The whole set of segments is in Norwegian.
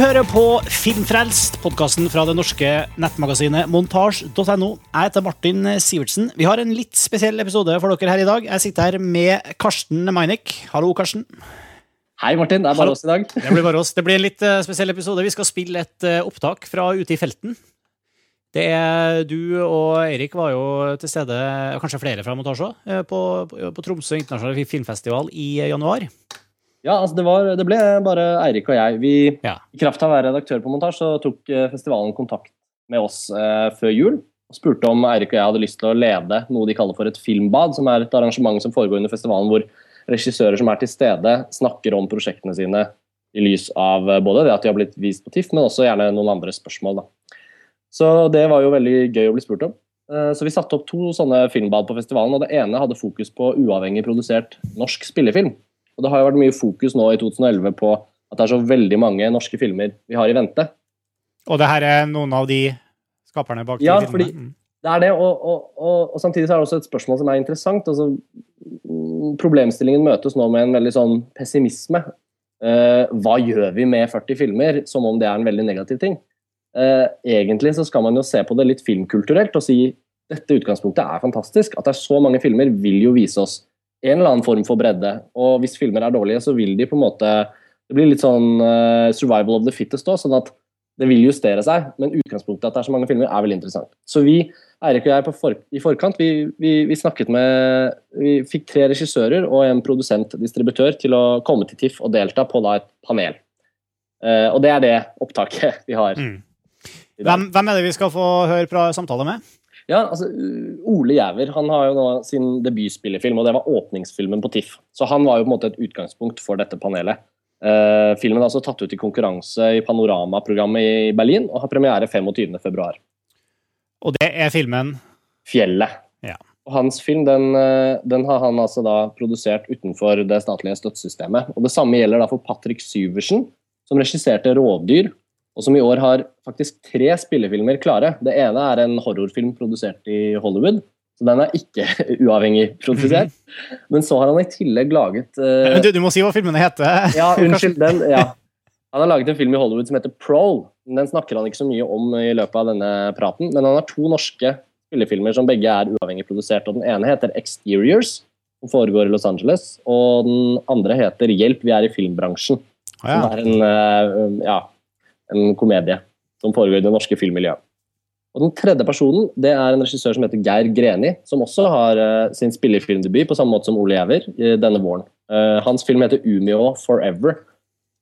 hører på Filmfrelst, podkasten fra det norske nettmagasinet montasj.no. Jeg heter Martin Sivertsen. Vi har en litt spesiell episode for dere her i dag. Jeg sitter her med Karsten Meinick. Hallo, Karsten. Hei, Martin. Det er bare oss i dag. Det blir bare oss. Det blir en litt uh, spesiell episode. Vi skal spille et uh, opptak fra ute i felten. Det er Du og Eirik var jo til stede, kanskje flere fra Montasje, på, på, på Tromsø internasjonale filmfestival i januar. Ja, altså det, var, det, ble bare Eirik og jeg. Vi, ja. I kraft av å være redaktør på montasje, så tok eh, festivalen kontakt med oss eh, før jul. og Spurte om Eirik og jeg hadde lyst til å lede noe de kaller for et filmbad, som er et arrangement som foregår under festivalen hvor regissører som er til stede, snakker om prosjektene sine i lys av eh, både det at de har blitt vist på TIFF, men også gjerne noen andre spørsmål. Da. Så det var jo veldig gøy å bli spurt om. Eh, så vi satte opp to sånne filmbad på festivalen, og det ene hadde fokus på uavhengig produsert norsk spillefilm. Og Det har jo vært mye fokus nå i 2011 på at det er så veldig mange norske filmer vi har i vente. Og det her er noen av de skaperne bak ja, de filmene? Ja, fordi det er det, og, og, og, og, samtidig så er det også et spørsmål som er interessant. Altså, mm, problemstillingen møtes nå med en veldig sånn pessimisme. Uh, hva gjør vi med 40 filmer? Som om det er en veldig negativ ting. Uh, egentlig så skal man jo se på det litt filmkulturelt og si dette utgangspunktet er fantastisk. At det er så mange filmer vil jo vise oss en eller annen form for bredde. Og hvis filmer er dårlige, så vil de på en måte Det blir litt sånn uh, survival of the fittest òg, sånn at det vil justere seg. Men utgangspunktet at det er så mange filmer, er veldig interessant. Så vi, Eirik og jeg for, i forkant, vi, vi, vi, snakket med Vi fikk tre regissører og en produsent-distributør til å komme til TIFF og delta på da et panel. Uh, og det er det opptaket vi har. Mm. Hvem, hvem, er det vi skal få høre fra samtale med? Ja, altså Ole Jæver han har jo nå sin debutspillefilm, og det var åpningsfilmen på TIFF. Så han var jo på en måte et utgangspunkt for dette panelet. Uh, filmen er altså tatt ut i konkurranse i Panorama-programmet i Berlin og har premiere 25.2. Og det er filmen? 'Fjellet'. Ja. Og Hans film den, eh, den, har han altså da produsert utenfor det statlige støttesystemet. Og Det samme gjelder da for Patrick Syversen, som regisserte 'Rådyr' og som i år har faktisk tre spillefilmer klare. Det ene er en horrorfilm produsert i Hollywood. Så den er ikke uavhengig produsert. Men så har han i tillegg laget uh... du, du, må si hva filmene heter. ja, unnskyld. Den, ja. Han har laget en film i Hollywood som heter Prole. Den snakker han ikke så mye om i løpet av denne praten, men han har to norske spillefilmer som begge er uavhengig produsert. og Den ene heter Exteriors, som foregår i Los Angeles. Og den andre heter Hjelp, vi er i filmbransjen. Oh, ja. Som er en uh, ja, en komedie som foregår i det norske filmmiljøet. Og Den tredje personen det er en regissør som heter Geir Greni, som også har uh, sin spillefilmdebut på samme måte som Ole Giæver uh, denne våren. Uh, hans film heter 'Umeå Forever.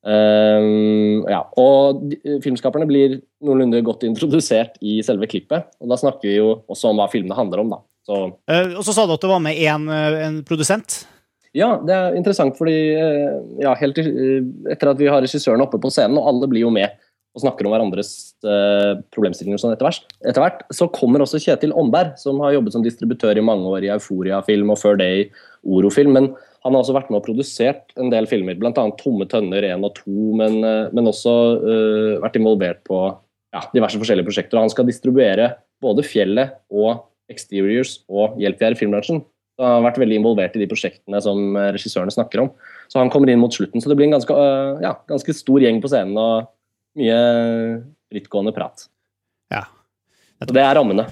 ja, og de, Filmskaperne blir noenlunde godt introdusert i selve klippet. og Da snakker vi jo også om hva filmene handler om. da. Så. og så sa du at det var med en, en produsent? Ja, det er interessant, fordi ja, helt etter at vi har regissørene oppe på scenen, og alle blir jo med og snakker om hverandres eh, problemstillinger sånn etter, hvert. etter hvert, så kommer også Kjetil Omberg, som har jobbet som distributør i mange år i Euforia-film og før det i Oro-film. Men han har også vært med og produsert en del filmer, bl.a. Tomme tønner 1 og 2, men, uh, men også uh, vært involvert på ja, diverse forskjellige prosjekter. Og han skal distribuere både Fjellet og Exteriors og Hjelp vi er i filmbransjen. Han har vært veldig involvert i de prosjektene som regissørene snakker om. Så han kommer inn mot slutten, så det blir en ganske, ja, ganske stor gjeng på scenen. og mye frittgående prat. Ja. Og det er rammene.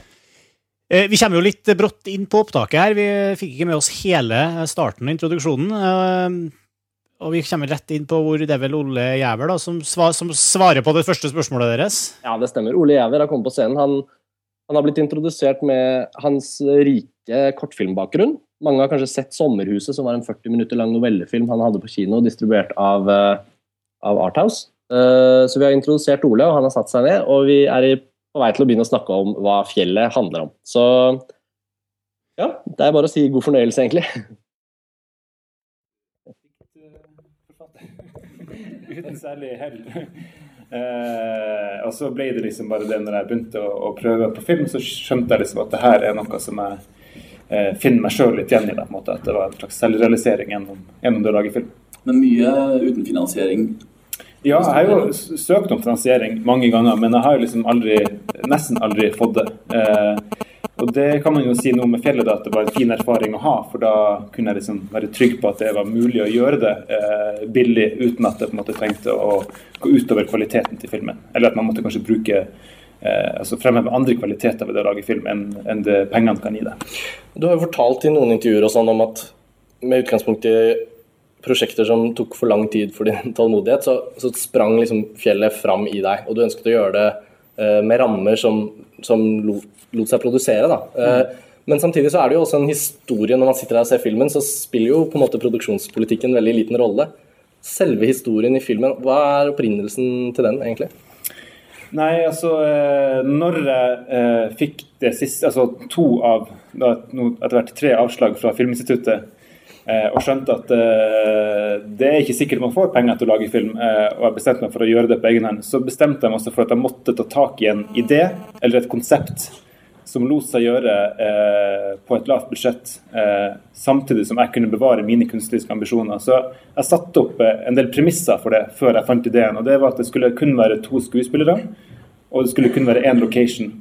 Eh, vi kommer jo litt brått inn på opptaket her. Vi fikk ikke med oss hele starten og introduksjonen. Eh, og vi kommer rett inn på hvor det er vel Ole Jæver da, som, svarer på det første spørsmålet deres. Ja, det stemmer. Ole Jæver har kommet på scenen. Han, han har blitt introdusert med hans rike kortfilmbakgrunn. Mange har kanskje sett 'Sommerhuset', som var en 40 minutter lang novellefilm han hadde på kino, distribuert av, eh, av Arthouse. Eh, så vi har introdusert Ole, og han har satt seg ned. Og vi er på vei til å begynne å snakke om hva fjellet handler om. Så ja, det er bare å si god fornøyelse, egentlig. Uten særlig hell. Eh, og så ble det liksom bare det når jeg begynte å, å, prøve på film, så skjønte jeg liksom at det her er noe som jeg eh, finner meg sjøl litt igjen i. Da, på en måte, at det var en slags selvrealisering gjennom, gjennom det å lage film. Men mye uten finansiering ja, jeg har jo søkt om finansiering mange ganger, men jeg har liksom aldri, nesten aldri fått det. Eh, Og det kan man jo si noe med fjellet, da, at det var en fin erfaring å ha. For da kunne jeg liksom være trygg på at det var mulig å gjøre det eh, billig uten at det på en måte trengte å gå utover kvaliteten til filmen. Eller at man måtte kanskje bruke eh, altså fremheve andre kvaliteter ved å lage film enn, enn det pengene kan gi deg. Du har jo fortalt i noen intervjuer og sånn om at med utgangspunkt i prosjekter som tok for lang tid for din tålmodighet, så, så sprang liksom fjellet fram i deg. Og du ønsket å gjøre det eh, med rammer som, som lot, seg produsere. da. Eh, men samtidig så er det jo også en historie. Når man sitter der og ser filmen, så spiller jo på en måte produksjonspolitikken veldig liten rolle. Selve historien i filmen, hva er opprinnelsen til den, egentlig? Nei, altså eh, Når jeg fikk det siste, altså to av etter hvert tre avslag fra Filminstituttet, og skjønte at eh, det er ikke sikkert man får penger til å lage film, eh, og jeg bestemte meg for å gjøre det på egen hånd, så bestemte jeg meg også for at jeg måtte ta tak i en idé eller et konsept som lot seg gjøre eh, på et lavt budsjett, eh, samtidig som jeg kunne bevare mine kunstneriske ambisjoner. Så jeg satte opp eh, en del premisser for det før jeg fant ideen. og Det var at det skulle kun være to skuespillere, og det skulle kun være én location.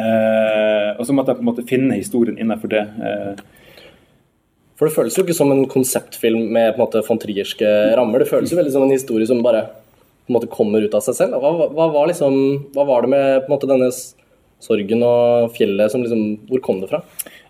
Eh, og så måtte jeg på en måte finne historien innenfor det. Eh. For det føles jo ikke som en konseptfilm med på en måte von Trierske rammer. Det føles jo veldig som en historie som bare på en måte kommer ut av seg selv. Hva, hva, var, liksom, hva var det med på en måte denne sorgen og fjellet som liksom Hvor kom det fra?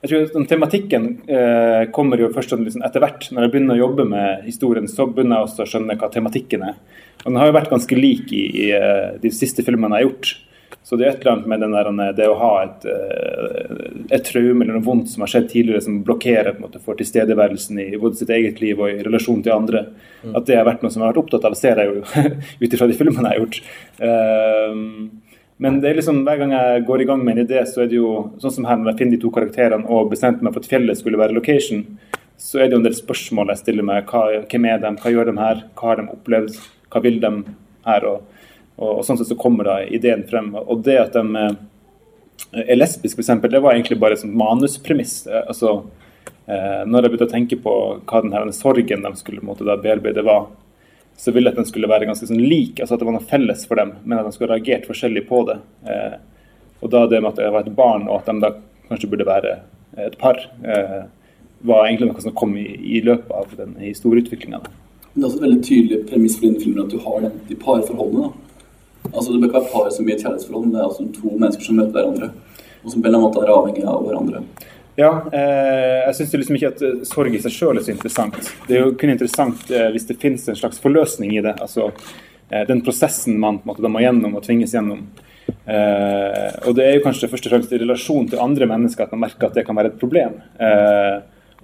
Jeg tror den Tematikken eh, kommer jo først liksom etter hvert. Når jeg begynner å jobbe med historien, så begynner jeg også å skjønne hva tematikken er. Og Den har jo vært ganske lik i, i eh, de siste filmene jeg har gjort. Så det er et eller annet med der, eh, det å ha et, eh, et traume eller noe vondt som har skjedd tidligere, som blokkerer måte, for tilstedeværelsen i både sitt eget liv og i relasjon til andre. Mm. At det har vært noe som jeg har vært opptatt av, ser jeg jo ut ifra de filmene jeg har gjort. Um, men det er liksom, hver gang jeg går i gang med en idé, så er det jo sånn som her når jeg finner de to karakterene og bestemte meg for at fjellet skulle være location, så er det jo en del spørsmål jeg stiller meg. Hva, hvem er de, hva gjør de her, hva har de opplevd, hva vil de her? Og, og, og sånn sett så kommer da ideen frem. Og det at de eh, er lesbiske, f.eks., det var egentlig bare et manuspremiss. Eh, altså, eh, når jeg begynte å tenke på hva den her sorgen de skulle måte, bearbeide, var, så ville jeg at den skulle være ganske sånn lik, altså at det var noe felles for dem, men at de skulle reagert forskjellig på det. Og da det med at jeg var et barn, og at de da kanskje burde være et par, var egentlig noe som kom i, i løpet av den historieutviklinga. Det er også et veldig tydelig premiss for dine filmer at du har de parforholdene. Altså Det bør ikke være par som i et kjærlighetsforhold, men det er altså to mennesker som møter hverandre, og som på en eller annen måte er avhengig av hverandre. Ja, eh, jeg syns liksom ikke at eh, sorg i seg sjøl er så interessant. Det er jo kun interessant eh, hvis det finnes en slags forløsning i det. Altså eh, den prosessen man måte, må gjennom og tvinges gjennom. Eh, og det er jo kanskje først og fremst i relasjon til andre mennesker at man merker at det kan være et problem. Eh,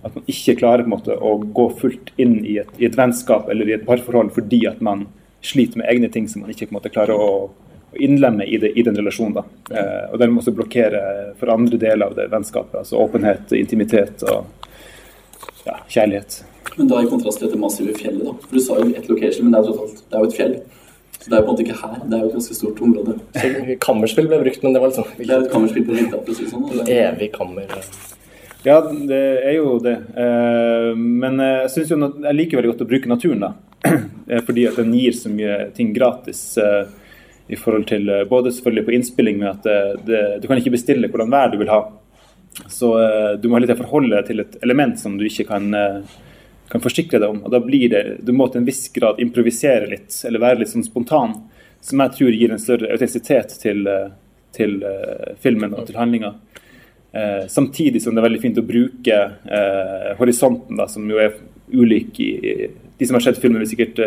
at man ikke klarer på en måte å gå fullt inn i et, i et vennskap eller i et parforhold fordi at man sliter med egne ting som man ikke på en måte klarer å innlemme i, det, i den relasjonen. da. Eh, og dermed også blokkere for andre deler av det vennskapet. Altså åpenhet, intimitet og ja, kjærlighet. Men da i kontrast til dette massive fjellet, da. For du sa jo ett location, men det er, totalt, det er jo et fjell. Så det er jo på en måte ikke her, det er jo et ganske stort område. Så Kammerspill ble brukt, men det var liksom Det er et kammerspill på midten, for å si sånn. Eller? evig kammer. Ja, det er jo det. Eh, men jeg synes jo jeg liker veldig godt å bruke naturen, da. Fordi at den gir så mye ting gratis. Eh, i forhold til eh, både selvfølgelig på innspilling med at det, det, du kan ikke bestille hvordan vær du vil ha. Så du må heller forholde deg til et element som du ikke kan, kan, forsikre deg om. og da blir det, Du må til en viss grad improvisere litt, eller være litt sånn spontan. Som jeg tror gir en større autentisitet til, til filmen og til handlinga. samtidig som det er veldig fint å bruke horisonten, da, som jo er ulik i De som har sett filmen, vil sikkert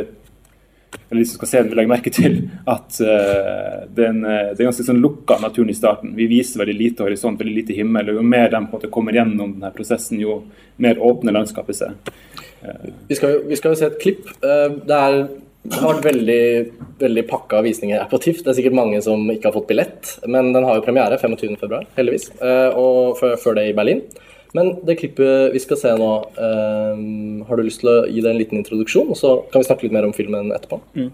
eller de som skal se den, vil legge merke til at uh, det, er en, det, er ganske sånn lukka naturen i starten. Vi viser veldig lite horisont, veldig lite himmel. og Jo mer de på en måte kommer gjennom denne prosessen, jo mer åpner landskapet seg. Uh. Vi, skal jo, vi, skal jo, se et klipp. Uh, det, er, det har vært veldig, veldig pakka visninger her på TIFF. Det er sikkert mange som ikke har fått billett, men den har jo premiere 25.2, heldigvis. og før det i Berlin. Men det klippet vi skal se nå, eh, har du lyst til å gi det en liten introduksjon? Og så kan vi snakke litt mer om filmen etterpå. Mm.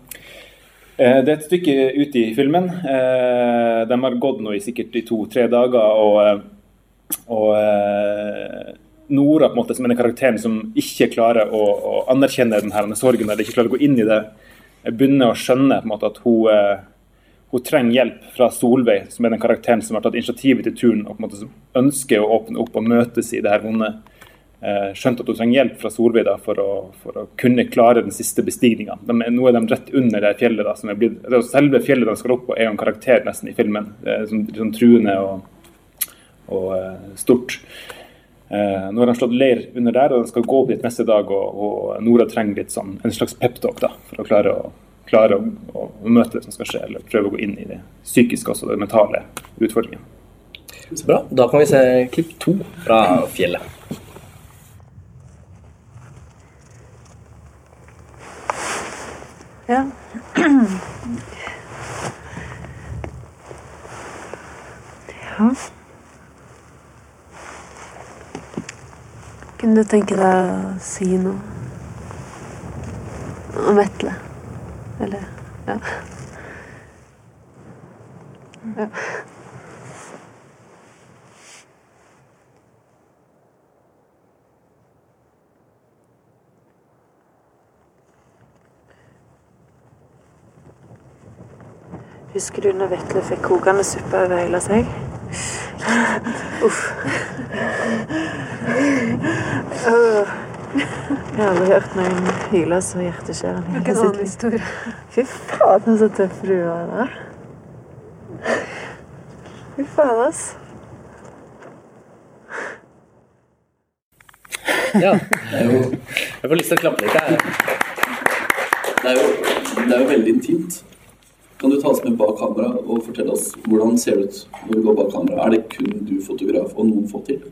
Eh, det er et stykke ute i filmen. Eh, de har gått nå i sikkert i to-tre dager. og, eh, og Nora, på en måte, som er den karakteren som ikke klarer å, å anerkjenne denne sorgen, eller ikke klarer å gå inn i det, begynner å skjønne på en måte at hun, hun trenger hjelp fra Solveig, som er den karakteren som har tatt initiativet til turen og på en måte ønsker å åpne opp og møtes i det her vonde. Eh, skjønt at hun trenger hjelp fra Solveig da, for, å, for å kunne klare den siste bestigninga. Nå er de rett under det fjellet. da, som er blitt, altså Selve fjellet de skal opp på, er jo en karakter nesten i filmen. Sånn, sånn truende og, og eh, stort. Eh, nå har de slått leir under der, og de skal gå opp dit neste dag. Og, og Nora trenger litt sånn, en slags peptalk for å klare å klare å, å, møte det som skal skje, eller prøve å gå inn i det psykiske også, det mentale utfordringen. Så bra. Da kan vi se klipp to fra fjellet. Ja. ja. Kunne du tenke deg å si noe om Vetle? Eller Ja. ja. Husker du når Vetle fikk kokende suppe over hele seg? Uff. Øh. Jeg har aldri hørt noen hyle så hjerteskjærende. Hvilken annen historie? Fy fader, så tøff du var da. Fy faen, ass. Ja. Det er jo, jeg får lyst til å klappe litt. her. Det er, jo, det er jo veldig intimt. Kan du ta oss med bak kamera og fortelle oss hvordan ser det ut når du går bak kamera? Er det kun du fotograf og noen få til?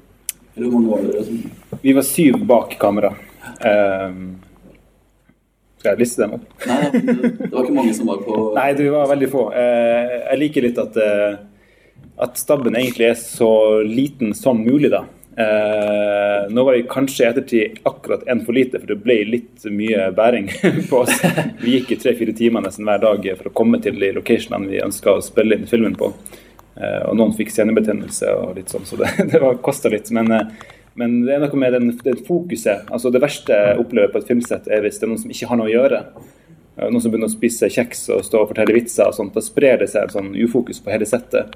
Eller hvor mange var dere som Vi var syv bak kamera. Um, skal jeg liste dem opp? Nei, det, var ikke mange som var på Nei, det var veldig få. Uh, jeg liker litt at, uh, at staben egentlig er så liten som mulig, da. Uh, nå var vi kanskje i ettertid akkurat én for lite, for det ble litt mye bæring på oss. Vi gikk i tre-fire timer nesten hver dag for å komme til de locationene vi ønska å spille inn filmen på. Uh, og noen fikk senebetennelse og litt sånn, så det, det kosta litt. Men, uh, men, det er noe med den, det fokuset. altså Det verste jeg opplever på et filmsett, er hvis det er noen som ikke har noe å gjøre. Noen som begynner å spise kjeks og stå og fortelle vitser og sånt. Da sprer det seg en sånn ufokus på hele settet.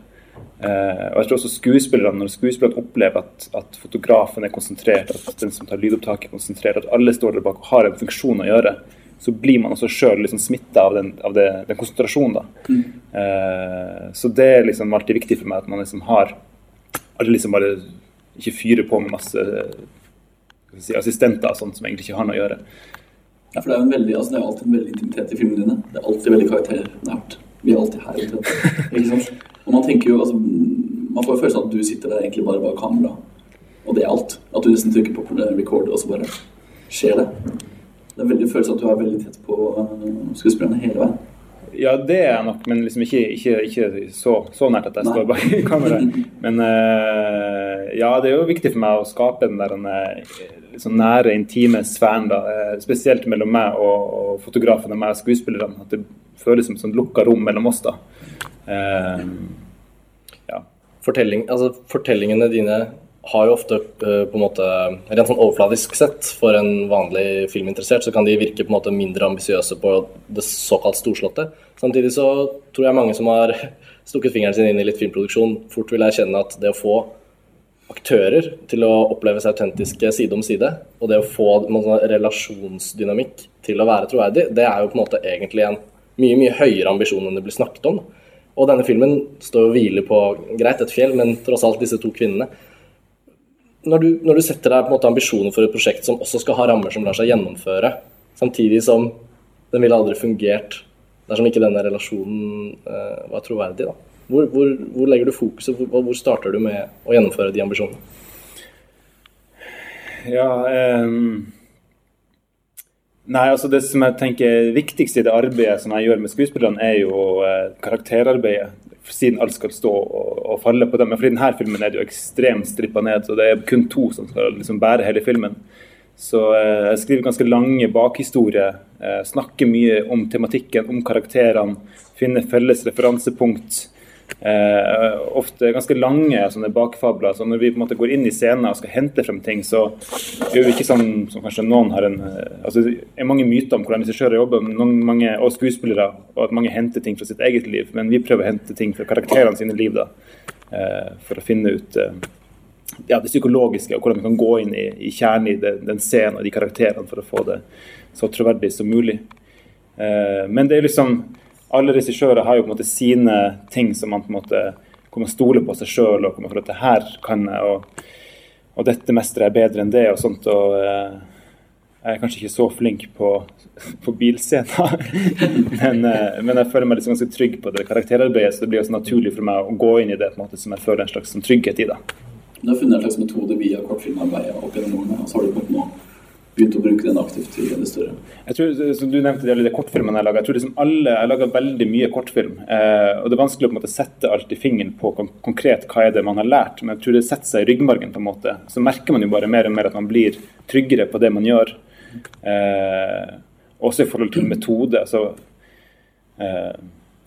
Uh, og jeg tror også skuespillerne, Når skuespillerne opplever at, at, fotografen er konsentrert, at den som tar lydopptaket er konsentrert, at alle står der bak og har en funksjon å gjøre, så blir man også sjøl liksom smitta av, den, av det, den konsentrasjonen. da. Mm. Uh, så det er liksom alltid viktig for meg at man liksom har At liksom bare ikke fyrer på med masse si, assistenter og sånt som egentlig ikke har noe å gjøre. Ja, for Det er jo en veldig, altså det er alltid en veldig intimitet i filmene dine. Det er alltid veldig karakternært. Vi er alltid her. Ikke sant? Og man tenker jo, altså, man får følelsen av at du sitter der egentlig bare bak kamera, og det er alt. At du nesten trykker på record, og så bare skjer det. Det er veldig følelse at du er veldig tett på uh, skuespillerne hele veien. Ja, det er jeg nok, men liksom ikke, ikke, ikke så, så, nært at jeg står bak kameraet. Men uh, ja, det er jo viktig for meg å skape den der liksom nære, intime sfæren. da, Spesielt mellom meg og, og fotografen og meg og skuespillerne. At det føles som et lukka rom mellom oss. da. Uh, ja. Fortelling, altså, fortellingene dine har jo ofte uh, på en måte Rent sånn overfladisk sett, for en vanlig filminteressert, så kan de virke på en måte mindre ambisiøse på det såkalt storslåtte. Samtidig så tror jeg mange som har stukket fingeren sin inn i litt filmproduksjon, fort vil erkjenne at det å få aktører til å oppleve seg autentiske side om side, og det å få sånn relasjonsdynamikk til å være troverdig, det er jo på en måte egentlig en mye mye høyere ambisjon enn det blir snakket om. Og denne filmen står og hviler på greit et fjell, men tross alt disse to kvinnene. Når du, når du setter deg på en måte ambisjoner for et prosjekt som også skal ha rammer som lar seg gjennomføre, samtidig som den ville aldri fungert dersom ikke denne relasjonen uh, var troverdig, da. Hvor, hvor, hvor, legger du fokuset, hvor, hvor starter du med å gjennomføre de ambisjonene? Ja, um Nei, altså Det som jeg tenker er viktigst i det arbeidet som jeg gjør med skuespillerne, er jo eh, karakterarbeidet. Siden alt skal stå og, og falle på dem. Men for i denne filmen er det jo ekstremt strippa ned, så det er kun to som skal liksom bære hele filmen. Så eh, jeg skriver ganske lange bakhistorier. Eh, snakker mye om tematikken, om karakterene. Finner felles referansepunkt. Eh, ofte ganske lange sånne bakfabler. Så når vi på en måte går inn i scenen og skal hente frem ting, så gjør vi ikke sånn som kanskje noen har en eh, altså Det er mange myter om hvordan regissører jobber, noen, mange, og skuespillere, og at mange henter ting fra sitt eget liv. Men vi prøver å hente ting fra karakterene sine liv, da, eh, for å finne ut eh, ja, det psykologiske, og hvordan vi kan gå inn i, i kjernen i den, den scenen og de karakterene for å få det så troverdig som mulig. Eh, men det er liksom alle regissører har jo på en måte sine ting som man på en måte kommer stole på seg sjøl og kommer for at det her kan jeg, og, og dette mestrer jeg bedre enn det og sånt. og uh, Jeg er kanskje ikke så flink på, på bilscener, men, eh, men, jeg føler meg liksom ganske trygg på det karakterarbeidet, så det blir også naturlig for meg å gå inn i det på en måte som jeg føler en slags sånn trygghet i. da. Du har funnet en slags metode via kortfilmarbeidet opp gjennom årene, og så har du en måte begynt å bruke den aktivt i det større? Jeg tror, som Du nevnte det kortfilmene jeg lager. Jeg tror liksom alle, jeg lager veldig mye kortfilm. Eh, og Det er vanskelig å på en måte sette alltid fingeren på kon konkret hva er det man har lært, men jeg tror det setter seg i ryggmargen. på en måte. Så merker man jo bare mer og mer at man blir tryggere på det man gjør. Eh, også i forhold til metode. så eh,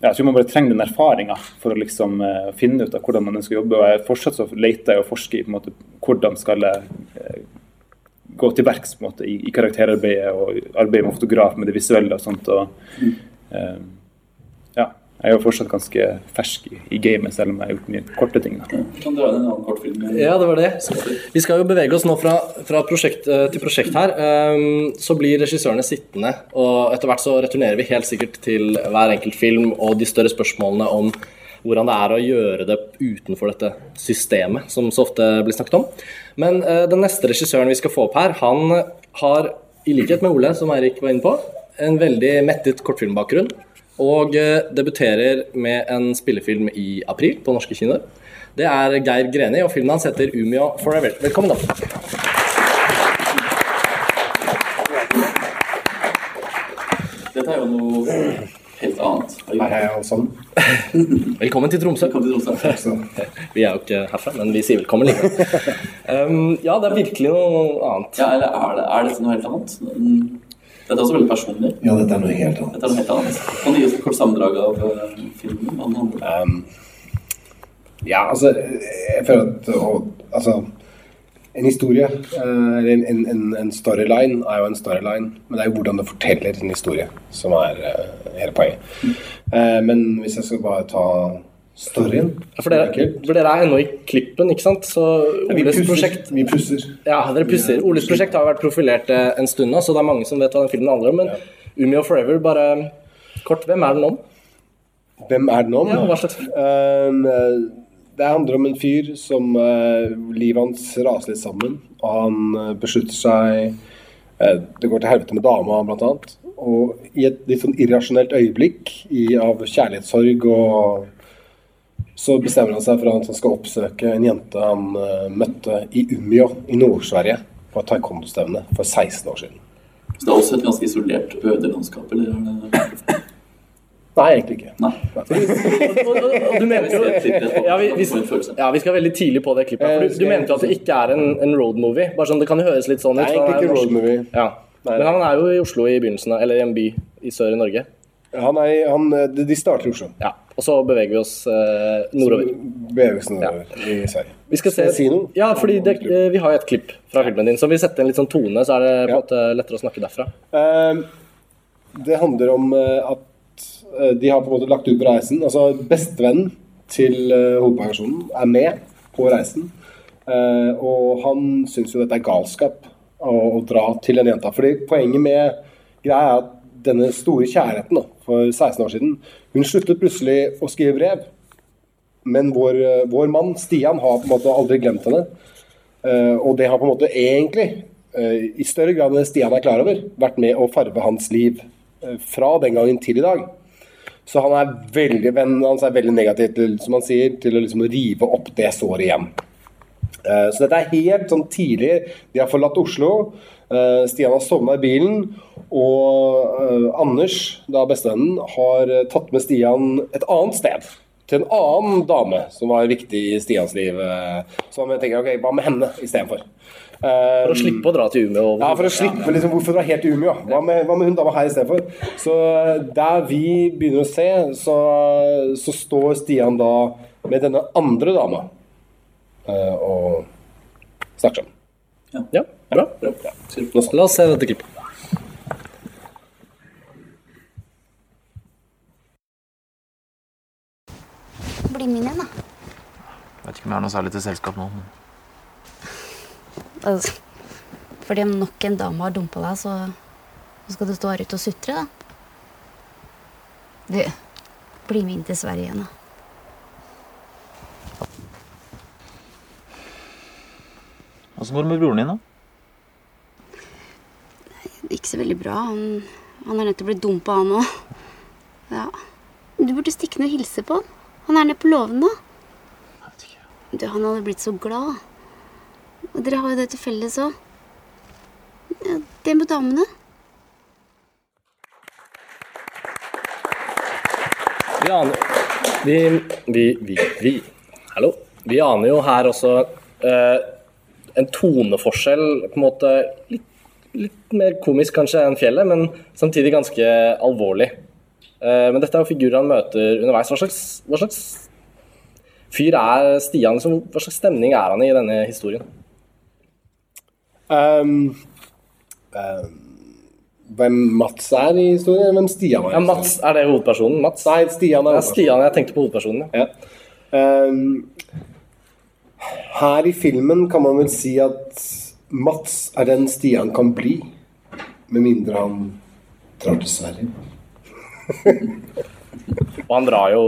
jeg tror man bare trenger den erfaringa for å liksom uh, finne ut av hvordan man ønsker å jobbe. og jeg Fortsatt så leter jeg og forsker i på en måte, hvordan skal jeg uh, gå til verks på en måte, i, i, karakterarbeidet og arbeide med fotograf med det visuelle og sånt. og um, ja, Jeg er jo fortsatt ganske fersk i, i gamet, selv om jeg har gjort mye korte ting. Da. Kan dra inn en annen kortfilm? Ja, det var det. Vi skal jo bevege oss nå fra, fra prosjekt til prosjekt her. Um, så blir regissørene sittende, og etter hvert så returnerer vi helt sikkert til hver enkelt film og de større spørsmålene om hvordan det er å gjøre det utenfor dette systemet, som så ofte blir snakket om. Men uh, den neste regissøren vi skal få opp her, han har, i likhet med Ole, som Eirik var inne på, en veldig mettet kortfilmbakgrunn. Og uh, debuterer med en spillefilm i april på norske kinoer. Det er Geir Greni, og filmen hans heter 'Umio Forever'. Velkommen da. Dette er jo noe helt annet. Her er jeg alle. Velkommen til Tromsø. Velkommen til Tromsø. Vi er jo ikke herfra, men vi sier velkommen likevel. Um, ja, det er virkelig noe annet. Ja, eller er, det, er dette noe helt annet? Dette er også veldig personlig. Ja, dette er noe helt annet. Dette er noe helt annet. Kan du gi oss et kort sammendrag av uh, filmen? Um, ja, altså Jeg føler at og, Altså en historie, eller en, en, en, storyline, er jo en storyline. Men det er jo hvordan du forteller en historie som er uh, hele poenget. Uh, men hvis jeg skal bare ta storyen ja, for, dere, for dere er ennå i klippen, ikke sant? Så ja, vi, pusser, prosjekt, vi pusser. Ja, dere pusser. Oles prosjekt har vært profilert en stund nå, så det er mange som vet hva den filmen handler om. Men ja. og Forever, bare kort, hvem er den om? Hvem er den om? Ja, hva slags uh, det handler om en fyr som uh, livet hans raser litt sammen. Og han uh, beslutter seg uh, Det går til helvete med dama, blant annet. Og i et litt sånn irrasjonelt øyeblikk i, av kjærlighetssorg og så bestemmer han seg for at han skal oppsøke en jente han møtte i Umeå i Nord-Sverige på et taekwondo-stevne for 16 år siden. Så det er også et ganske isolert øde landskap, eller er Nei, egentlig ikke. Nei. og, og, og, du mente jo ja vi, vi, ja, vi skal veldig tidlig på det klippet. For du, du mente jo at det ikke er en, en road-movie. Bare sånn, Det kan høres litt sånn ut. Nei, egentlig ikke road-movie. Ja. Men han er jo i Oslo i begynnelsen, eller i en by i sør i Norge. Han er, han, de starter i Oslo. Ja, Og så beveger vi oss eh, nordover. Så beveger vi oss nordover ja. i Sverige. Vi skal, se, si noe? Ja, fordi det, vi har jo et klipp fra filmen din, så vi setter en litt sånn tone, så er det på en måte lettere å snakke derfra. Uh, det handler om uh, at Eh, de har på en måte lagt ut på reisen. Altså Bestevennen til uh, hovedpersonen er med på reisen. Uh, og han syns jo dette er galskap å, å, dra til den jenta. Fordi poenget med greia er at denne store kjærligheten da, for 16 år siden Hun sluttet plutselig å skrive brev. Men vår, uh, vår mann Stian har på en måte aldri glemt henne. og det har på en måte egentlig, i større grad enn Stian er klar over, vært med å farve hans liv fra den gangen til i dag. Så han er veldig, vennen er veldig negativ til, som han sier, til å liksom rive opp det såret igjen. Uh, så dette er helt sånn tidlig. De har forlatt Oslo. Uh, Stian har sovna i bilen. Og uh, Anders, da bestevennen, har tatt med Stian et annet sted. Til en annen dame som var viktig i Stians liv. Så han tenker ok, hva med henne istedenfor? For å slippe å dra til Umeå. Ja, for å slippe liksom, Hvorfor dra helt til Umeå? Hva med, hva med hun dama her istedenfor? Så eh, der vi begynner å se, så, så står Stian da med denne andre dama eh, og snakker sammen. Ja, bra. La oss se dette klippet. Bli med inn igjen, da. Vet ikke om jeg har noe særlig til selskap nå. Altså, fordi om nok en dame har dumpa deg, så, så skal du stå her ute og sutre, da. Du, bli med inn til Sverige igjen, da. Åssen går det med broren din, da? Ikke så veldig bra. Han, han er nettopp blitt dumpa, han òg. Ja. Du burde stikke ned og hilse på han. Han er nede på låven nå. Du, han hadde blitt så glad. Og dere har jo det til felles òg. Ja, det med damene. Vi aner vi, vi, vi, vi. Hallo. Vi aner jo her også eh, en toneforskjell, på en måte litt, litt mer komisk kanskje enn fjellet, men samtidig ganske alvorlig. Eh, men dette er jo figurer han møter underveis. Hva slags, hva slags fyr er Stian? Liksom, hva slags stemning er han i denne historien? Um, um, hvem Mats er i historien, eller hvem Stian er? Ja, Mats, Er det hovedpersonen? Mats? Nei, Stian er ja, Stian jeg tenkte på hovedpersonen. Ja. Ja. Um, her i filmen kan man vel si at Mats er den Stian kan bli. Med mindre han drar til Sverige. Og han drar jo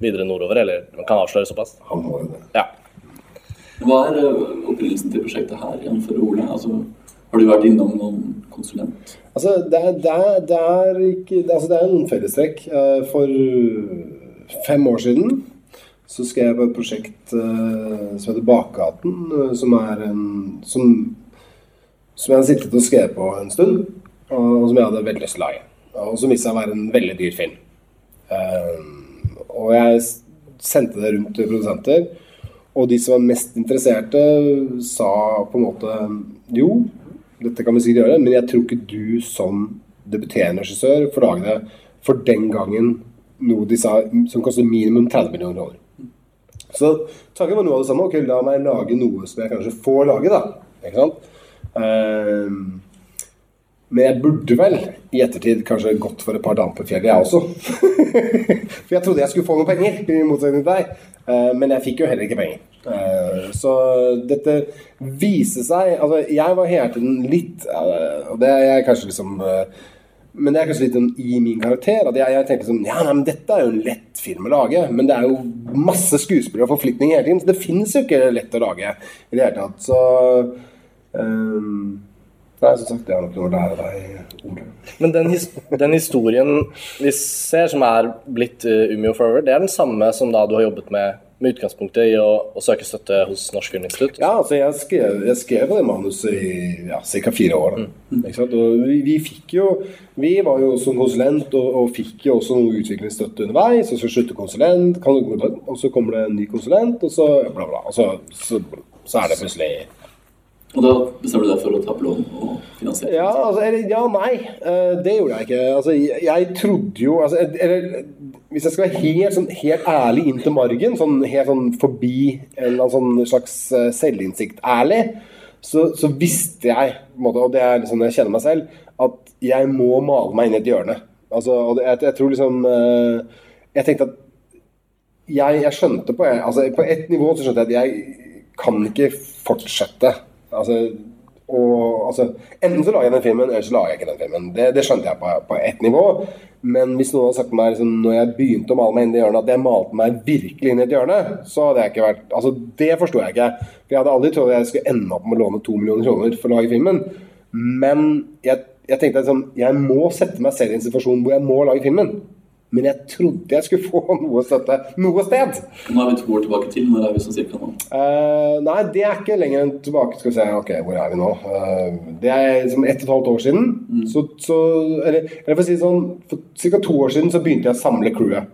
videre nordover, eller man kan avsløre såpass. Han må jo det. Ja. Hva er eh, opprinnelsen til prosjektet her, igjen for Ole? Altså, har du vært innom noen konsulent? Altså, det er, det er, det er, ikke, altså, det er en fellestrekk. Eh, For fem år siden så skrev jeg på et prosjekt eh, som heter Bakgaten, som er en som, som jeg hadde sittet og skrevet på en stund, og, som jeg hadde veldig lyst til å lage. Og som viste seg å være en veldig dyr film. Og jeg sendte det rundt til produsenter, og de som var mest interesserte, sa på en måte jo, dette kan vi sikkert gjøre, men jeg tror ikke du som debuterende regissør får lage det for den gangen noe de sa som koster minimum 30 millioner dollar. Så tanken var noe av det samme. Ok, la meg lage noe som jeg kanskje får lage, da. Ikke sant? Um, men jeg burde vel i ettertid kanskje gått for et par damer på fjellet, jeg også. for jeg trodde jeg skulle få noen penger, i motsetning til deg. Eh, men jeg fikk jo heller ikke penger. Eh, så dette viser seg Altså, jeg var hele tiden litt eh, Og det er jeg kanskje liksom men det er kanskje litt sånn i min karakter. At jeg, jeg tenkte sånn Ja, nei, men dette er jo en lett film å lage. Men det er jo masse skuespillere og forflytning hele tiden. Så det fins jo ikke lett å lage i det hele tatt. Så ehm, Nei, som sagt, det er nok noe å lære deg, Ole. Men den, his den historien vi ser som er blitt uh, Umeå Forever, det er den samme som da du har jobbet med med utgangspunktet i å, å søke støtte hos Norsk Filminstitutt? Ja, altså jeg skrev, jeg skrev det manuset i ja, ca. fire år. Og vi, vi fikk jo Vi var jo som konsulent og, og fikk jo også noe utviklingsstøtte underveis. Og så slutter konsulent, kan, og så kommer det en ny konsulent, og så bla, bla. Og så, så, så er det plutselig Og da bestemmer du deg for å ta opp lån og finansiere? Ja, altså, eller, ja nei. eh, det gjorde jeg ikke. Altså, jeg, jeg trodde jo altså, Eller hvis jeg skal være helt, sånn, helt ærlig inn til margen, sånn, helt sånn forbi en sånn slags eh, selvinnsikt ærlig, så, så visste jeg, måte, og det er liksom jeg kjenner meg selv, at jeg må male meg inn i et hjørne. Altså, og jeg, jeg tror liksom eh, Jeg tenkte at jeg, jeg skjønte på, altså, på et nivå så skjønte jeg at jeg kan ikke fortsette. Altså, og, altså, enten så lager jeg den filmen, eller så lager jeg ikke den filmen. Det, det skjønte jeg på, på ett nivå. Men hvis noen hadde sagt til meg liksom, når jeg begynte å male meg inn i hjørnet, at jeg malte meg virkelig inn i et hjørne, så hadde jeg ikke vært Altså, det forsto jeg ikke. For jeg hadde aldri trodd jeg skulle ende opp med å låne to millioner kroner for å lage filmen. Men jeg, jeg tenkte liksom, jeg må sette meg selv i en situasjon hvor jeg må lage filmen. Men jeg trodde jeg skulle få noe støtte noe sted. Nå er vi to år tilbake til. Når er vi sånn cirka nå? Uh, nei, det er ikke lenger enn tilbake. Skal vi se, ok, hvor er vi nå? Uh, det er liksom ett og et halvt år siden. Så, så, eller, eller for å si sånn, for ca. to år siden så begynte jeg å samle crewet.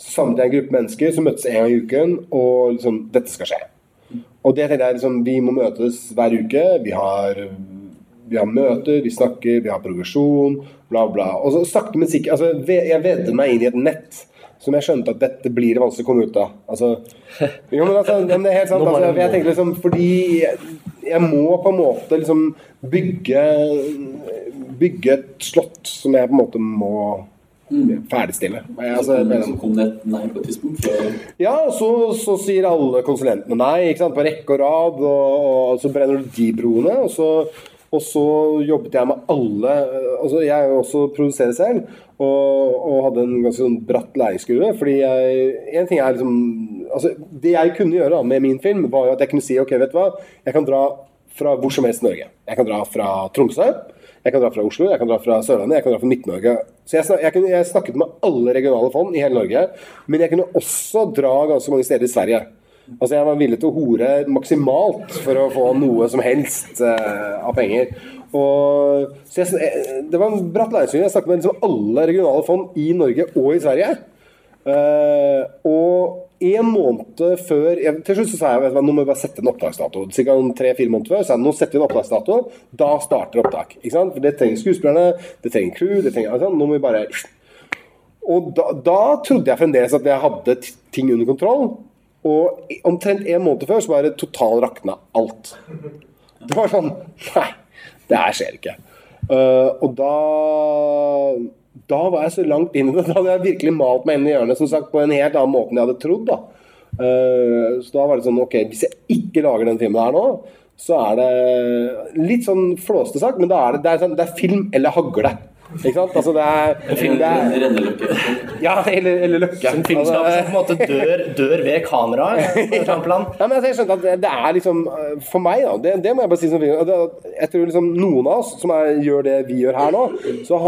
Så samlet jeg en gruppe mennesker som møttes en gang i uken, og liksom Dette skal skje. Og det tenkte jeg liksom, Vi må møtes hver uke. Vi har, vi har møter, vi snakker, vi har progresjon, bla, bla. Og så sakte, men sikkert altså, Jeg vedder meg inn i et nett som jeg skjønte at dette blir det vanskelig å komme ut av. Altså, jo, men altså, men det er helt sant. Altså, jeg tenker liksom, fordi jeg, må på en måte liksom bygge Bygge et slott som jeg på en måte må ferdigstille. Jeg, altså, Så kom det et nei på et tidspunkt. ja, og så, så sier alle konsulentene nei, ikke sant, på rekke og rad, og, og så brenner du de broene. Og så, og så jobbet jeg med alle altså Jeg også produserer selv, og, og hadde en ganske sånn bratt læringskurve. fordi jeg, en ting er liksom altså Det jeg kunne gjøre da, med min film, var jo at jeg kunne si ok, vet du hva, jeg kan dra fra hvor som helst i Norge. Jeg kan dra fra Tromsø. Jeg kan dra fra Oslo, jeg kan dra fra Sørlandet, jeg kan dra fra Midt-Norge. Så jeg, jeg, kunne, jeg snakket med alle regionale fond i hele Norge. Men jeg kunne også dra ganske mange steder i Sverige. Altså Jeg var villig til å hore maksimalt for å få noe som helst eh, av penger. Og, så jeg, eh, det var en bratt læringskurve. Jeg snakket med liksom alle regionale fond i Norge og i Sverige. Eh, og en måned før jeg, Til slutt så sa jeg at nå må vi bare sette en opptaksdato. Om tre-fire måneder før sa jeg nå setter vi en opptaksdato. Da starter opptak. For Det trenger skuespillerne, det trenger crew. det trenger, altså. Nå må vi bare Og da, da trodde jeg fremdeles at jeg hadde ting under kontroll. Og omtrent en måned før så var det total rakna alt. Det var sånn Nei, det her skjer ikke. Uh, og da Da var jeg så langt inn i det. Da hadde jeg virkelig malt meg inn i hjørnet som sagt, på en helt annen måte enn jeg hadde trodd. da. Uh, så da var det sånn Ok, hvis jeg ikke lager den filmen her nå, så er det litt sånn flåste sagt, men da er det, det, er, sånn, det er film eller hagle. Ikke sant? Altså det er, det er. Ja, eller, eller løkke. En filmskap som på en måte dør, dør ved kameraet. plan. Ja, men altså, jeg skjønte at det, er liksom øh, For meg, da, det, det må jeg bare si som film, Jeg tror liksom noen av oss som er, gjør det vi gjør her nå, så,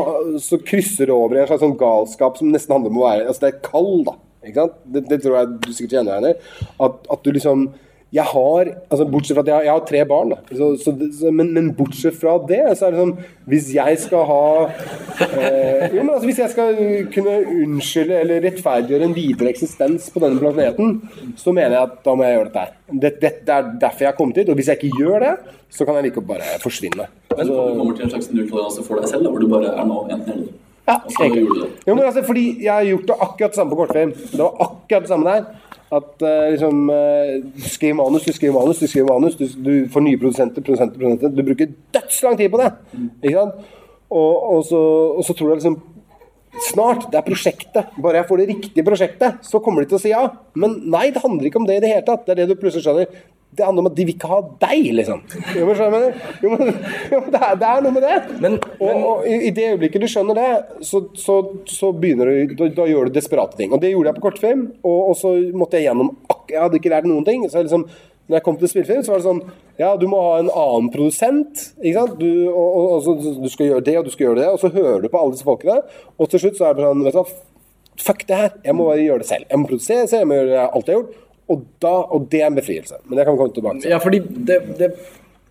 så krysser det over i en slags sånn galskap som nesten handler om å være Altså, det er kald, da. Ikke sant? Det, det tror jeg du sikkert kjenner deg igjen i. At, at du liksom jeg har, altså Bortsett fra at jeg har, jeg har tre barn. Så, så, så, men, men bortsett fra det, så er det sånn Hvis jeg skal ha eh, Jo, altså Hvis jeg skal kunne unnskylde eller rettferdiggjøre en videre eksistens på denne planeten, så mener jeg at da må jeg gjøre dette her. Det, det, det er derfor jeg har kommet hit. Og hvis jeg ikke gjør det, så kan jeg like godt bare forsvinne. Men du kommer til en slags nulltoleranse for deg selv, da, hvor du bare er nå enten eller. Ja, så. Jo, men altså, fordi jeg har gjort det akkurat det samme på kortfilm. Det var akkurat det samme der. At uh, liksom uh, Du skriver manus, du skriver manus, du skriver manus. Du, du får nye produsenter, produsenter, produsenter. Du bruker dødslang tid på det. Ikke sant? Og, og, så, og så tror jeg liksom Snart. Det er prosjektet. Bare jeg får det riktige prosjektet, så kommer de til å si ja. Men nei, det handler ikke om det i det hele tatt. Det er det du plutselig skjønner. Det handler om at de vil ikke ha deg, liksom. Jo, men, skjønner jo, men, jo, det, er, det er noe med det. Men- og, og i, i det øyeblikket du skjønner det, så, så, så begynner du da, da gjør du desperate ting. Og det gjorde jeg på kortfilm. Og, og så måtte jeg gjennom Jeg hadde ikke lært noen ting. Så jeg liksom, når jeg kom til spillefilm, så var det sånn Ja, du må ha en annen produsent. Ikke sant? Du, og, og, og så, du skal gjøre det, og du skal gjøre det. Og så hører du på alle disse folkene. Og til slutt så er det sånn Vet du hva, fuck det her. Jeg må bare gjøre det selv. Jeg må produsere selv, jeg må gjøre alt jeg har gjort. Og, da, og det er en befrielse. Men det kan vi komme tilbake til. Ja, fordi det, det,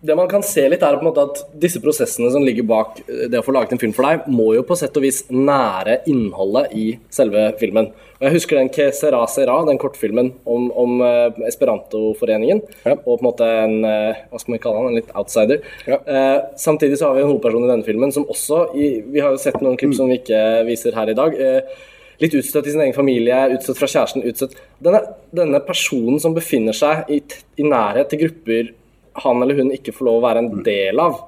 det man kan se litt, er på en måte at disse prosessene som ligger bak eh, det å få laget en film for deg, må jo på sett og vis nære innholdet i selve filmen. Og Jeg husker den Que sera sera, den kortfilmen om, om eh, Esperanto-foreningen. Ja. Og på en måte en eh, hva skal man kalle han, en litt outsider. Ja. Eh, samtidig så har vi en hovedperson i denne filmen som også i, Vi har jo sett noen klipp som vi ikke viser her i dag. Eh, litt utstøtt i sin egen familie, utstøtt fra kjæresten. utstøtt. Denne, denne personen som befinner seg i, i nærhet til grupper han eller hun ikke får lov å være en del av,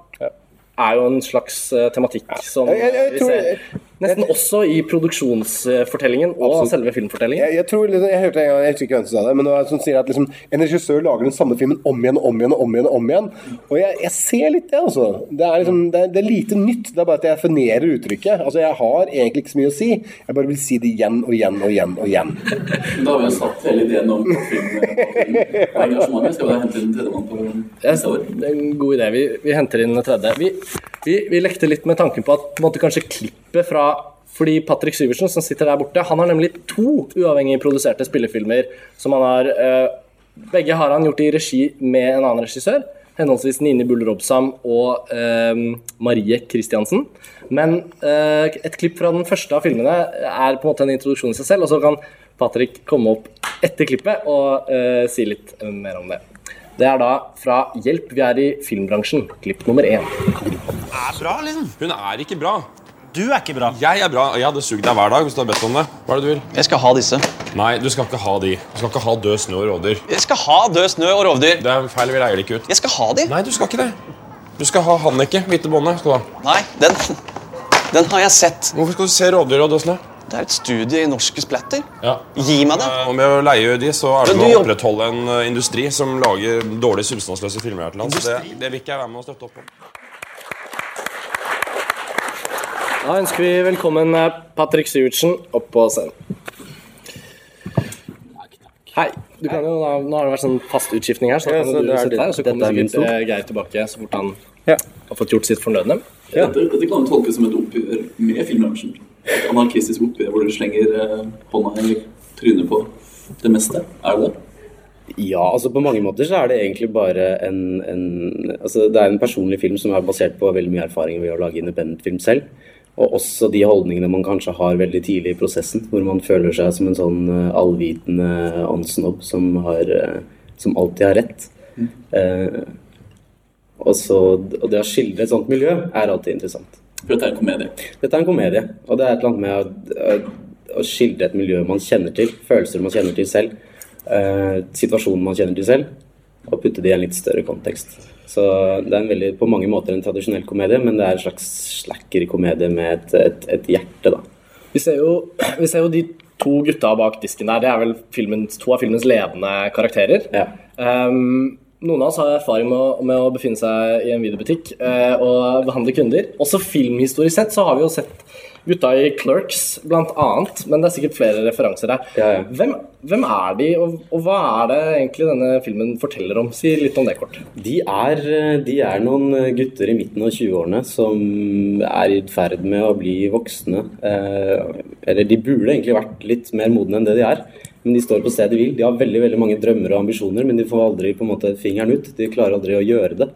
er jo en slags eh, tematikk som vi ser nesten også i produksjonsfortellingen og Absolutt. selve filmfortellingen. Jeg, jeg tror, liksom, jeg hørte en gang, jeg husker ikke hvem som sa det, men det var som sier at liksom, en regissør lager den samme filmen om igjen og om igjen og om igjen. Og om igjen. Og jeg, jeg ser litt det, altså. Det er, liksom, det, er, det er lite nytt. Det er bare at jeg definerer uttrykket. Altså, Jeg har egentlig ikke så mye å si. Jeg bare vil si det igjen og igjen og igjen. og igjen. Da har vi jo satt hele ideen om engasjementet. Skal vi da hente inn tredjemann på neste år? Det er en god idé. Vi, vi henter inn en tredje. Vi, vi, vi lekte litt med tanken på at på en måte, kanskje klippet fra fordi Patrick Syversen, som sitter der borte, han har nemlig to uavhengig produserte spillefilmer som han har eh, Begge har han gjort i regi med en annen regissør, henholdsvis Nini Bull Robsam og eh, Marie Christiansen. Men eh, et klipp fra den første av filmene er på en måte en introduksjon i seg selv, og så kan Patrick komme opp etter klippet og eh, si litt mer om det. Det er da fra Hjelp, vi er i filmbransjen, klipp nummer én. er bra, liksom. Hun er ikke bra. Du er ikke bra. Jeg er bra, og jeg hadde sugd deg hver dag hvis du hadde bedt om det. Hva er det du vil? Jeg skal ha disse. Nei, du skal ikke ha de. Du skal ikke ha død snø og rovdyr. Jeg skal ha død snø og rovdyr. Det er feil, vi leier det ikke ut. Jeg skal ha de. Nei, du skal ikke det. Du skal ha Hanneke, hvite bonde. skal du ha. Nei, den, den har jeg sett. Hvorfor skal du se rovdyr og død snø? Det er et studie i norske splatter. Ja. Gi meg det. Og med å leie de, så er det med å opprettholde en eh, industri som lager dårlige, substansløse filmer her til lands. Det, det vil ikke jeg være med å støtte opp om. Da ønsker vi velkommen eh, Patrick Sivertsen opp på scenen. Hei. Du kan jo, da, nå har det vært sånn fast utskiftning her, så da Ja, kan så du det er sitte det- her, så kommer er sikkert eh, Geir tilbake så fort han Ja. har fått gjort sitt fornødne. Dette, dette kan jo tolkes som et oppgjør med filmbransjen. Et anarkistisk oppgjør hvor du slenger eh, hånda i trynet på det meste. Er det det? Ja, altså på mange måter så er det egentlig bare en, en altså Det er en personlig film som er basert på veldig mye erfaring ved å lage independent film selv. Og også de holdningene man kanskje har veldig tidlig i prosessen, hvor man føler seg som en sånn eh, allvitende åndssnobb som, eh, som alltid har rett. Eh, og, så, og det å skildre et sånt miljø er alltid interessant. For dette er en komedie. Dette er en komedie, og det er et eller annet med å, å skildre et miljø man kjenner til, følelser man kjenner til selv, eh, situasjonen man kjenner til selv, og putte det i en litt større kontekst. Så det er en veldig, på mange måter en tradisjonell komedie, men det er en slags slacker-komedie med et, et, et hjerte, da. Vi ser, jo, vi ser jo de to gutta bak disken der. Det er vel filmens, to av filmens ledende karakterer. Um, noen av oss har erfaring med å, med å befinne seg i en videobutikk eh, og behandle kunder. Også filmhistorisk sett så har vi jo sett gutta i Clerks blant annet, men det er sikkert flere referanser her. Hvem, hvem er de, og, og hva er det egentlig denne filmen forteller om? Si litt om det kort. De er, de er noen gutter i midten av 20-årene som er i ferd med å bli voksne. Eh, eller de burde egentlig vært litt mer modne enn det de er. Men de står på stedet hvil. De har veldig veldig mange drømmer og ambisjoner, men de får aldri på en måte fingeren ut. De klarer aldri å gjøre det.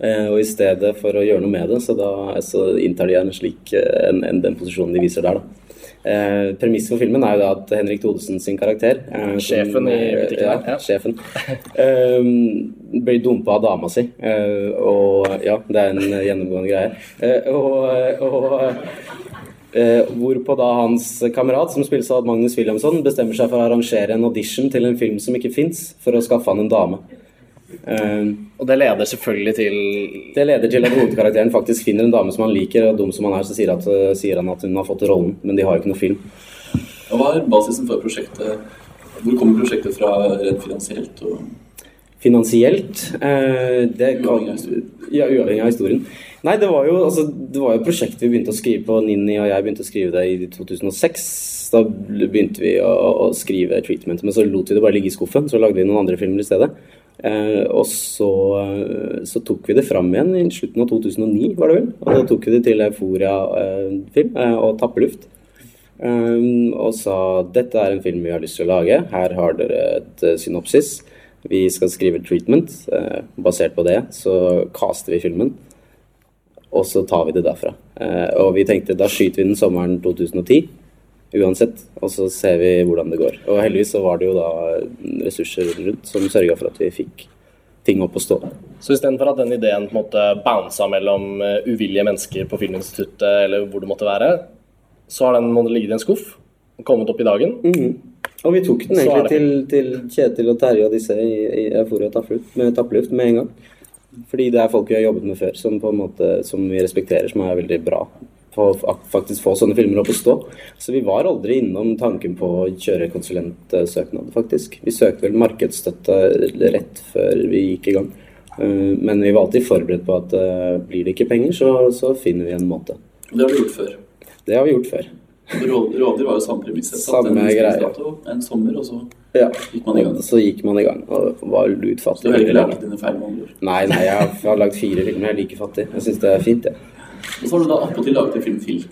Eh, og i stedet for å gjøre noe med det, så, da, så inntar de en slik, eh, en, en, den posisjonen de viser der. da. Eh, Premisset for filmen er jo da at Henrik Thodesen sin karakter eh, som- Sjefen i butikken ja, ja. sjefen. Eh, blir dumpa av dama si. Eh, og ja, det er en gjennomgående greie. Eh, og og eh, hvorpå da hans kamerat, som spilles av Magnus Williamson, bestemmer seg for å arrangere en audition til en film som ikke fins, for å skaffe han en dame. Eh, og det leder selvfølgelig til Det leder til at hovedkarakteren faktisk finner en dame som han liker, og dum som han er, så sier, at, sier han at hun har fått rollen, men de har jo ikke noe film. Og Hva er basisen for prosjektet? Hvor kommer prosjektet fra rent finansielt? Og Finansielt Uh, det kan, Ja, uavhengig av historien. Nei, det var jo, altså, det var jo et prosjekt vi begynte å skrive på. Ninni og jeg begynte å skrive det i 2006. Da begynte vi å, å skrive treatment, men så lot vi det bare ligge i skuffen. Så lagde vi noen andre filmer i stedet. Eh, og så, så tok vi det fram igjen i slutten av 2009, var det vel. Og da tok vi det til Euforia-film eh, og Tappeluft. Um, og sa dette er en film vi har lyst til å lage. Her har dere et synopsis. Vi skal skrive treatment. Eh, basert på det så caster vi filmen. Og så tar vi det derfra. Og vi tenkte da skyter vi den sommeren 2010. Uansett. Og så ser vi hvordan det går. Og heldigvis så var det jo da ressurser rundt som sørga for at vi fikk ting opp å stå. Så istedenfor at den ideen på en måte bounsa mellom uh, uvillige mennesker på Filminstituttet eller hvor det måtte være, så har den måttet ligge i en skuff og kommet opp i dagen. Og vi tok den egentlig til, til Kjetil og Terje og disse i, i Euforia Tappeluft med en gang. Fordi det er folk vi har jobbet med før, som, måte, som vi respekterer, som er veldig bra. For å faktisk få sånne filmer opp å stå. Så vi var aldri innom tanken på å kjøre konsulentsøknad, faktisk. Vi søkte vel markedsstøtte rett før vi gikk i gang. Eh, Men vi var alltid forberedt på at eh, blir det ikke penger, så, så finner vi en måte. Det har vi gjort før. Det har vi gjort før. Rådyr var jo samme premiss. Samme greie. en sommer, og så Ja. gikk man i gang. Så gikk man i gang, og var lutfattig. Så du har ikke lagt dine feil med andre ord. Nei, nei, jeg har, jeg har lagd fire filmer. Jeg er like fattig. Jeg syns det er fint, jeg. Og så har du da attpåtil laget en film til.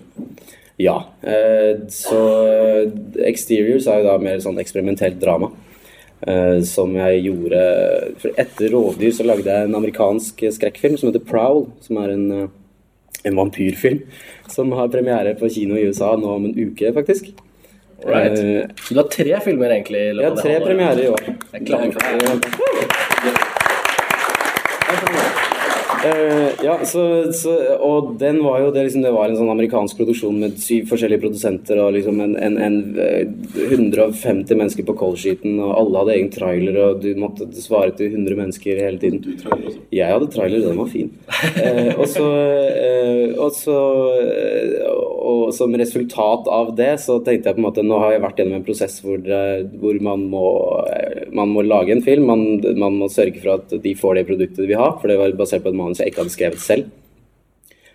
Ja. Eh, så eh, Exteriors er jo da mer sånn eksperimentelt drama. Eh, som jeg gjorde for Etter 'Rovdyr' så lagde jeg en amerikansk skrekkfilm som heter 'Prowl'. Som er en, en vampyrfilm. Som har premiere på kino i USA nå om en uke, faktisk. Right. Eh, Så du har tre filmer egentlig? har tre det premierer i år. Jeg klapper for Eh, ja, så, så, og den var jo det, liksom, det var en sånn amerikansk produksjon med syv forskjellige produsenter og liksom en, en, en eh, 150 mennesker på callsheeten, og alle hadde egen trailer, og du måtte svare til 100 mennesker hele tiden. Jeg hadde trailer, den var fin. Uh, og så, uh, og så eh, og som resultat av det så tenkte jeg på en måte nå har jeg vært gjennom en prosess hvor, hvor man, må, eh, man må lage en film. Man, man må sørge for at de får det produktet de vil ha, for det var basert på et manus jeg ikke hadde skrevet selv.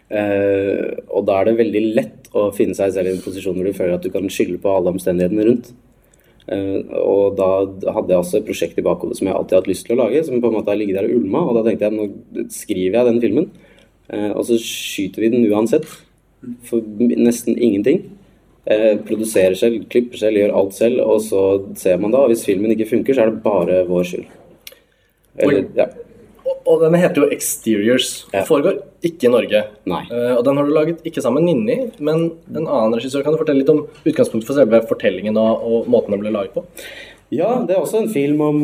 Uh, og da er det veldig lett å finne seg selv i en posisjon hvor du føler at du kan skylde på alle omstendighetene rundt. Uh, og da hadde jeg også et prosjekt i bakhodet som jeg alltid har hatt lyst til å lage, som på en måte har ligget der og ulma, og da tenkte jeg nå skriver jeg den filmen, uh, og så skyter vi den uansett. For nesten ingenting. Eh, produserer selv, klipper selv, gjør alt selv, og så ser man da, hvis filmen ikke funker, så er det bare vår skyld. Eller, ja. Og, og den heter jo Exteriors. Ja. foregår ikke i Norge. Eh, og den har du laget ikke sammen med Ninni, men en annen regissør. Kan du fortelle litt om utgangspunktet for selve fortellingen og, og måten den ble laget på? Ja, det er også en film om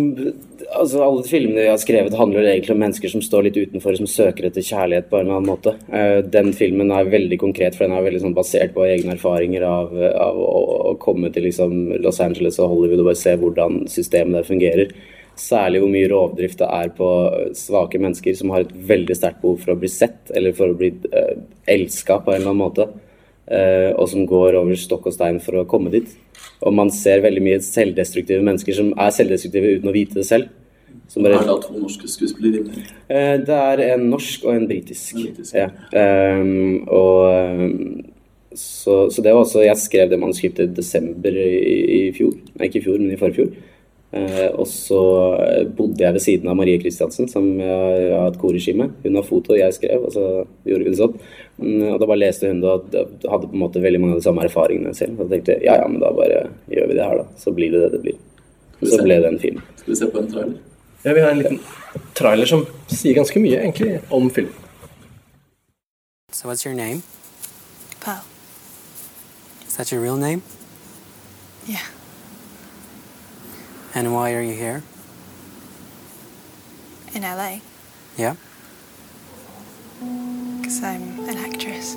altså Alle filmene jeg har skrevet, handler egentlig om mennesker som står litt utenfor, som søker etter kjærlighet på en eller annen måte. Eh, Den filmen er veldig konkret, for den er veldig sånn basert på egne erfaringer av, av å, komme til liksom Los Angeles og Hollywood og bare se hvordan systemet der fungerer. Særlig hvor mye rovdrift det er på svake mennesker som har et veldig sterkt behov for å bli sett, eller for å bli uh, elska på en eller annen måte. Eh, og som går over stokk og stein for å komme dit. Og man ser veldig mye selvdestruktive mennesker som er selvdestruktive uten å vite det selv. Som Er det to norske skuespillere? Eh, det er en norsk og en britisk. Ja. Ehm, og så, så det var også Jeg skrev det manuskriptet i desember i, i fjor. Nei, ikke i fjor, men i forfjor. Eh, og så eh, bodde jeg ved siden av Marie Kristiansen, som har et korregime. Hun har foto, jeg skrev, og så gjorde vi det sånn. Mm, Og da bare leste hun det, og hadde på en måte veldig mange av de samme erfaringene selv. Og da tenkte jeg ja, ja, men da bare gjør vi det her, da. Så blir det det det blir. Så ble det en film. Skal vi se på en trailer? Ja, Vi har en liten trailer som sier ganske mye egentlig om filmen. So what's your name? Pearl. Is that your real name? Yeah. And why are you here? In LA. Yeah? Because I'm an actress.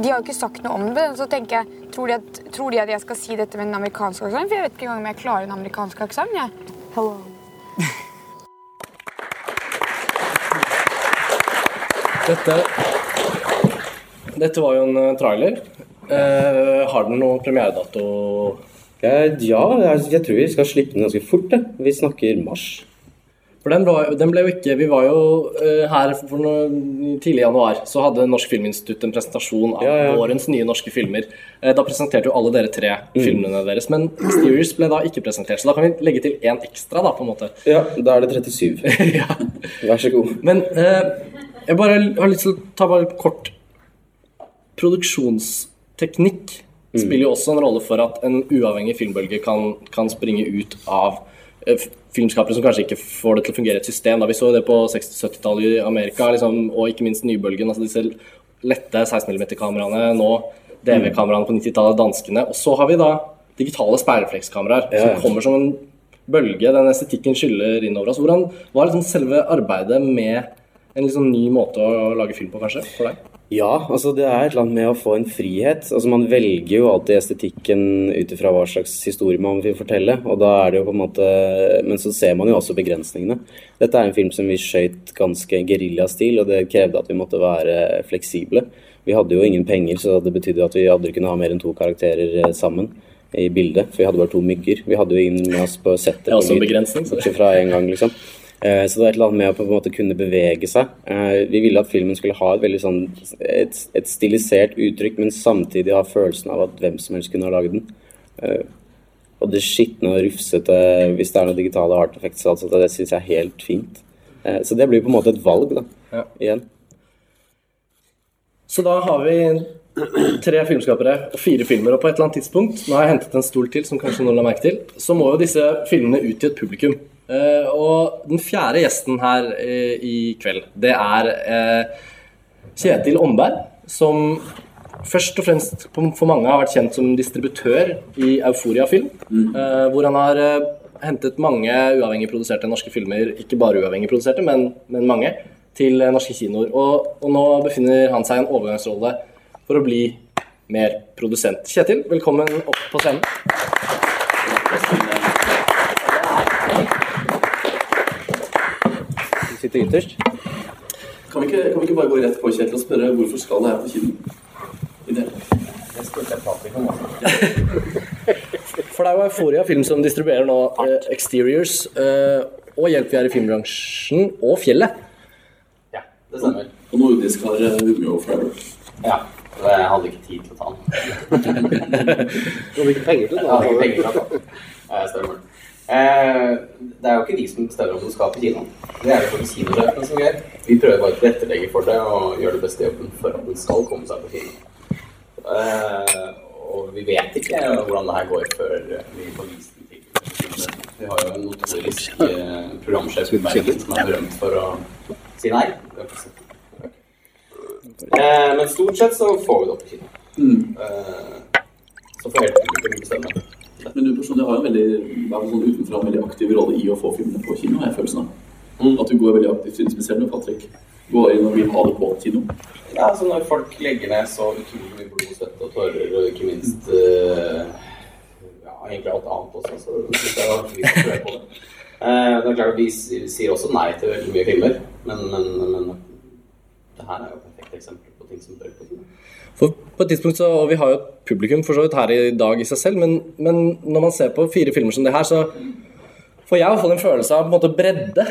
De har jo ikke sagt noe om det, så tenker jeg, tror de, at, tror de at jeg skal si dette med en amerikansk aksent? For jeg vet ikke engang om jeg klarer en amerikansk aksent. Ja. Hello. Dette, dette var jo en eh, trailer. Eh, har den noen premieredato? Eh, ja, jeg, jeg tror vi skal slippe den ganske fort. Det. Vi snakker mars. For den, var, den ble jo ikke Vi var jo uh, her for noe, tidlig i januar, så hadde Norsk Filminstitutt en presentasjon av Ja, ja. årens nye norske filmer. Uh, da presenterte jo alle dere tre Mm. filmene deres, men Mysterious ble da ikke presentert. Så da kan vi legge til én ekstra, da, på en måte. Ja, da er det 37. Vær så god. Men uh, jeg bare har lyst til å ta bare kort Produksjonsteknikk. Spiller jo også en rolle for at en uavhengig filmbølge kan, kan springe ut av eh, filmskapere som kanskje ikke får det til å fungere i et system. Da. Vi så det på 60-70-tallet i Amerika, liksom, og ikke minst nybølgen. altså disse lette 16 mm-kameraene, nå DV-kameraene på 90-tallet, danskene. Og så har vi da digitale speilreflekskameraer ja. som kommer som en bølge. Den estetikken skyller innover oss. Hvordan var liksom selve arbeidet med en liksom ny måte å lage film på, kanskje, for deg? Ja, altså det er et eller annet med å få en frihet. Altså Man velger jo alltid estetikken ut ifra hva slags historie man vil fortelle. og da er det jo på en måte, Men så ser man jo også begrensningene. Dette er en film som vi skøyt ganske geriljastil, og det krevde at vi måtte være fleksible. Vi hadde jo ingen penger, så det betydde at vi aldri kunne ha mer enn to karakterer eh, sammen i bildet. For vi hadde bare to mygger. Vi hadde jo ingen med oss på settet. Det er også en begrensning, så- Bortsett fra en gang, liksom. Eh, Så det var et eller annet med å på en måte kunne bevege seg. Eh, Vi ville at filmen skulle ha et veldig sånn et, et stilisert uttrykk, men samtidig ha følelsen av at hvem som helst kunne ha laget den. Eh, Og det skitne og rufsete, hvis det er noe digitale art effects, altså, det syns jeg er helt fint. Eh, Så det blir på en måte et valg, da. Ja. Igjen. Så da har vi tre filmskapere og fire filmer, og på et eller annet tidspunkt Nå har jeg hentet en stol til, som kanskje noen la merke til. Så må jo disse filmene ut til et publikum. Eh, og den fjerde gjesten her uh, i kveld, det er uh, Kjetil Omberg, som først og fremst for mange har vært kjent som distributør i Euforia Film, eh, hvor han har hentet mange uavhengig produserte norske filmer, ikke bare uavhengig produserte, men, men mange, til norske kinoer. Og, og nå befinner han seg i en overgangsrolle for å bli mer produsent. Kjetil, velkommen opp på scenen. Du ytterst. Kan vi, ikke, kan vi ikke bare gå rett på Kjetil og spørre hvorfor skal det her på kino? I det. For det er jo Euforia Film som distribuerer nå eh, Exteriors eh, og Hjelp vi er i filmbransjen og Fjellet. Ja, Det stemmer. Og nordisk har vunnet Romeo Forever. Ja. og Jeg hadde ikke tid til å ta den. Du hadde ikke penger til Jeg hadde ikke penger til å ta den. Eh, Stemmer. Eh, det er jo ikke de som bestemmer om du skal på kino. Det er det for kinosjefene som gjør. Vi prøver bare å tilrettelegge for det og gjøre det beste jobben for at den skal komme seg på kino. Eh, og vi vet ikke hvordan det her går før vi får vist den til Vi har jo en notorisk eh, programsjef i Bergen som er berømt for å si nei. Eh, men stort sett så får vi det opp på kino. Eh, så får helt publikum bestemme. Men du personlig har en veldig, sånn utenfra, en veldig aktiv rolle i å få filmene på kino, har jeg følelsen av. At du går veldig aktivt inn, spesielt når Patrick går inn og vil ha det på kino. Ja, altså når folk legger ned så utrolig mye blod, svette og tårer, og ikke minst uh, ja, egentlig alt annet også, så syns jeg det er vanskelig å på det. Uh, det er klart at Vi sier også nei til veldig mye filmer, men, men, men det her er jo et perfekt eksempel på ting som bør på kino. For på et tidspunkt så, og Vi har jo et publikum for så vidt her i dag i seg selv, men, men når man ser på fire filmer som det her, så får jeg i hvert fall en følelse av på en måte bredde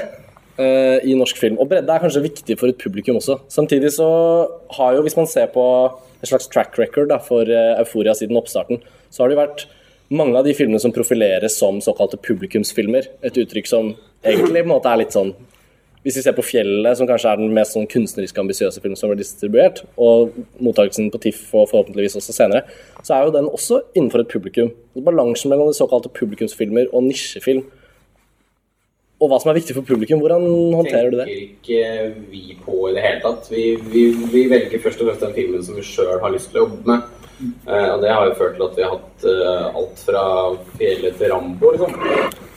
uh, i norsk film. Og bredde er kanskje viktig for et publikum også. Samtidig så har jo, hvis man ser på et slags track record da, for uh, Euforia siden oppstarten, så har det jo vært mange av de filmene som profileres som såkalte publikumsfilmer. Et uttrykk som egentlig på en måte er litt sånn hvis vi ser på Fjellet, som kanskje er den mest sånn kunstnerisk ambisiøse filmen som ble distribuert, og mottakelsen på TIFF og forhåpentligvis også senere, så er jo den også innenfor et publikum. Balansen mellom de såkalte publikumsfilmer og nisjefilm, og hva som er viktig for publikum, hvordan håndterer du det? tenker ikke vi på i det hele tatt. Vi, vi, vi velger først og fremst den filmen som vi sjøl har lyst til å jobbe med. Eh, og det har jo ført til at vi har hatt eh, alt fra fjellet til Rambo, liksom.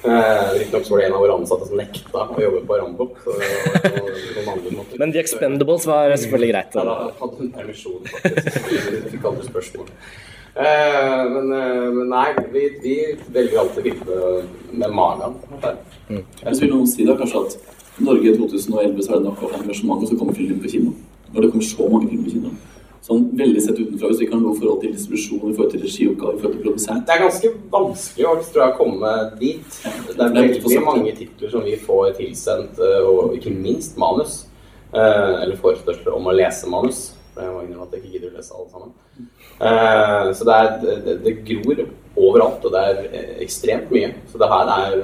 Eh, Riktignok var det en av våre ansatte som nekta å jobbe på Rambo. Så og. Men The Expendables var selvfølgelig greit. Ja, da hadde hun permisjon, faktisk. fikk aldri spørsmål. Eh, men, eh, men nei, vi, vi velger alltid filmer med magen. Mm. Jeg vil noen si da kanskje at Norge i 2011 så er det nok av engasjement, og så kommer filmen på kino. Når det kommer så mange filmer på kino. Sånn veldig sett utenfra, hvis vi ikke har noe forhold til distribusjon, i forhold til regioppgaver, i forhold til produsent. Det er ganske vanskelig å tror jeg, å komme dit. Det er veldig mange titler som vi får tilsendt, eh, og ikke minst manus. Eh, Eller forespørsler om å lese manus. For jeg må innrømme at jeg ikke gidder å lese alle sammen. Eh, Så det, er, det, det gror overalt, og det er ekstremt mye. Så det her er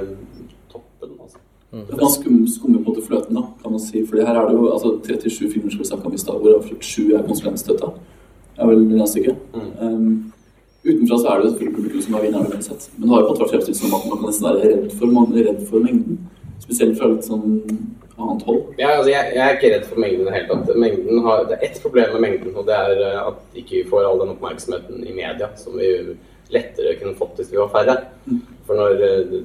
altså. Det kan skumme, skumme på en fløten, da, kan man si. For her er det jo altså, 37 filmer som vi snakka om i stad, hvorav 7 er konsulentstøtta. Det er vel regnestykke. Um, utenfra så er det jo selvfølgelig publikum som er vinneren uansett. Men det har jo på vært fremstilt som at man kan nesten være redd for, man er redd for mengden. Spesielt fra litt sånn annet hold. Ja, altså jeg, jeg er ikke redd for mengden i det hele tatt. Mengden har, det er ett problem med mengden, og det er eh, at ikke vi får all den oppmerksomheten i media som vi lettere kunne fått hvis vi var færre. For når eh,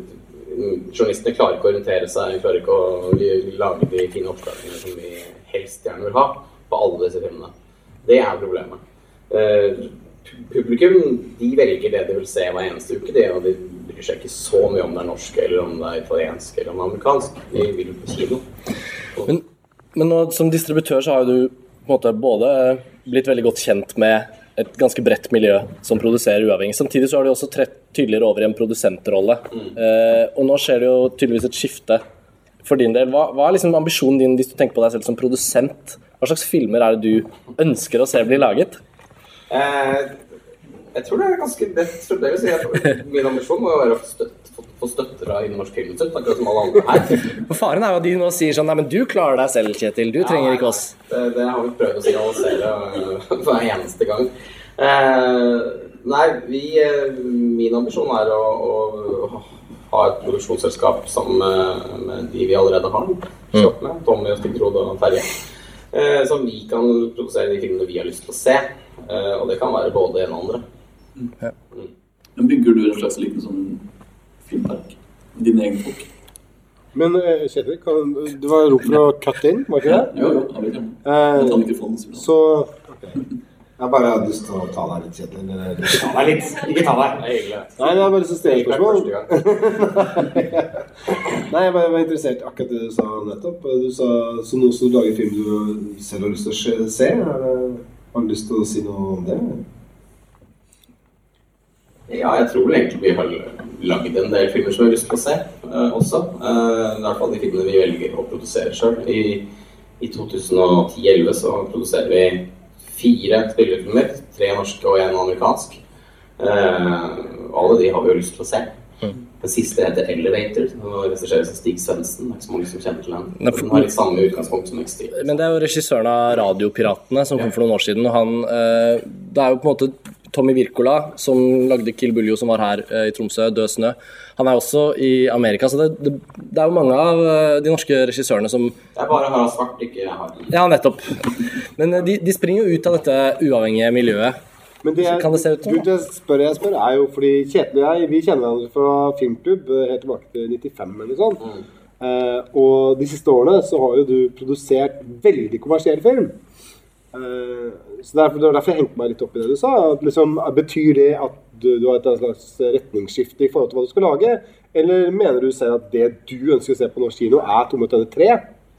journalistene klarer ikke å orientere seg, klarer ikke å lage de fine oppslagene som vi helst gjerne vil ha på alle disse filmene. Det er problemet. Eh, Publikum de velger det de vil se hver eneste uke, de, og de bryr seg ikke så mye om det er norsk, eller om det er italiensk eller om det er amerikansk. De vil på kino. Men, men nå, som distributør så har jo du på en måte både blitt veldig godt kjent med et ganske bredt miljø som produserer uavhengig. Samtidig så har du også trett tydeligere over i en produsentrolle. Eh, og nå skjer det jo tydeligvis et skifte for din del. Hva, hva er liksom ambisjonen din hvis du tenker på deg selv som produsent? Hva slags filmer er det du ønsker å se bli laget? Eh, jeg tror det er ganske bredt. Min ambisjon må jo være å støtte, få, støtte fra Norsk Filminstitutt, akkurat som alle andre her. For Faren er jo at de nå sier sånn Nei, men du klarer deg selv, Kjetil. Du trenger ikke oss. Det, det har vi prøvd å signalisere øh, hver eneste gang. Eh, nei, vi, eh, min ambisjon er å, å ha et produksjonsselskap sammen med, med de vi allerede har. Kjøpt med, Tommy, og Stig-Frode og Terje. Eh, som vi kan produsere de filmene vi har lyst til å se. Eh, og det kan være både en og andre. Men bygger du en slags liten sånn filmpark? Dine egne folk. Men eh, Kjetil, kan, det var rop for å cut in, var ikke det? Jo, jo, jeg vet ikke. Eh, Jeg tar mikrofonen, så okay. så ok. Jeg bare hadde lyst til å ta deg litt, Kjetil. Ikke Ta deg litt. Ikke ta deg. Det er hyggelig. Nei, jeg har bare lyst til å stille Det er spørsmål. Nei, jeg bare var interessert akkurat det du sa nettopp. Du sa så nå som du lager film du selv har lyst til å se-. Er det- Har du lyst til å si noe om det? Ja, jeg tror vel egentlig vi har lagd en del filmer som vi har lyst til å se uh, også. Uh, i hvert fall de filmene vi velger å produsere sjøl. I, i 2010-2011 så produserer vi fire spillefilmer. Tre norske og én amerikansk. Uh, alle de har vi jo lyst til å se. Den siste heter 'Elevator'. og regisseres av Stig Svendsen. Det er ikke så mange som kjenner til den. Den har litt samme utgangspunkt som. Men det er jo regissøren av Radiopiratene som kom for noen år siden. og han, Det er jo på en måte Tommy Wirkola, som lagde Kill Buljo, som var her eh, i Tromsø, 'Død snø'. Han er også i Amerika, så det, det, det er jo mange av eh, de norske regissørene som Det er bare Harald Svart, ikke har Ja, nettopp. Men eh, de, de springer jo ut av dette uavhengige miljøet. Men det, jeg, kan det se ut som? det spør jeg spør, er jo fordi Kjetil og jeg vi kjenner hverandre fra filmklubb eh, helt tilbake til 95 eller noe sånt. Eh, og de siste årene så har jo du produsert veldig kommersiell film. Eh, så derfor, Det var derfor jeg hengte meg litt opp i det du sa. At liksom, betyr det at du, du har et slags retningsskifte i forhold til hva du skal lage? Eller mener du selv at det du ønsker å se på norsk kino, er Tomme tønner 3?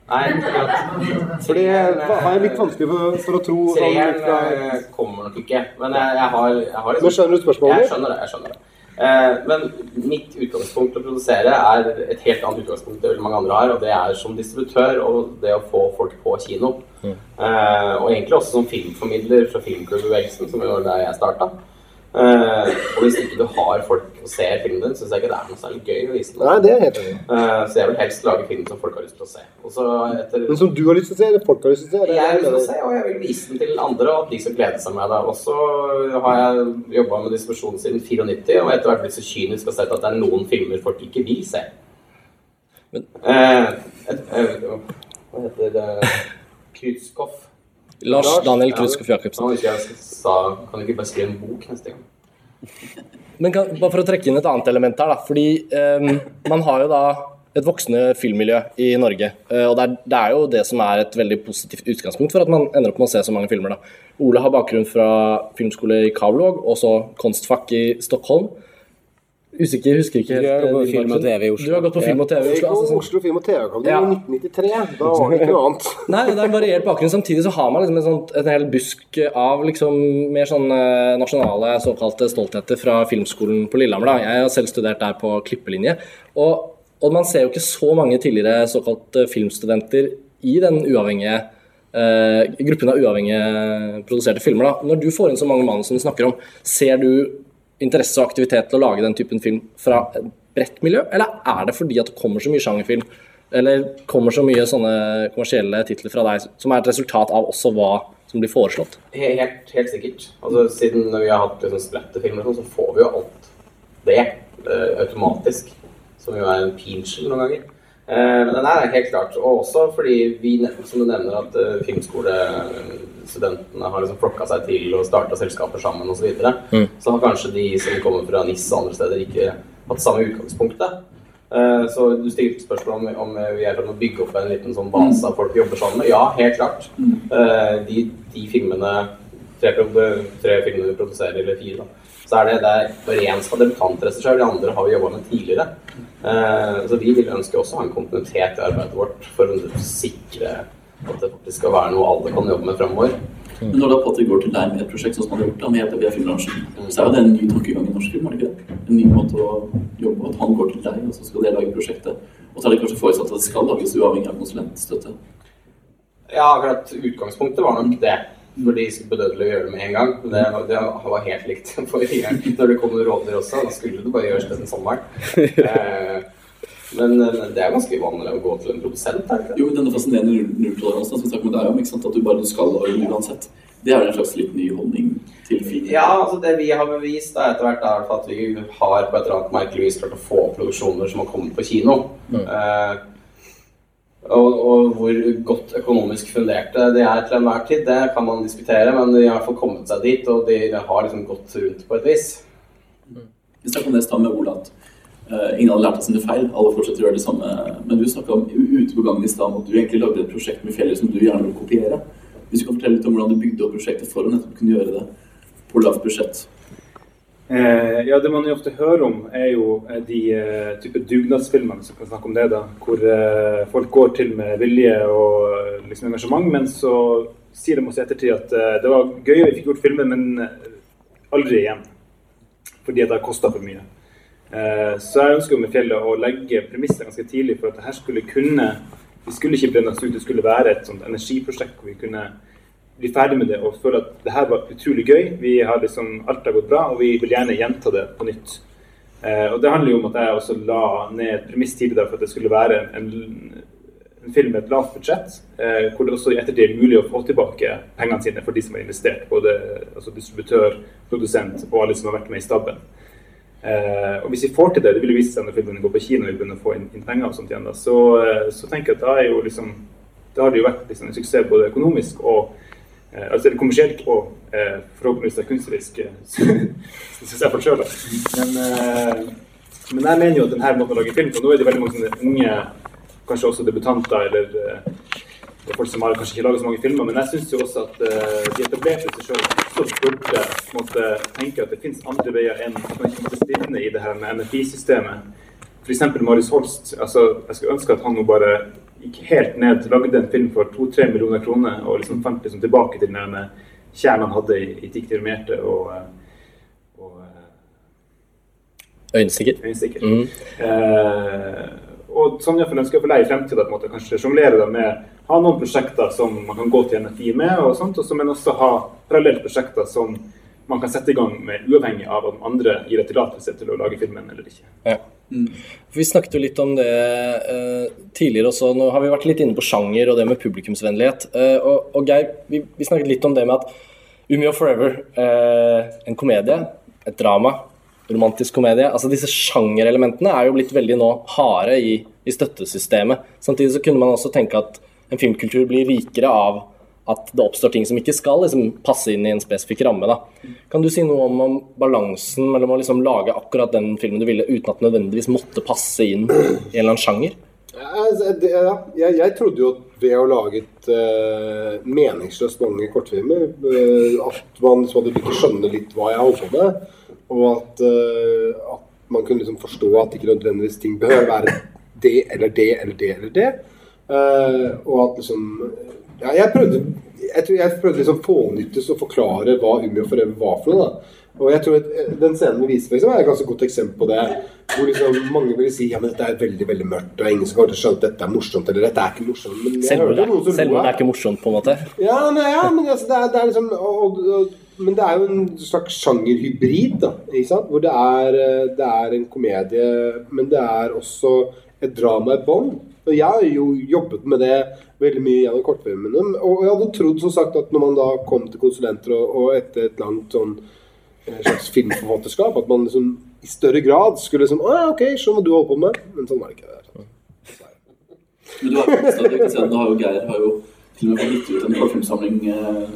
Nei, akkurat. For det har jeg litt vanskelig for, for å tro. Treeren sånn, fra- eh, kommer nok ikke. Men jeg, jeg har, jeg har liksom- Men skjønner du spørsmålet? Jeg skjønner det. jeg skjønner det. Eh, men mitt utgangspunkt til å produsere er et helt annet utgangspunkt enn mange andre har, og det er som distributør og det å få folk på kino. Eh, og egentlig også som filmformidler fra filmklubbbevegelsen, som var der jeg starta. Eh, og hvis ikke du har folk og ser filmen din, syns jeg ikke det er noe særlig gøy å vise den. Nei, det er helt enig. Eh, så jeg vil helst lage film som folk har lyst til å se. Og så etter Men som du har lyst til å se, eller folk har lyst til å se? det jeg har lyst til å se, og jeg vil vise den til andre, og at de skal glede seg med det. Og så har jeg jobba med distribusjon siden 94, og etter hvert blitt så kynisk og sett at det er noen filmer folk ikke vil se. eh, et, eh, hva heter det Krutskov. Lars Daniel Krutskov Jacobsen. Jeg sa Kan du ikke bare skrive en bok neste gang? Men kan, bare for å trekke inn et annet element her, da. Fordi um, man har jo da et voksende filmmiljø i Norge. eh, og det er, det er jo det som er et veldig positivt utgangspunkt for at man ender opp med å se så mange filmer. da. Ole har bakgrunn fra filmskole i Kavlog og så konstfakk i Stockholm. Usikker, husker ikke Du har gått på film og. TV i Oslo. Du har gått på film og TV i Oslo. altså, Oslo Film og TV-akademi Ja. i 1993. Da var det ikke noe annet. Nei, det er en variert bakgrunn. Samtidig så har man liksom en, sånt, en hel busk av liksom mer sånn nasjonale såkalte stoltheter fra filmskolen på Lillehammer. Da. Jeg har selv studert der på klippelinje. Og, og man ser jo ikke så mange tidligere såkalte filmstudenter i den uavhengige eh, gruppen av uavhengige produserte filmer. Da. Når du får inn så mange manus som du snakker om, ser du interesse og aktivitet til å lage den typen film fra et bredt miljø, eller er det fordi at det kommer så mye sjangerfilm, eller kommer så mye sånne kommersielle titler fra deg, som er et resultat av også hva som blir foreslått? Helt, helt sikkert. Altså, siden vi har hatt liksom splatterfilmer, og sånn, så får vi jo alt det eh, automatisk. Som jo er en pinsel noen ganger. Eh, men det er helt klart. Og også fordi vi, som du nevner, at uh, filmskolestudentene har liksom flokka seg til og starta selskaper sammen osv. Så, videre. Mm. så har kanskje de som kommer fra NIS og andre steder, ikke hatt samme utgangspunktet. Eh, Så du stilte spørsmål om, om vi er i å bygge opp en liten sånn base av folk vi jobber sammen med. Ja, helt klart. Eh, De, de filmene tre, tre filmene vi produserer, eller fire, da, så er det, det er én som er debutantregissør. De andre har vi jobba med tidligere. Eh, Så vi vil ønske også å ha en kontinuitet i arbeidet vårt for å sikre at det faktisk skal være noe alle kan jobbe med fremover. Men når da Patrick går til deg med et prosjekt, sånn som han har gjort da, med av filmbransjen, så er jo det en ny tankegang i norsk film, er det ikke det? En ny måte å jobbe. At han går til deg, og så skal dere lage prosjektet. Og så er det kanskje forutsatt at det skal lages uavhengig av konsulentstøtte. Ja, akkurat utgangspunktet var nok det. For de bedøvde å gjøre det med en gang. Det, det var helt likt forrige gang. Når det kom noen rådyr også, da skulle det bare gjøres den sommeren. Eh, Men det er ganske vanlig å gå til en produsent, er det? Jo, denne fascinerende null- nulltoleransen som vi snakker med deg om, ikke sant? at du bare skal det uansett. Det er en slags litt ny holdning til film. Ja, altså det vi har bevist da, etter hvert, er i hvert fall at vi har på et eller annet merkelig vis klart å få produksjoner som har kommet på kino. Eh, og, og hvor godt økonomisk funderte de er til enhver tid, det kan man diskutere, men de har i kommet seg dit, og de har liksom gått rundt på et vis. Vi snakket om det i stad med Ola at uh, ingen hadde lært av sine feil, alle fortsetter å gjøre det samme. Men du snakka om ute på gangen i stad at du egentlig lagde et prosjekt med fjellet som du gjerne vil kopiere. Hvis du kan fortelle litt om hvordan du bygde opp prosjektet for å nettopp kunne gjøre det på lavt budsjett. Eh, ja, Det man jo ofte hører om, er jo eh, de eh, type dugnadsfilmene som kan snakke om det. da, Hvor eh, folk går til med vilje og eh, liksom engasjement, men så sier de også i ettertid at eh, det var gøy, vi fikk gjort filmen, men eh, aldri igjen. Fordi at det har kosta for mye. Så jeg ønsker jo med Fjellet å legge premisser ganske tidlig for at det her skulle kunne Vi skulle ikke brenne oss ut, det skulle være et sånt energiprosjekt hvor vi kunne bli ferdig med det og føle at det her var utrolig gøy. Vi har liksom, Alt har gått bra, og vi vil gjerne gjenta det på nytt. Eh, og Det handler jo om at jeg også la ned et premiss tidligere for at det skulle være en, en film med et lavt budsjett, eh, hvor det også i ettertid er mulig å få tilbake pengene sine for de som har investert. Både altså distributør, produsent og alle som har vært med i stabben. Eh, og hvis vi får til det, det vil jo vise seg når filmen går på kino og vi begynner å få inn, inn penger og sånt igjen, da, så, eh, så tenker jeg at da er jo liksom da har det jo vært liksom, en suksess både økonomisk og altså kommersielt og eh, forhåpentligvis da kunstnerisk, eh, syns jeg for sjøl. Men, eh, men jeg mener jo at denne måten å lage film på Nå er det veldig mange sånne unge, kanskje også debutanter eller eh, er folk som har kanskje ikke laget så mange filmer, men jeg syns jo også at eh, de etablerte seg sjøl også burde måte, tenke at det finnes andre veier enn at man ikke måtte stivne i det her med NFI-systemet. F.eks. Marius Holst. altså Jeg skulle ønske at han nå bare gikk helt ned, lagde en film for to-tre millioner kroner og liksom fant liksom tilbake til den kjernen han hadde i, i og, og Øyenstikker. Øyenstikker. Mm. Eh, og sånn iallfall ønsker jeg for deg i fremtiden at måtte kanskje sjonglere med ha noen prosjekter som man kan gå til NFI med, og sånt, og så, men også ha parallelle prosjekter som man kan sette i gang med uavhengig av om andre gir et tillatelse til å lage filmen eller ikke. Ja. For Vi snakket jo litt om det eh, tidligere også. Nå har vi vært litt inne på sjanger og det med publikumsvennlighet. Eh, og, og Geir, vi, vi snakket litt om det med at Umeå Forever, eh, en komedie, et drama, romantisk komedie altså Disse sjangerelementene er jo blitt veldig nå harde i, i støttesystemet. Samtidig så kunne man også tenke at en filmkultur blir rikere av at det oppstår ting som ikke skal liksom, passe inn i en spesifikk ramme. Da. Kan du si noe om, om balansen mellom å liksom, lage akkurat den filmen du ville, uten at det nødvendigvis måtte passe inn i en eller annen sjanger? Ja, altså, jeg, jeg trodde jo ved å lage et uh, meningsløst mange kortfilmer, uh, at man liksom hadde begynt å skjønne litt hva jeg holdt på med, og at, uh, at man kunne liksom forstå at ikke nødvendigvis ting behøver være det eller det eller det eller det. Uh, og at liksom ja, jeg prøvde jeg tror jeg prøvde liksom fånyttes å forklare hva Ummi og Forever var for noe. da. Og jeg tror at eh, Den scenen vi viser, liksom, er et ganske godt eksempel på det. Hvor liksom mange vil si ja, men dette er veldig veldig mørkt, og ingen som kommer til å skjønne at dette er morsomt. Eller dette er ikke morsomt. Men Selv om det, er ikke morsomt, på en måte. Ja, men, ja men altså, det, er, det er liksom og, og, Men det er jo en slags sjangerhybrid, da. Ikke sant? Hvor det er, eh, det er en komedie, men det er også et drama i bånn. Og jeg har jo jobbet med det veldig mye gjennom kortfilmene. Og jeg hadde trodd som sagt at når man da kom til konsulenter og, og etter et langt sånn eh, slags filmforfatterskap, at man liksom i større grad skulle liksom Å ja, OK, skjønner hva du holder på med. Men sånn var det ikke. der. Men du har, jo- at har jo Geir har jo til og med gitt ut en kortfilmsamling eh,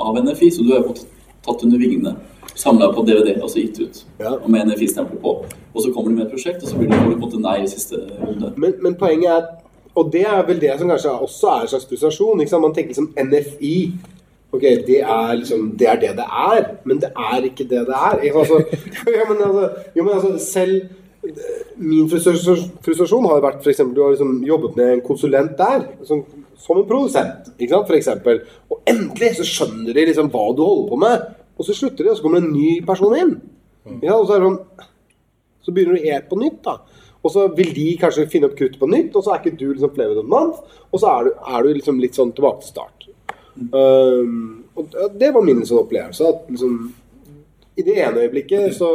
av NFI, så du har jo fått tatt under vingene. Samla på DVD, altså gitt ut. Og med NFI-stempel på. Og så kommer du med et prosjekt, og så blir det på en måte nei i siste runde. Men, men poenget er Og det er vel det som kanskje også er en slags frustrasjon. Man tenker liksom NFI. Ok, det er liksom Det er det det er, men det er ikke det det er. Altså, ja, men altså, jo, men altså selv Min frustrasjon, har vært eksempel, Du har liksom jobbet med en konsulent der, som, som en produsent, ikke sant, f.eks. Og endelig så skjønner de liksom hva du holder på med. Og så slutter de, og så kommer det en ny person inn. Ja. Og så sånn så begynner du helt på nytt, da. Og så vil de kanskje finne opp kruttet på nytt, og så er ikke du liksom flavor of month, og så er du, er du liksom litt sånn tilbake til start. Um, og det var min sånn opplevelse. At liksom I det ene øyeblikket så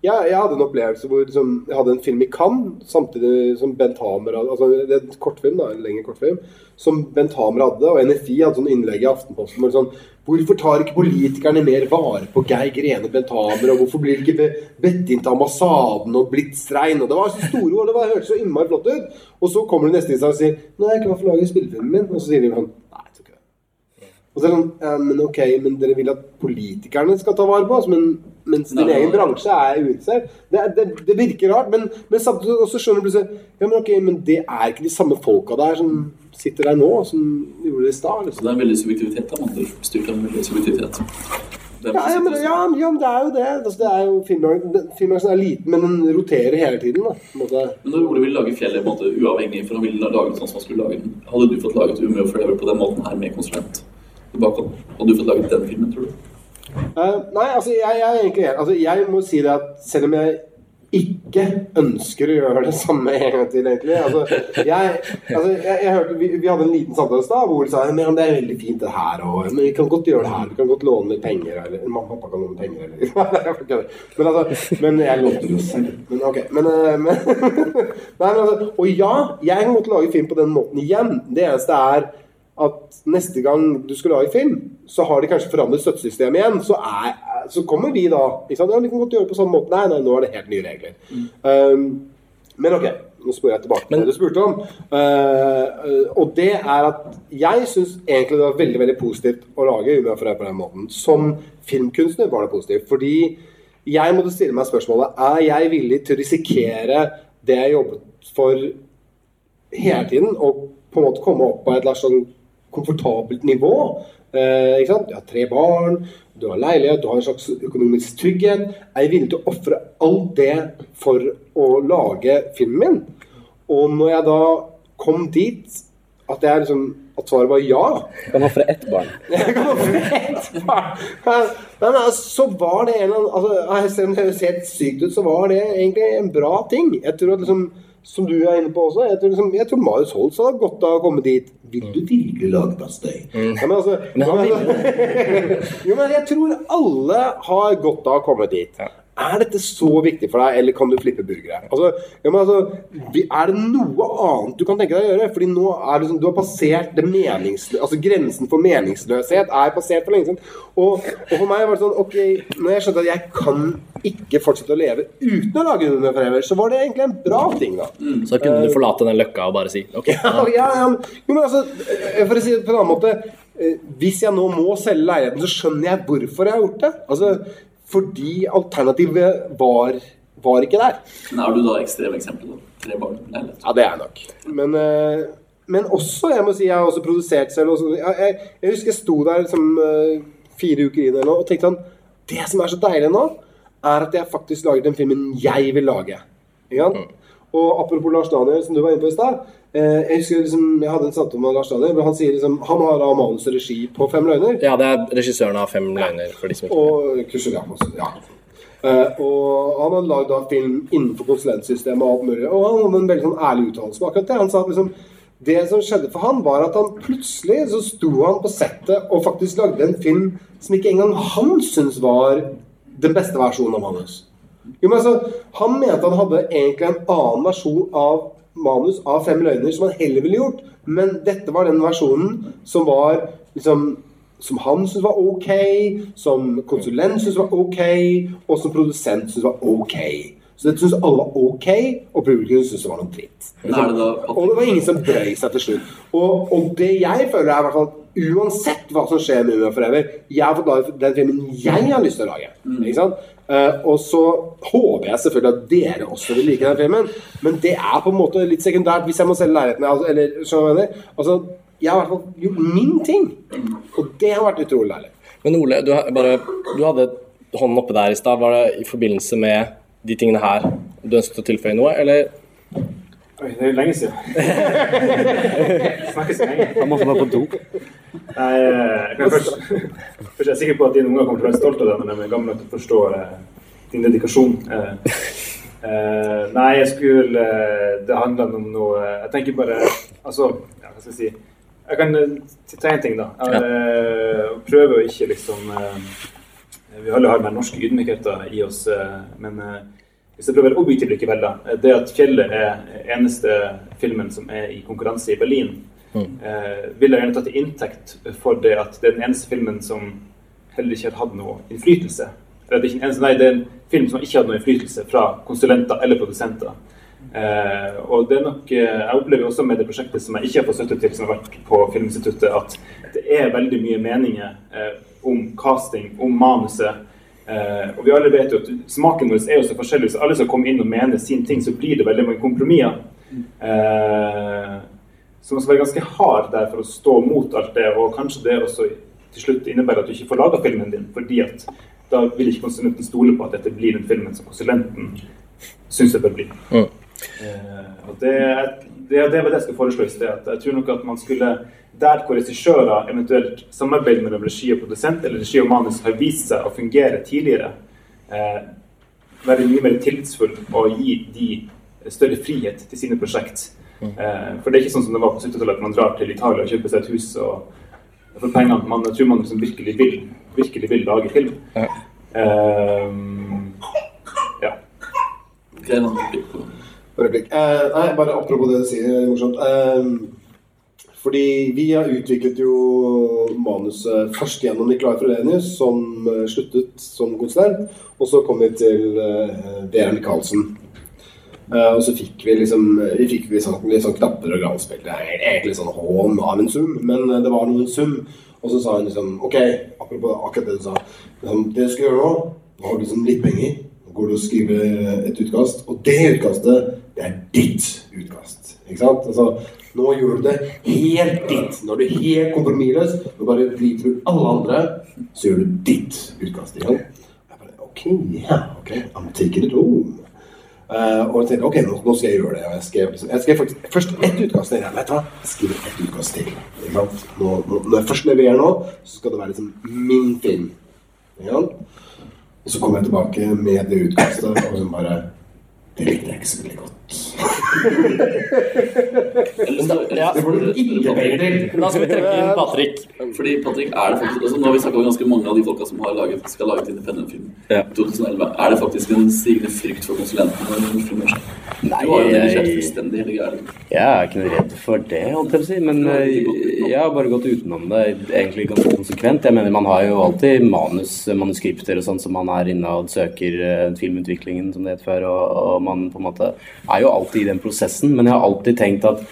ja, Jeg hadde en opplevelse hvor liksom, jeg hadde en film i Cannes, samtidig som Bent Hamer hadde Altså det er en kortfilm, da, en lengre kortfilm, som Bent Hamer hadde, og NFI hadde sånn innlegg i Aftenposten hvor det sånn Hvorfor tar ikke politikerne mer vare på Geir Grene Bent Hamer, og hvorfor blir det ikke bedt inn til ambassaden og Blitzrein? Og det var så store ord, det var, hørtes så innmari flott ut. Og så kommer det neste instans og sier Nei, jeg kan klar for å lage spillefilmen min. Og så sier de sånn Nei, jeg tror ikke det. Og så er det sånn, ja, men ok, men dere vil at politikerne skal ta vare på oss, men, mens din egen bransje er uinteressert. Det, det, det virker rart, men, men samtidig også skjønner du plutselig Ja, men ok, men det er ikke de samme folka der som sitter der nå, som gjorde det i stad. Så Liksom. det er en veldig subjektivitet. da, man styrt av en veldig subjektivitet. Ja, ja, men, ja, ja, men det er jo det. Altså, det er jo filmbransjen er liten, men den roterer hele tiden. Da. På en måte. Men når Ole ville lage Fjellet måte uavhengig, for han ville lage den sånn som han skulle lage den, hadde du fått laget Umeå Forever på den måten her med konsulent bakhånd? Hadde du fått laget den filmen, tror du? Uh, nei, altså jeg, jeg er egentlig altså, Jeg må si det at selv om jeg ikke ønsker å gjøre det samme en gang til, egentlig altså, jeg, altså, jeg, jeg hørte, vi, vi hadde en liten samtale i stad hvor de sa men det er veldig fint det her, og, men vi kan godt gjøre det her. Vi kan godt låne litt penger. Eller mamma og pappa kan låne penger. Eller, men, altså, men jeg lånte det selv. Men ok. Men, eh, men, nei, men altså, og ja, jeg godt lage film på den måten igjen. Det eneste er at neste gang du skal lage film, så har de kanskje forandret støttesystemet igjen. Så, er, så kommer vi da ikke sant? Ja, vi kan godt gjøre det på samme måte. Nei, nei, nå er det helt nye regler. Um, men ok, nå spør jeg tilbake til det du spurte om. Uh, og det er at jeg syns egentlig det var veldig veldig positivt å lage Umea for deg på den måten. Som filmkunstner var det positivt. Fordi jeg måtte stille meg spørsmålet er jeg villig til å risikere det jeg jobbet for hele tiden, og på en måte komme opp på et eller annet sånn komfortabelt nivå. Eh? Du har tre barn, du har leilighet, du har en slags økonomisk trygghet. Er jeg villig til å ofre alt det for å lage filmen min? Og når jeg da kom dit at, liksom, at svaret var ja Du kan ofre ett barn. jeg kan ofre ett barn. Men altså, så var det en eller annen altså, Selv om det høres helt sykt ut, så var det egentlig en bra ting. Jeg tror at liksom som du er inne på også, jeg tror, liksom, jeg tror Marius Holtz hadde godt av å komme dit. Vil du virkelig lage pastøy? Ja, men altså, Men han jo, men jeg tror alle har godt av å komme dit. Er dette så viktig for deg, eller kan du flippe burgere? Altså, ja, altså, er det noe annet du kan tenke deg å gjøre? Fordi nå er det sånn, du har passert det meningsløse, altså grensen for meningsløshet er passert for lenge siden. Og, og for meg var det sånn, ok, når jeg skjønte at jeg kan ikke fortsette å leve uten å lage Ume Forever, så var det egentlig en bra ting da. Så kunne du forlate den løkka og bare si OK. Ja, ja, ja, men- men altså, eh, for å si det på en annen måte eh, Hvis jeg nå må selge leiligheten, så skjønner jeg hvorfor jeg har gjort det. Altså, fordi alternativet var, var ikke der. Men er du da ekstremeksempel? da? Tre barn, Eller? Ja, det er jeg nok. Men, eh, men også, jeg må si, jeg har også produsert selv. Og så, jeg, jeg, jeg husker jeg sto der liksom, fire uker inn eller noe, og tenkte sånn Det som er så deilig nå, er at jeg faktisk lager den filmen jeg vil lage. Ikke sant? Og apropos Lars Daniel, som du var inne på i stad. Eh, jeg husker liksom, jeg hadde en samtale med Lars Daniel, han sier liksom, han har da manus og regi på Fem løgner. Ja, det er regissøren av Fem løgner, for de som ikke Og Kusher Jakobsen, ja. Eh, og han hadde lagd film innenfor konsulentsystemet og alt mulig. Og han hadde en veldig sånn ærlig uttalelse på akkurat det. Han sa at liksom det som skjedde for han, var at han plutselig så sto han på settet og faktisk lagde en film som ikke engang han syntes var den beste versjonen av manus. Jo, men altså, Han mente han hadde egentlig en annen versjon av manus av Fem løgner som han heller ville gjort, men dette var den versjonen som var liksom som han syntes var ok, som konsulent syntes var ok, og som produsent syntes var ok. Så dette syntes alle var ok, og publikum syntes det var noe dritt. Og det var ingen som brøy seg til slutt. Og, og det jeg føler er i hvert fall uansett hva som skjer med UF Forever, jeg har fått lage den filmen jeg har lyst til å lage. Sant? Eh, og så håper jeg selvfølgelig at dere også vil like den filmen, men det er på en måte litt sekundært hvis jeg må selge leiligheten. Altså, eller, skjønner jeg mener? Altså, jeg har i hvert fall gjort min ting, og det har vært utrolig deilig. Men Ole, du, bare, du hadde hånden oppe der i stad. Var det i forbindelse med de tingene her du ønsket å tilføye noe, eller? Oi, det er lenge siden. Snakkes så lenge. Han måtte være på do. Nei, eh, jeg først, først er jeg sikker på at dine unger kommer til å være stolte av deg når de er gamle nok til å forstå eh, din dedikasjon. Eh, eh, nei, jeg skulle Det handla om noe Jeg tenker bare Altså, ja, hva skal jeg si Jeg kan ta én ting, da. Jeg, prøve å ikke liksom Vi alle har mer norske ydmykheten i oss, men hvis jeg prøver være likevel, da. eh, Det at 'Fjellet' er eneste filmen som er i konkurranse i Berlin, eh, vil jeg gjerne ta til inntekt for det at det er den eneste filmen som heller ikke har hatt noe innflytelse. Eller det er ikke den eneste, nei, det er en film som ikke har hatt noe innflytelse fra konsulenter eller produsenter. Eh, og det er nok, eh, Jeg opplever også med det prosjektet som jeg ikke har fått støtte til, som har vært på Filminstituttet, at det er veldig mye meninger eh, om casting, om manuset. Eh, og vi alle vet jo at Smaken vår er jo så forskjellig, så alle som kommer inn og mener sin ting, så blir det veldig mange kompromisser. Eh, så man skal være ganske hard der for å stå mot alt det, og kanskje det også til slutt innebærer at du ikke får laga filmen din, fordi at da vil ikke konsulenten stole på at dette blir den filmen som konsulenten syns det bør bli. Eh, og det, det, det var det jeg skulle foreslå i sted. at Jeg tror nok at man skulle der hvor regissører eventuelt samarbeider mellom regi og produsent, eller regi og manus har vist seg å fungere tidligere, eh, være mye mer tillitsfull og gi de større frihet til sine prosjekt. Eh, for det er ikke sånn som det var på 70-tallet, at man drar til Italia og kjøper seg et hus og får pengene. Man, jeg tror man liksom virkelig vil, virkelig vil lage film. Eh, ja. Replikk. Eh, nei, bare apropos det du sier, er morsomt. Eh, fordi vi har utviklet jo manuset først gjennom Nicolai Frelenius, som eh, sluttet som konsulent. Og så kom vi til eh, Vera Michaelsen. Eh, og så fikk vi liksom Vi fikk litt sånn, litt sånn knapper og granspill. Det er egentlig sånn hån av en sum, men eh, det var noen sum. Og så sa hun liksom OK, apropos akkurat det du sa. Liksom, det du skal gjøre nå, nå har du liksom litt penger. Nå går du og skriver et utkast, og det utkastet, det er ditt utkast. Ikke sant? Altså, nå gjør du det helt ditt. Når du er du helt kompromissløs. Nå bare driter du alle andre, så gjør du ditt utkast. igjen. Jeg bare, OK, ja, ok, I'm taking it home. Uh, og jeg tenkte ok, nå, nå skal jeg gjøre det. Og jeg skrev, jeg skrev faktisk først ett utkast. til. vet du hva? Jeg skriver ett utkast til. Ikke sant? Nå, nå, når jeg først leverer nå, så skal det være liksom min film. Ikke sant? Og så kom jeg tilbake med det utkastet, og så bare Det likte jeg ikke så veldig godt. Det får du ikke penger til. Da skal vi trekke inn Patrick. Fordi Patrick, er det faktisk, altså Nå har vi snakka med ganske mange av de folka som har laget, skal lage independent-film. Ja. 2011. Er det faktisk en stigende frykt for konsulentene? Nei, Du har jo neglisjert jeg- fullstendig hele greia. Jeg er ikke noe redd for det, holdt jeg på å si. Men eh, jeg har bare gått utenom det egentlig ganske konsekvent. Jeg mener Man har jo alltid manus, manuskripter og sånn som man er inne og søker eh, filmutviklingen, som det het før. Og, og man på en måte er jo alltid i den prosessen. Men jeg har alltid tenkt at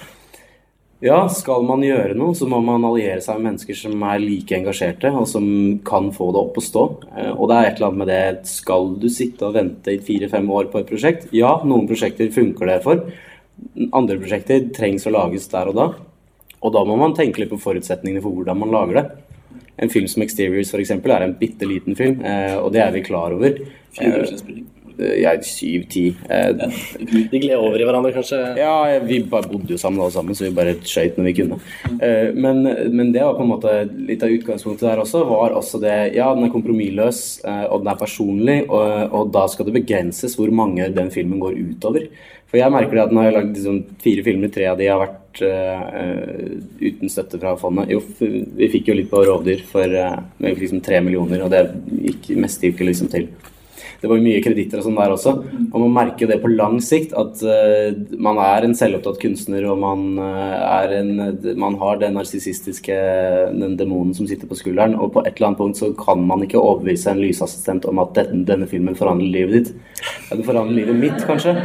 ja, skal man gjøre noe, så må man alliere seg med mennesker som er like engasjerte, og som kan få det opp å stå. Eh, Og det er et eller annet med det Skal du sitte og vente i fire-fem år på et prosjekt? Ja, noen prosjekter funker det for. Andre prosjekter trengs å lages der og da. Og da må man tenke litt på forutsetningene for hvordan man lager det. En film som 'Exteriors' for eksempel, er en bitte liten film, eh, og det er vi klar over. Fire års innspilling. Eh, Jeg er syv-ti. De gled over i hverandre, kanskje? Ja, vi bare bodde jo sammen alle sammen, så vi bare skøyt når vi kunne. Eh, Men, men det var på en måte litt av utgangspunktet der også, var også det Ja, den er kompromissløs, eh, og den er personlig, og, og da skal det begrenses hvor mange den filmen går utover. For jeg merker det at nå har jeg lagd liksom fire filmer, tre av de har vært eh, uten støtte fra fondet. Jo, vi fikk jo litt på rovdyr for eh, liksom tre millioner, og det gikk mest gikk liksom til det var mye kreditter og sånn der også. Og man merker jo det på lang sikt, at uh, man er en selvopptatt kunstner, og man, uh, en, man har den narsissistiske den demonen som sitter på skulderen, og på et eller annet punkt så kan man ikke overbevise en lysassistent om at denne, denne filmen forandrer livet ditt. Ja, det forandrer livet mitt, kanskje.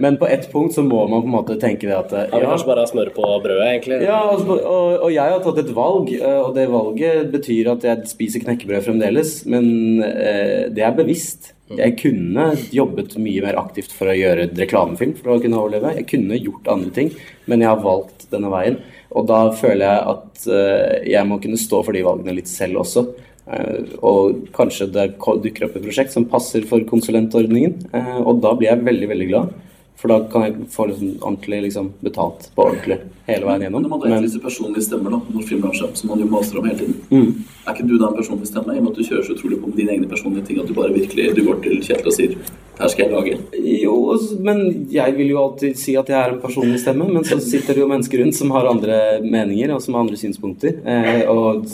Men på ett punkt så må man på en måte tenke det at eh, Ja, kanskje bare smør på brødet, egentlig. ja, og, og, og jeg har tatt et valg, og det valget betyr at jeg spiser knekkebrød fremdeles, men eh, det er bevisst. Jeg kunne jobbet mye mer aktivt for å gjøre reklamefilm for å kunne overleve. Jeg kunne gjort andre ting, men jeg har valgt denne veien. Og da føler jeg at eh, jeg må kunne stå for de valgene litt selv også. Eh, og kanskje det dukker opp et prosjekt som passer for konsulentordningen, eh, og da blir jeg veldig, veldig glad. For da kan jeg få liksom ordentlig liksom, betalt på ordentlig hele veien gjennom. Når man etterlyser personlige stemmer da, når filmbransjen, som man jo maser om hele tiden, Mm. er ikke du da en personlig stemme? I og med at du kjører så utrolig på med dine egne personlige ting, at du bare virkelig du går til Kjetil og sier her skal jeg lage. Jo, men jeg vil jo alltid si at jeg er en personlig stemme, men så sitter det jo mennesker rundt som har andre meninger og som har andre synspunkter. Eh, og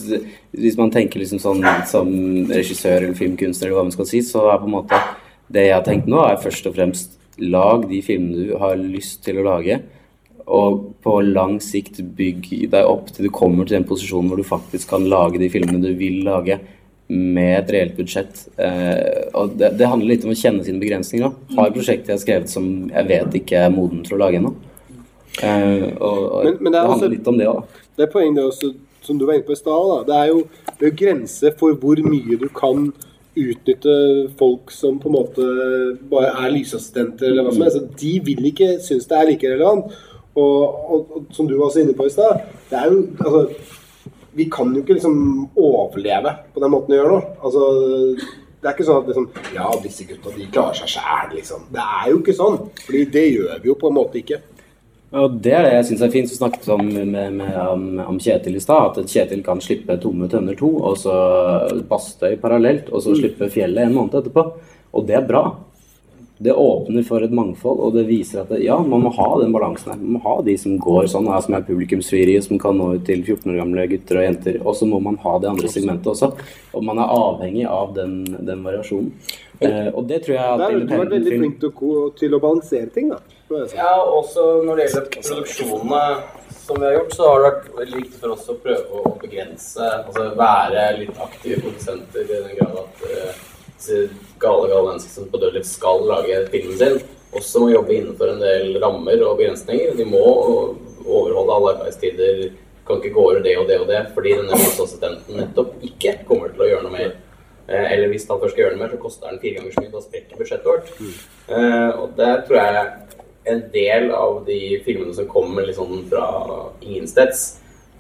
hvis man tenker liksom sånn som regissør eller filmkunstner eller hva man skal si, så er på en måte det jeg har tenkt nå, er først og fremst lag de filmene du har lyst til å lage. Og på lang sikt bygg deg opp til du kommer til den posisjonen hvor du faktisk kan lage de filmene du vil lage. med et reelt budsjett. Eh, og det, det handler litt om å kjenne sine begrensninger. da. Har prosjekter jeg har skrevet som jeg vet ikke er moden for å lage ennå. Eh, og, og Men- men det det, er handler også- litt om det òg. Det er poenget også, som du var inne på i stad. Det er jo det er jo grenser for hvor mye du kan utnytte folk som på en måte bare er lysassistenter eller hva som helst. De vil ikke synes det er like relevant. Og, og, og som du var også inne på i stad, det er jo altså Vi kan jo ikke liksom overleve på den måten vi gjør nå. Altså, det er ikke sånn at liksom, ja, disse gutta de klarer seg sjæl, liksom. Det er jo ikke sånn. Fordi det gjør vi jo på en måte ikke. Og det er det jeg syns er fint. Vi snakket om, med, med, om, om Kjetil i stad. At Kjetil kan slippe Tomme tønner 2, og så Bastøy parallelt, og så Mm. slippe Fjellet en måned etterpå. Og det er bra. Det åpner for et mangfold, og det viser at det, ja, man må ha den balansen her. Man må ha de som går sånn, som er publikumsfrie, som kan nå ut til 14 år gamle gutter og jenter. Og så må man ha det andre segmentet også. Og man er avhengig av den, den variasjonen. Eh, og det tror jeg at Der har du vært veldig flink til å, til å balansere ting, da. Ja, også når det gjelder produksjonene som vi har gjort, så har det vært veldig viktig for oss å prøve å begrense, altså være litt aktive produsenter i den grad at eh, gale, gale mennesker som på Dødliv skal lage filmen sin, også må jobbe innenfor en del rammer og begrensninger. De må overholde alle arbeidstider, kan ikke gå over det og det og det, fordi denne lysassistenten nettopp ikke kommer til å gjøre noe mer. Eh, Eller hvis han først skal gjøre noe mer, så koster den fire ganger så mye. Da sprekker budsjettet vårt. Eh, og der tror jeg en del av de filmene som kommer litt sånn fra ingensteds,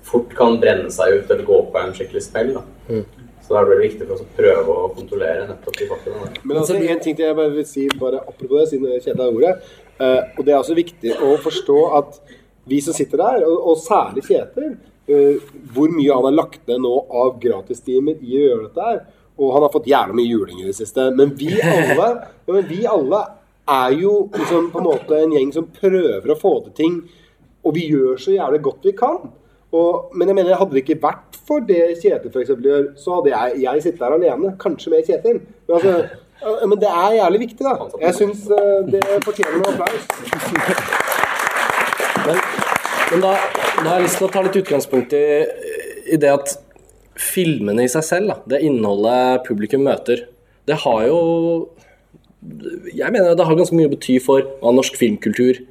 fort kan brenne seg ut eller gå på en skikkelig smell. Da. Så da er det viktig for oss å prøve å kontrollere nettopp de faktorene. Men altså, en ting til jeg bare vil si, bare apropos det, siden Kjetil har ordet. Uh, og det er også viktig å forstå at vi som sitter der, og, og særlig Kjetil, uh, hvor mye han har lagt ned nå av gratistimer i å gjøre dette her. Og han har fått jævla mye juling i det siste. Men vi alle, ja, men vi alle er jo liksom på en måte en gjeng som prøver å få til ting. Og vi gjør så jævlig godt vi kan. Og, men jeg mener, hadde det ikke vært for det Kjetil eksempel gjør, så hadde jeg, jeg sittet der alene. Kanskje med Kjetil. Men, altså, men det er jævlig viktig, da. Jeg syns eh, det fortjener noen applaus. Men, men da, da har jeg lyst til å ta litt utgangspunkt i, i det at filmene i seg selv, da, det innholdet publikum møter, det har jo Jeg mener det har ganske mye å bety for hva norsk filmkultur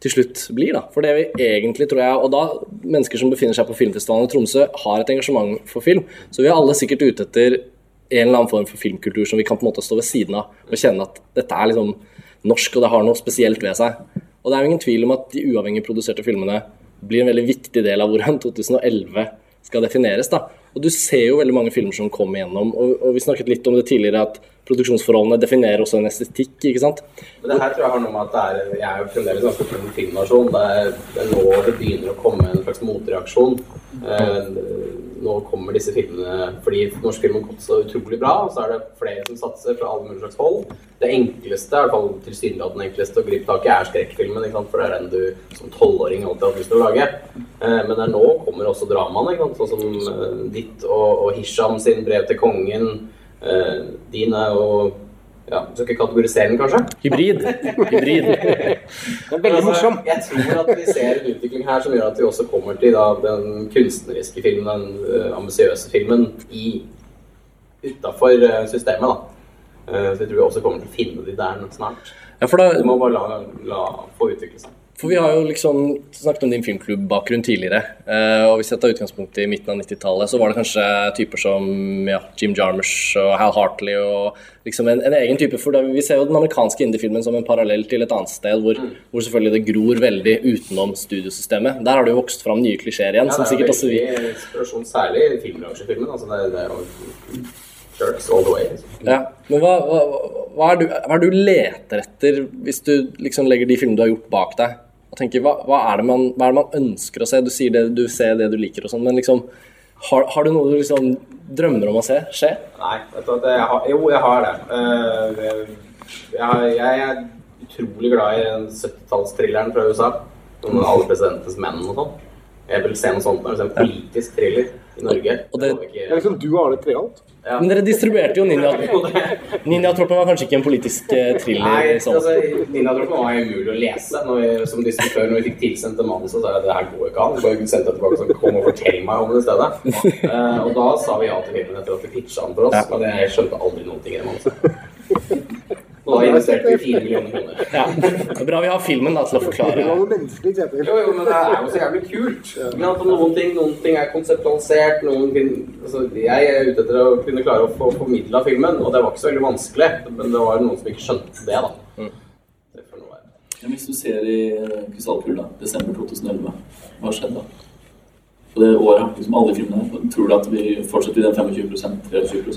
til slutt blir. da. For det vi egentlig, tror jeg, og da mennesker som befinner seg på filmfestivalen i Tromsø, har et engasjement for film, så vi er alle sikkert ute etter en eller annen form for filmkultur som vi kan på en måte stå ved siden av og kjenne at dette er liksom norsk, og det har noe spesielt ved seg. Og det er jo ingen tvil om at de uavhengig produserte filmene blir en veldig viktig del av hvordan 2011 skal defineres. da. Og du ser jo veldig mange filmer som kommer igjennom, og, og vi snakket litt om det tidligere, at produksjonsforholdene definerer også en estetikk, ikke sant? Men det her tror jeg har noe med at det er, jeg er jo fremdeles ganske ung filmnasjon. Det er, det er nå det begynner å komme en slags motreaksjon. Eh, nå kommer disse filmene fordi norsk film har gått så utrolig bra, og så er det flere som satser fra alle mulige slags hold. Det enkleste, i hvert fall tilsynelatende enkleste å gripe tak i, er skrekkfilmen. Ikke sant? For det er den du som tolvåring alltid har lyst til å lage. Eh, men der nå kommer også dramaene, sånn som eh, ditt og, og Hisham sin brev til kongen. Eh, din er jo ja, Du skal ikke kategorisere den, kanskje? Hybrid. Hybrid. veldig morsom. Jeg tror at vi ser en utvikling her som gjør at vi også kommer til da, den kunstneriske filmen, den uh, ambisiøse filmen, i utafor systemet. da. Uh, så jeg tror vi også kommer til å finne de der snart. Ja, for da, Du må bare la, la få utvikle seg. For vi har jo liksom snakket om din filmklubbbakgrunn tidligere. eh, og hvis jeg tar utgangspunkt i midten av 90-tallet, så var det kanskje typer som ja, Jim Jarmusch og Hal Hartley og liksom en, en egen type. For vi ser jo den amerikanske indiefilmen som en parallell til et annet sted, hvor, hvor selvfølgelig det gror veldig utenom studiosystemet. Der har det jo vokst fram nye klisjeer igjen, Ja, som er sikkert også vi inspirasjon, særlig i filmbransjefilmen. Altså det, det er jo Jerks all the way. Ja, men hva, hva, hva, er du, hva er du leter etter hvis du liksom legger de filmene du har gjort bak deg? Tenker, hva, hva, er man, hva er det man ønsker å se? Du sier det, du ser det du liker og sånn, men liksom har, har du noe du liksom drømmer om å se skje? Nei, vet du, jeg har, jo, jeg har det. Eh, jeg, har, jeg er utrolig glad i 70-tallstrilleren fra USA. Om alle presidentens menn og sånn. jeg vil se noe sånt når det er en politisk thriller i Norge. Og det, Det er liksom du og Arne Treholt. Men dere distribuerte jo Ninja Ninjatroppen var kanskje ikke en politisk eh, thriller? Nei, sånn. altså, Nina Droppen var umulig å lese når vi, som distributør. Når vi fikk tilsendt det manuset, så sa jeg at det her går ikke an. Så bare sendte jeg tilbake og kom og fortell meg om det stedet. Uh, og da sa vi ja til filmen etter at vi pitcha den for oss. Men jeg skjønte aldri noen ting i det manuset. Og da investerte vi fire millioner kroner. Ja. Det er bra vi har filmen da, til å forklare. Det var noe menneskelig, Kjetil. Jo, jo, men det er jo så jævlig kult. Men at noen ting, noen ting er konseptualisert, noen ting altså, Jeg er ute etter å kunne klare å få formidla filmen, og det var ikke så veldig vanskelig. Men det var noen som ikke skjønte det, da. Ja, hvis du ser i eh, krystallkula, desember 2011, hva skjedde da? På det året, liksom alle filmene tror du at vi fortsetter i den 25% 23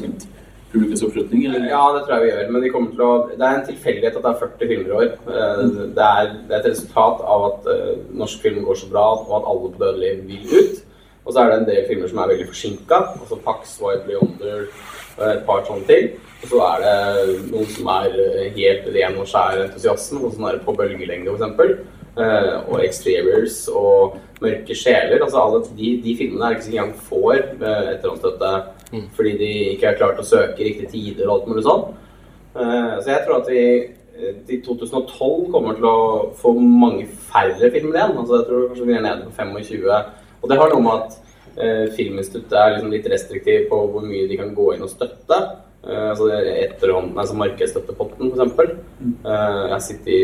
publikumsoppslutning? Ja, det tror jeg vi gjør. Men de kommer til å, det er en tilfeldighet at det er 40 filmer i år. Eh, Det er, det er et resultat av at eh, norsk film går så bra, og at alle på Dødelig vil ut. Og så er det en del filmer som er veldig forsinka. Altså Pax, White Leander og et par sånne til. Og så er det noen som er eh, helt ren og skjær entusiasme, og sånn er det på bølgelengde, f.eks. Uh, og Exteriors og Mørke sjeler. Altså alle de, de filmene er ikke så engang får uh, etterhåndsstøtte fordi de ikke har klart å søke i riktige tider og alt mulig sånn. Eh, så jeg tror at vi eh, til 2012 kommer til å få mange færre filmer igjen. Altså jeg tror kanskje vi er nede på 25. Og det har noe med at eh, Filminstituttet er liksom litt restriktiv på hvor mye de kan gå inn og støtte. Eh, altså er etterhånd, altså markedsstøttepotten, f.eks. Eh, jeg sitter i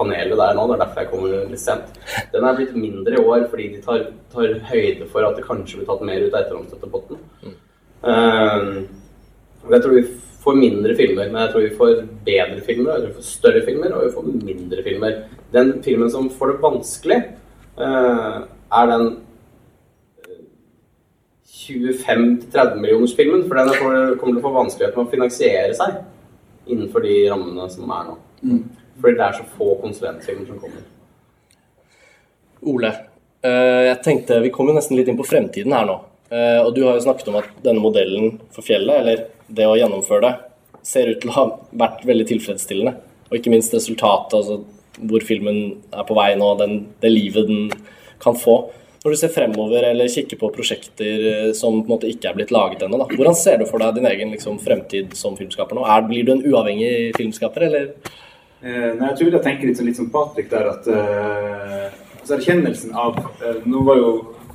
panelet der nå, det er derfor jeg kommer litt sent. Den er blitt mindre i år fordi de tar, tar høyde for at det kanskje blir tatt mer ut av etterhåndsstøttepotten. Eh, jeg tror vi får mindre filmer, men jeg tror vi får bedre filmer, jeg tror vi får større filmer, og vi får mindre filmer. Den filmen som får det vanskelig, eh, er den 25-30 millioners filmen, for den er kommer til å få vanskelighet med å finansiere seg innenfor de rammene som er nå. Fordi det er så få konsulentfilmer som kommer. Ole, eh, jeg tenkte vi kommer jo nesten litt inn på fremtiden her nå. Eh, Og du har jo snakket om at denne modellen for fjellet, eller det å gjennomføre det, ser ut til å ha vært veldig tilfredsstillende. Og ikke minst resultatet, altså hvor filmen er på vei nå, den, det livet den kan få. Når du ser fremover eller kikker på prosjekter eh, som på en måte ikke er blitt laget ennå, hvordan ser du for deg din egen liksom, fremtid som filmskaper nå? Er, blir du en uavhengig filmskaper, eller? Eh, nei, jeg tror jeg tenker litt, sånn- litt som Patrick der, at eh, altså erkjennelsen av eh, Nå var jo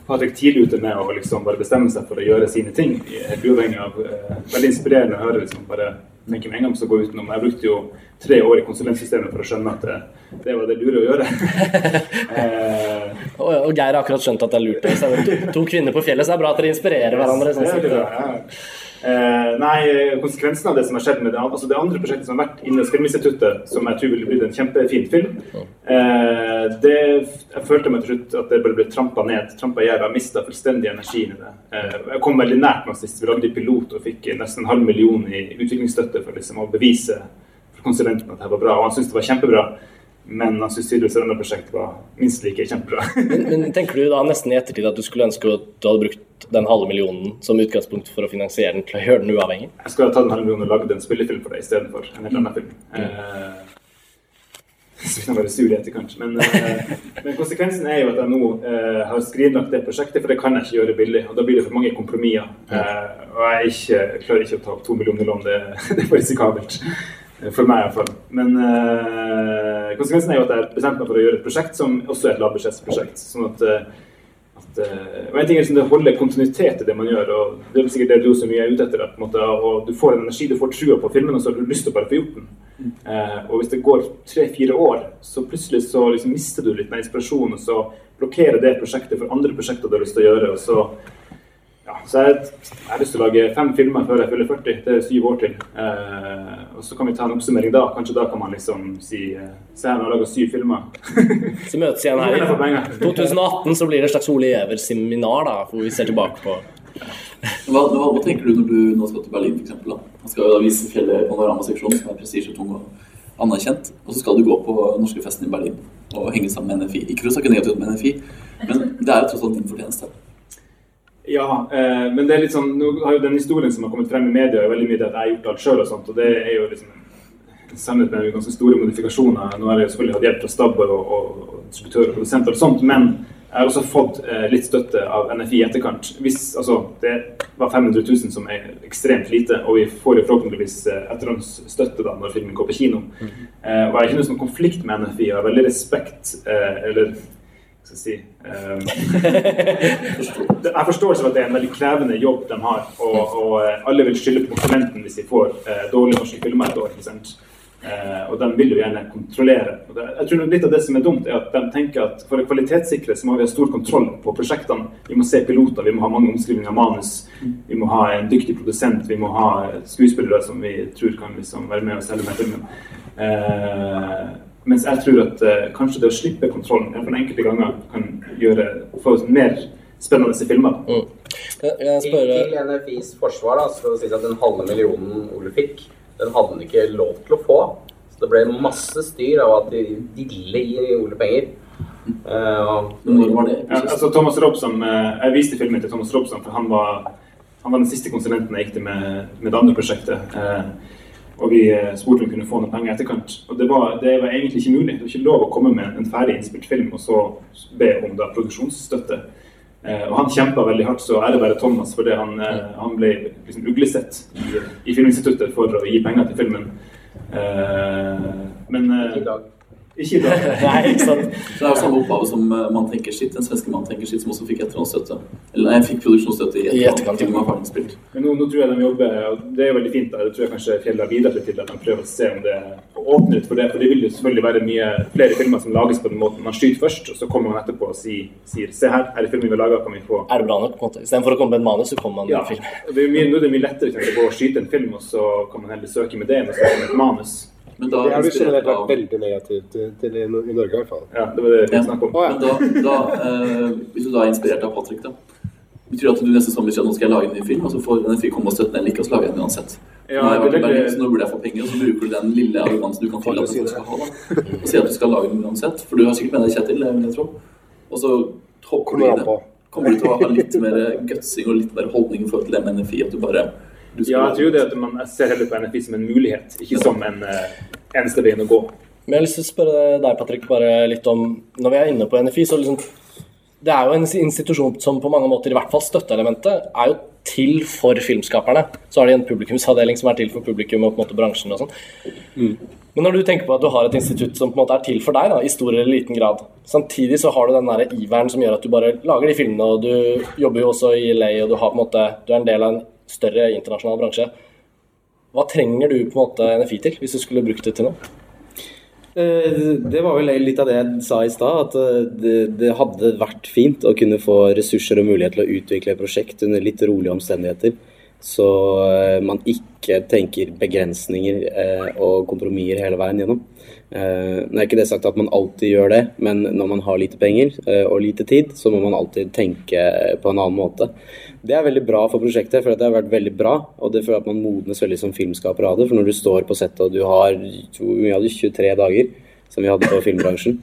Patrick tidlig ute med å liksom bare bestemme seg for å gjøre sine ting, helt uavhengig av eh, Veldig inspirerende å høre liksom bare tenke med en gang så gå utenom. Jeg brukte jo tre år i konsulentsystemet for å skjønne at det, det var det lure å gjøre. eh, Og, og Geir har akkurat skjønt at det er lurt. Så er det to, to kvinner på fjellet, så det er bra at dere inspirerer hverandre. Sånn det ja. Eh, nei, konsekvensen av det som har skjedd med det, altså det andre prosjektet som har vært inne hos Filminstituttet, som jeg tror ville blitt en kjempefin film, eh, det, jeg følte meg til slutt at det bare ble trampa ned. Trampa i hjel. Jeg mista fullstendig energien i det. Eh, jeg kom veldig nært meg sist vi lagde pilot og fikk nesten en halv million i utviklingsstøtte for liksom å bevise for konsulenten at det var bra. Og han syntes det var kjempebra. Men han syntes tydeligvis det andre prosjektet var minst like kjempebra. Men, men tenker du da nesten i ettertid at du skulle ønske at du hadde brukt den halve millionen som utgangspunkt for å finansiere den til å gjøre den uavhengig? Jeg skulle ha tatt den halve millionen og lagd en spillefilm for deg istedenfor en helt annen film. Eh, så kan jeg være sur i etterkant. Men, eh, men konsekvensen er jo at jeg nå eh, har skrinlagt det prosjektet, for det kan jeg ikke gjøre billig. Og da blir det for mange kompromisser. Eh, og jeg, ikke, jeg klarer ikke å ta opp to millioner lån, det, det er for risikabelt. Eh, For meg iallfall. Men uh, konsekvensen er jo at jeg bestemte meg for å gjøre et prosjekt som også er et lavbudsjettsprosjekt. Sånn at, eh, at og en ting er liksom det holder kontinuitet i det man gjør. og Det er sikkert det du også mye er ute etter. En måte, og Du får en energi, du får trua på filmen, og så har du lyst til å bare få gjort den. Uh, og hvis det går tre-fire år, så plutselig så liksom mister du litt med inspirasjon, og så blokkerer det prosjektet for andre prosjekter du har lyst til å gjøre. og så ja, så jeg, jeg har lyst til å lage fem filmer før jeg fyller 40. Det er syv år til. Eh, og så kan vi ta en oppsummering da. Kanskje da kan man liksom si eh, Se her, nå har jeg laga syv filmer. Så møtes igjen her i 2018 så blir det et slags Ole Giæver-seminar, da, hvor vi ser tilbake på Hva, hva, hva tenker du når du nå skal til Berlin, da? Man skal jo da vise fjellet panoramaseksjonen, som er prestisjetung og anerkjent. Og så skal du gå på norske festen i Berlin og henge sammen med NFI. Ikke for å snakke negativt med NFI, men det er jo tross alt din fortjeneste. Ja, eh, men det er litt sånn, nå har jo den historien som har kommet frem i media, er veldig mye det at jeg har gjort alt sjøl og sånt. Og det er jo liksom sannhet med ganske store modifikasjoner. Nå har jeg jo selvfølgelig hatt hjelp fra Stabber og, og, distributør og produsenter og sånt, men Jeg har også fått eh, litt støtte av NFI i etterkant. Hvis, altså, det var 500 000, som er ekstremt lite, og vi får jo forhåpentligvis eh, etterhåndsstøtte da når filmen går på kino. Eh, og jeg har ikke noen sånn konflikt med NFI, og har veldig respekt eh, Eller skal jeg si Jeg forstår for at det er en veldig krevende jobb de har, og, og eh, alle vil skylde på konsulenten hvis de får eh, dårlige norske filmer et år. ikke sant? Uh, og de vil jo gjerne kontrollere. Det, jeg tror Litt av det som er dumt, er at de tenker at for å kvalitetssikre så må vi ha stor kontroll på prosjektene. Vi må se piloter, vi må ha mange omskrivninger av manus, vi må ha en dyktig produsent, vi må ha skuespillere som vi tror kan liksom være med og selge med filmen. Eh, mens jeg tror at uh, kanskje det å slippe kontrollen i hvert fall enkelte ganger kan gjøre få mer spennende filmer. Til, til NFIs forsvar da, det sies at den halve millionen Ole fikk, den hadde han ikke lov til å få. Så det ble masse styr av at de ville gi Ole penger. Uh, Når var det? Ja, altså Thomas Robson, eh, Jeg viste filmen til Thomas Robson, for han var, han var den siste konsulenten jeg gikk til med, med det andre prosjektet. Eh, og vi eh, spurte om vi kunne få noen penger i etterkant. Og det var, det var egentlig ikke mulig. Det var ikke lov å komme med en ferdig innspilt film og så be om da produksjonsstøtte. Eh, og han kjempa veldig hardt, så ære være Thomas, fordi han, eh, han ble liksom uglesett i, i Filminstituttet for å gi penger til filmen. Eh, men eh, i dag. Nei, ikke sant. Så det er jo samme oppgave som uh, Man tenker sitt, den svenske Man tenker sitt, som også fikk etterhåndsstøtte. Eller nei, jeg fikk produksjonsstøtte i etterkant. Ferdig spilt. Men nå, nå tror jeg de jobber og Det er jo veldig fint. da, Det tror jeg kanskje Fjell har bidratt til at de prøver å se om det åpner ut for det. For det vil jo selvfølgelig være mye flere filmer som lages på den måten. Man skyter først, og så kommer man etterpå og sier, sier Se her, er det filmen vi har laga, kan vi få Er det bra nok? på en måte? Istedenfor å komme med et manus, så kommer man med Ja. en film. Det er mye, nå er det mye lettere å skyte en film, og så kan man heller søke med det enn å søke med et manus. Det har du generelt vært veldig negativ til, til i, i Norge, i hvert fall. Ja, det var det vi snakket om. Men da, da eh, hvis du da er inspirert av Patrick, da betyr det at du neste sommer sier at nå skal jeg lage en ny film, og så får NFI komme og støtte den like, og så lager jeg den uansett. Ja, nå, jeg er Berlin, så nå burde jeg få penger, og så bruker du den lille arrogansen du kan fylle at du skal ha, da. og sier at du skal lage den uansett. For du har sikkert med deg Kjetil, det vil jeg tro. Og så hopper du i det. Kommer du til å ha litt mer gutsing og litt mer holdning i forhold til det med NFI, at du bare Ja, jeg tror det at man ser heller på NFI som en mulighet, ikke som en eh, eneste veien å gå. Men jeg har lyst til å spørre deg, Patrick, bare litt om Når vi er inne på NFI, så liksom Det er jo en institusjon som på mange måter, i hvert fall støtteelementet, er jo til for filmskaperne. Så har de en publikumsavdeling som er til for publikum og på en måte bransjen og sånn. Men når du tenker på at du har et institutt som på en måte er til for deg, da, i stor eller liten grad, samtidig så har du den der iveren som gjør at du bare lager de filmene, og du jobber jo også i LA, og du, har på en måte, du er en del av en større internasjonal bransje. Hva trenger du på en måte NFI til, hvis du skulle brukt det til noe? Eh, Det var vel litt av det jeg sa i stad, at eh, det, det hadde vært fint å kunne få ressurser og mulighet til å utvikle et prosjekt under litt rolige omstendigheter. Så eh, man ikke tenker begrensninger eh, og kompromisser hele veien gjennom. Eh, Nå er ikke det sagt at man alltid gjør det, men når man har lite penger eh, og lite tid, så må man alltid tenke på en annen måte. Det er veldig bra for prosjektet, for det har vært veldig bra. Og det føler at man modnes veldig som filmskaper av det. For når du står på settet og du har vi hadde 23 dager, som vi hadde på filmbransjen,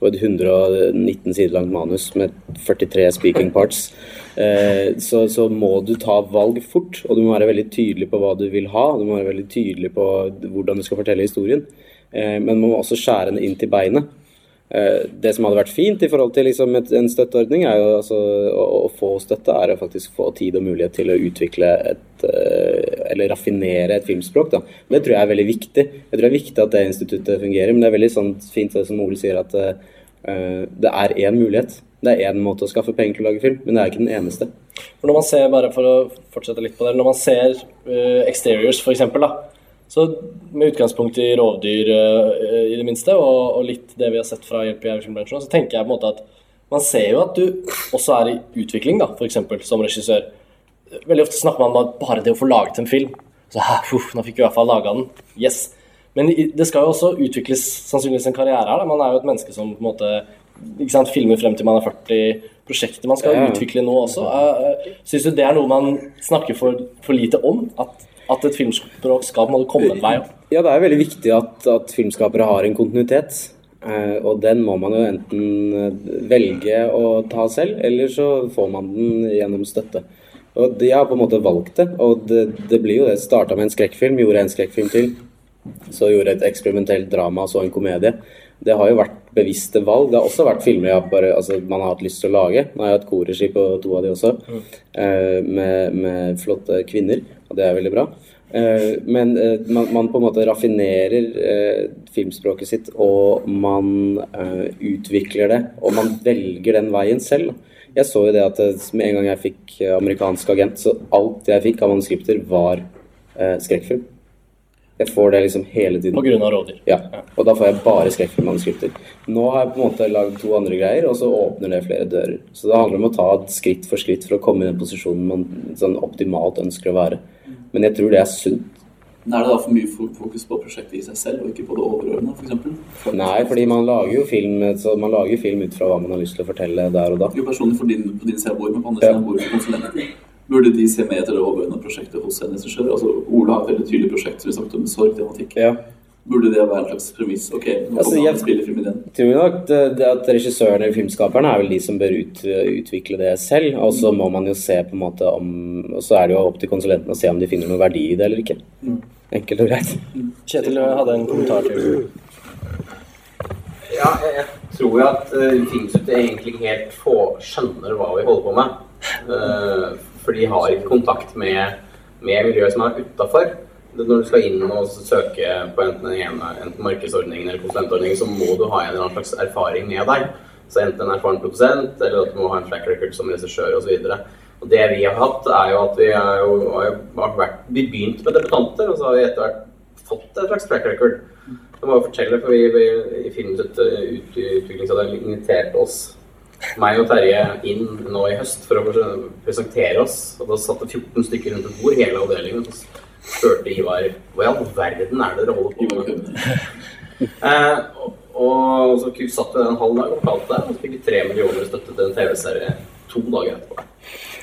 og et 119 sider langt manus med 43 speaking parts, eh, så, så må du ta valg fort. Og du må være veldig tydelig på hva du vil ha. Du må være veldig tydelig på hvordan du skal fortelle historien. Eh, men man må også skjære den inn til beinet. Eh, Det som hadde vært fint i forhold til liksom en støtteordning, er jo altså å få støtte, er å faktisk få tid og mulighet til å utvikle et eh, Eller raffinere et filmspråk. da. Det tror jeg er veldig viktig. Jeg tror det er viktig at det instituttet fungerer. Men det er veldig sånn fint det som Ole sier, at uh, det er én mulighet. Det er én måte å skaffe penger til å lage film, men det er ikke den eneste. For når man ser, bare for å fortsette litt på det, når man ser uh, exteriors for eksempel, da, så med utgangspunkt i rovdyr eh, i det minste, og, og litt det vi har sett fra Hjelp i filmbransjen, så tenker jeg på en måte at man ser jo at du også er i utvikling, da, eksempel, som regissør. Veldig ofte snakker man om at bare det å få laget en film, så her, uff, nå fikk vi i hvert fall laga den, yes. Men det skal jo også utvikles sannsynligvis en karriere her. Da. Man er jo et menneske som på en måte ikke sant, filmer frem til man er 40. Prosjekter man skal Ja. utvikle nå også. Uh, Syns du det er noe man snakker for, for lite om? At, at et filmspråk skal måtte komme en vei? Ja, det er veldig viktig at, at filmskapere har en kontinuitet. Eh, og den må man jo enten eh, velge å ta selv, eller så får man den gjennom støtte. Og de har på en måte valgt det, og det, det blir jo det. Starta med en skrekkfilm, gjorde en skrekkfilm til. Så gjorde et eksperimentelt drama, så en komedie. Det har jo vært bevisste valg. Det har også vært filmer jeg har bare, altså, man har hatt lyst til å lage. Nå har jeg hatt korregi på to av de også, eh, med, med flotte kvinner, og det er veldig bra. Eh, men eh, man, man på en måte raffinerer eh, filmspråket sitt, og man eh, utvikler det, og man velger den veien selv. Jeg så jo det at eh, med en gang jeg fikk amerikansk agent, så alt jeg fikk av manuskripter, var eh, skrekkfilm. Jeg får det liksom hele tiden. På grunn av rådyr. Ja, og da får jeg bare skrekkfilmmanuskripter. Nå har jeg på en måte lagd to andre greier, og så åpner det flere dører. Så det handler om å ta et skritt for skritt for å komme i den posisjonen man sånn optimalt ønsker å være. Men jeg tror det er sunt. Men Er det da for mye fokus på prosjektet i seg selv, og ikke på det overordnede, f.eks.? Nei, fordi man lager jo film, så man lager film ut fra hva man har lyst til å fortelle der og da. Jo, personlig for din, på din side av bordet, men på andre siden av bordet for konsulenten. Burde de se mer til det overordnede prosjektet hos en regissør? Altså, Ola har et veldig tydelig prosjekt som vi snakket om, med Ja. Burde det være en slags premiss? Ok, nå Altså, jeg- spillefilm i den. tror nok det, det at regissørene eller filmskaperne er vel de som bør ut, utvikle det selv. Og så må man jo se på en måte om Og så er det jo opp til konsulenten å se om de finner noen verdi i det eller ikke. Mm. Enkelt og greit. Kjetil hadde en kommentar til Ja, jeg, jeg tror jo at uh, Filminstituttet egentlig helt få skjønner hva vi holder på med. Eh, for de har ikke kontakt med, med miljøet som er utafor. Når du skal inn og søke på enten, en ene, enten markedsordningen eller konsulentordningen, så må du ha en eller annen slags erfaring med deg. Så enten en erfaren produsent, eller at du må ha en track record som regissør osv. Det vi har hatt, er jo at vi har jo har vært, vi begynt med debutanter, og så har vi etter hvert fått et slags track record. Jeg må fortelle, for vi, vi i Filmens utviklingsavdeling inviterte oss, meg og Terje, inn nå i høst for å pres- presentere oss. Og da satt det 14 stykker rundt et bord, hele avdelingen. Og så spurte Ivar hva i all verden er det dere holder på med? eh, og, og så satt vi en halv dag og pratet og så fikk vi tre millioner støtte til en TV-serie to dager etterpå.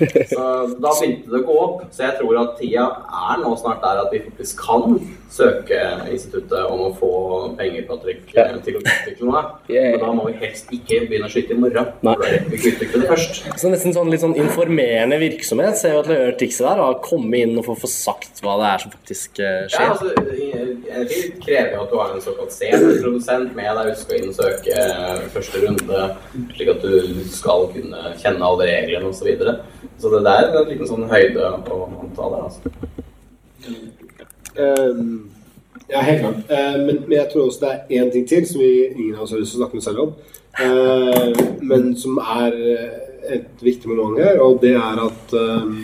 Så da begynte det å gå opp. Så jeg tror at tida er nå snart der at vi faktisk kan søke instituttet om å få penger på trykk ja. til å utvikle noe. Men da må vi helst ikke begynne å skyte i morgen. Nei. Vi kan utvikle det først. Så nesten sånn litt sånn informerende virksomhet. Ser jo at det gjør trikset der. å komme inn og få, få sagt hva det er som faktisk skjer. Ja, altså, Energi krever jo at du har en såkalt seniorprodusent med deg. Du skal inn og søke eh, første runde, slik at du skal kunne kjenne alle reglene osv. Videre. så det der er en liten sånn høyde på antallet. Altså. Um, ja, helt klart. Uh, men, men jeg tror også det er én ting til som vi, ingen av oss har lyst til å snakke med selv om. uh, men som er eh, et viktig moment her, og det er at ehm,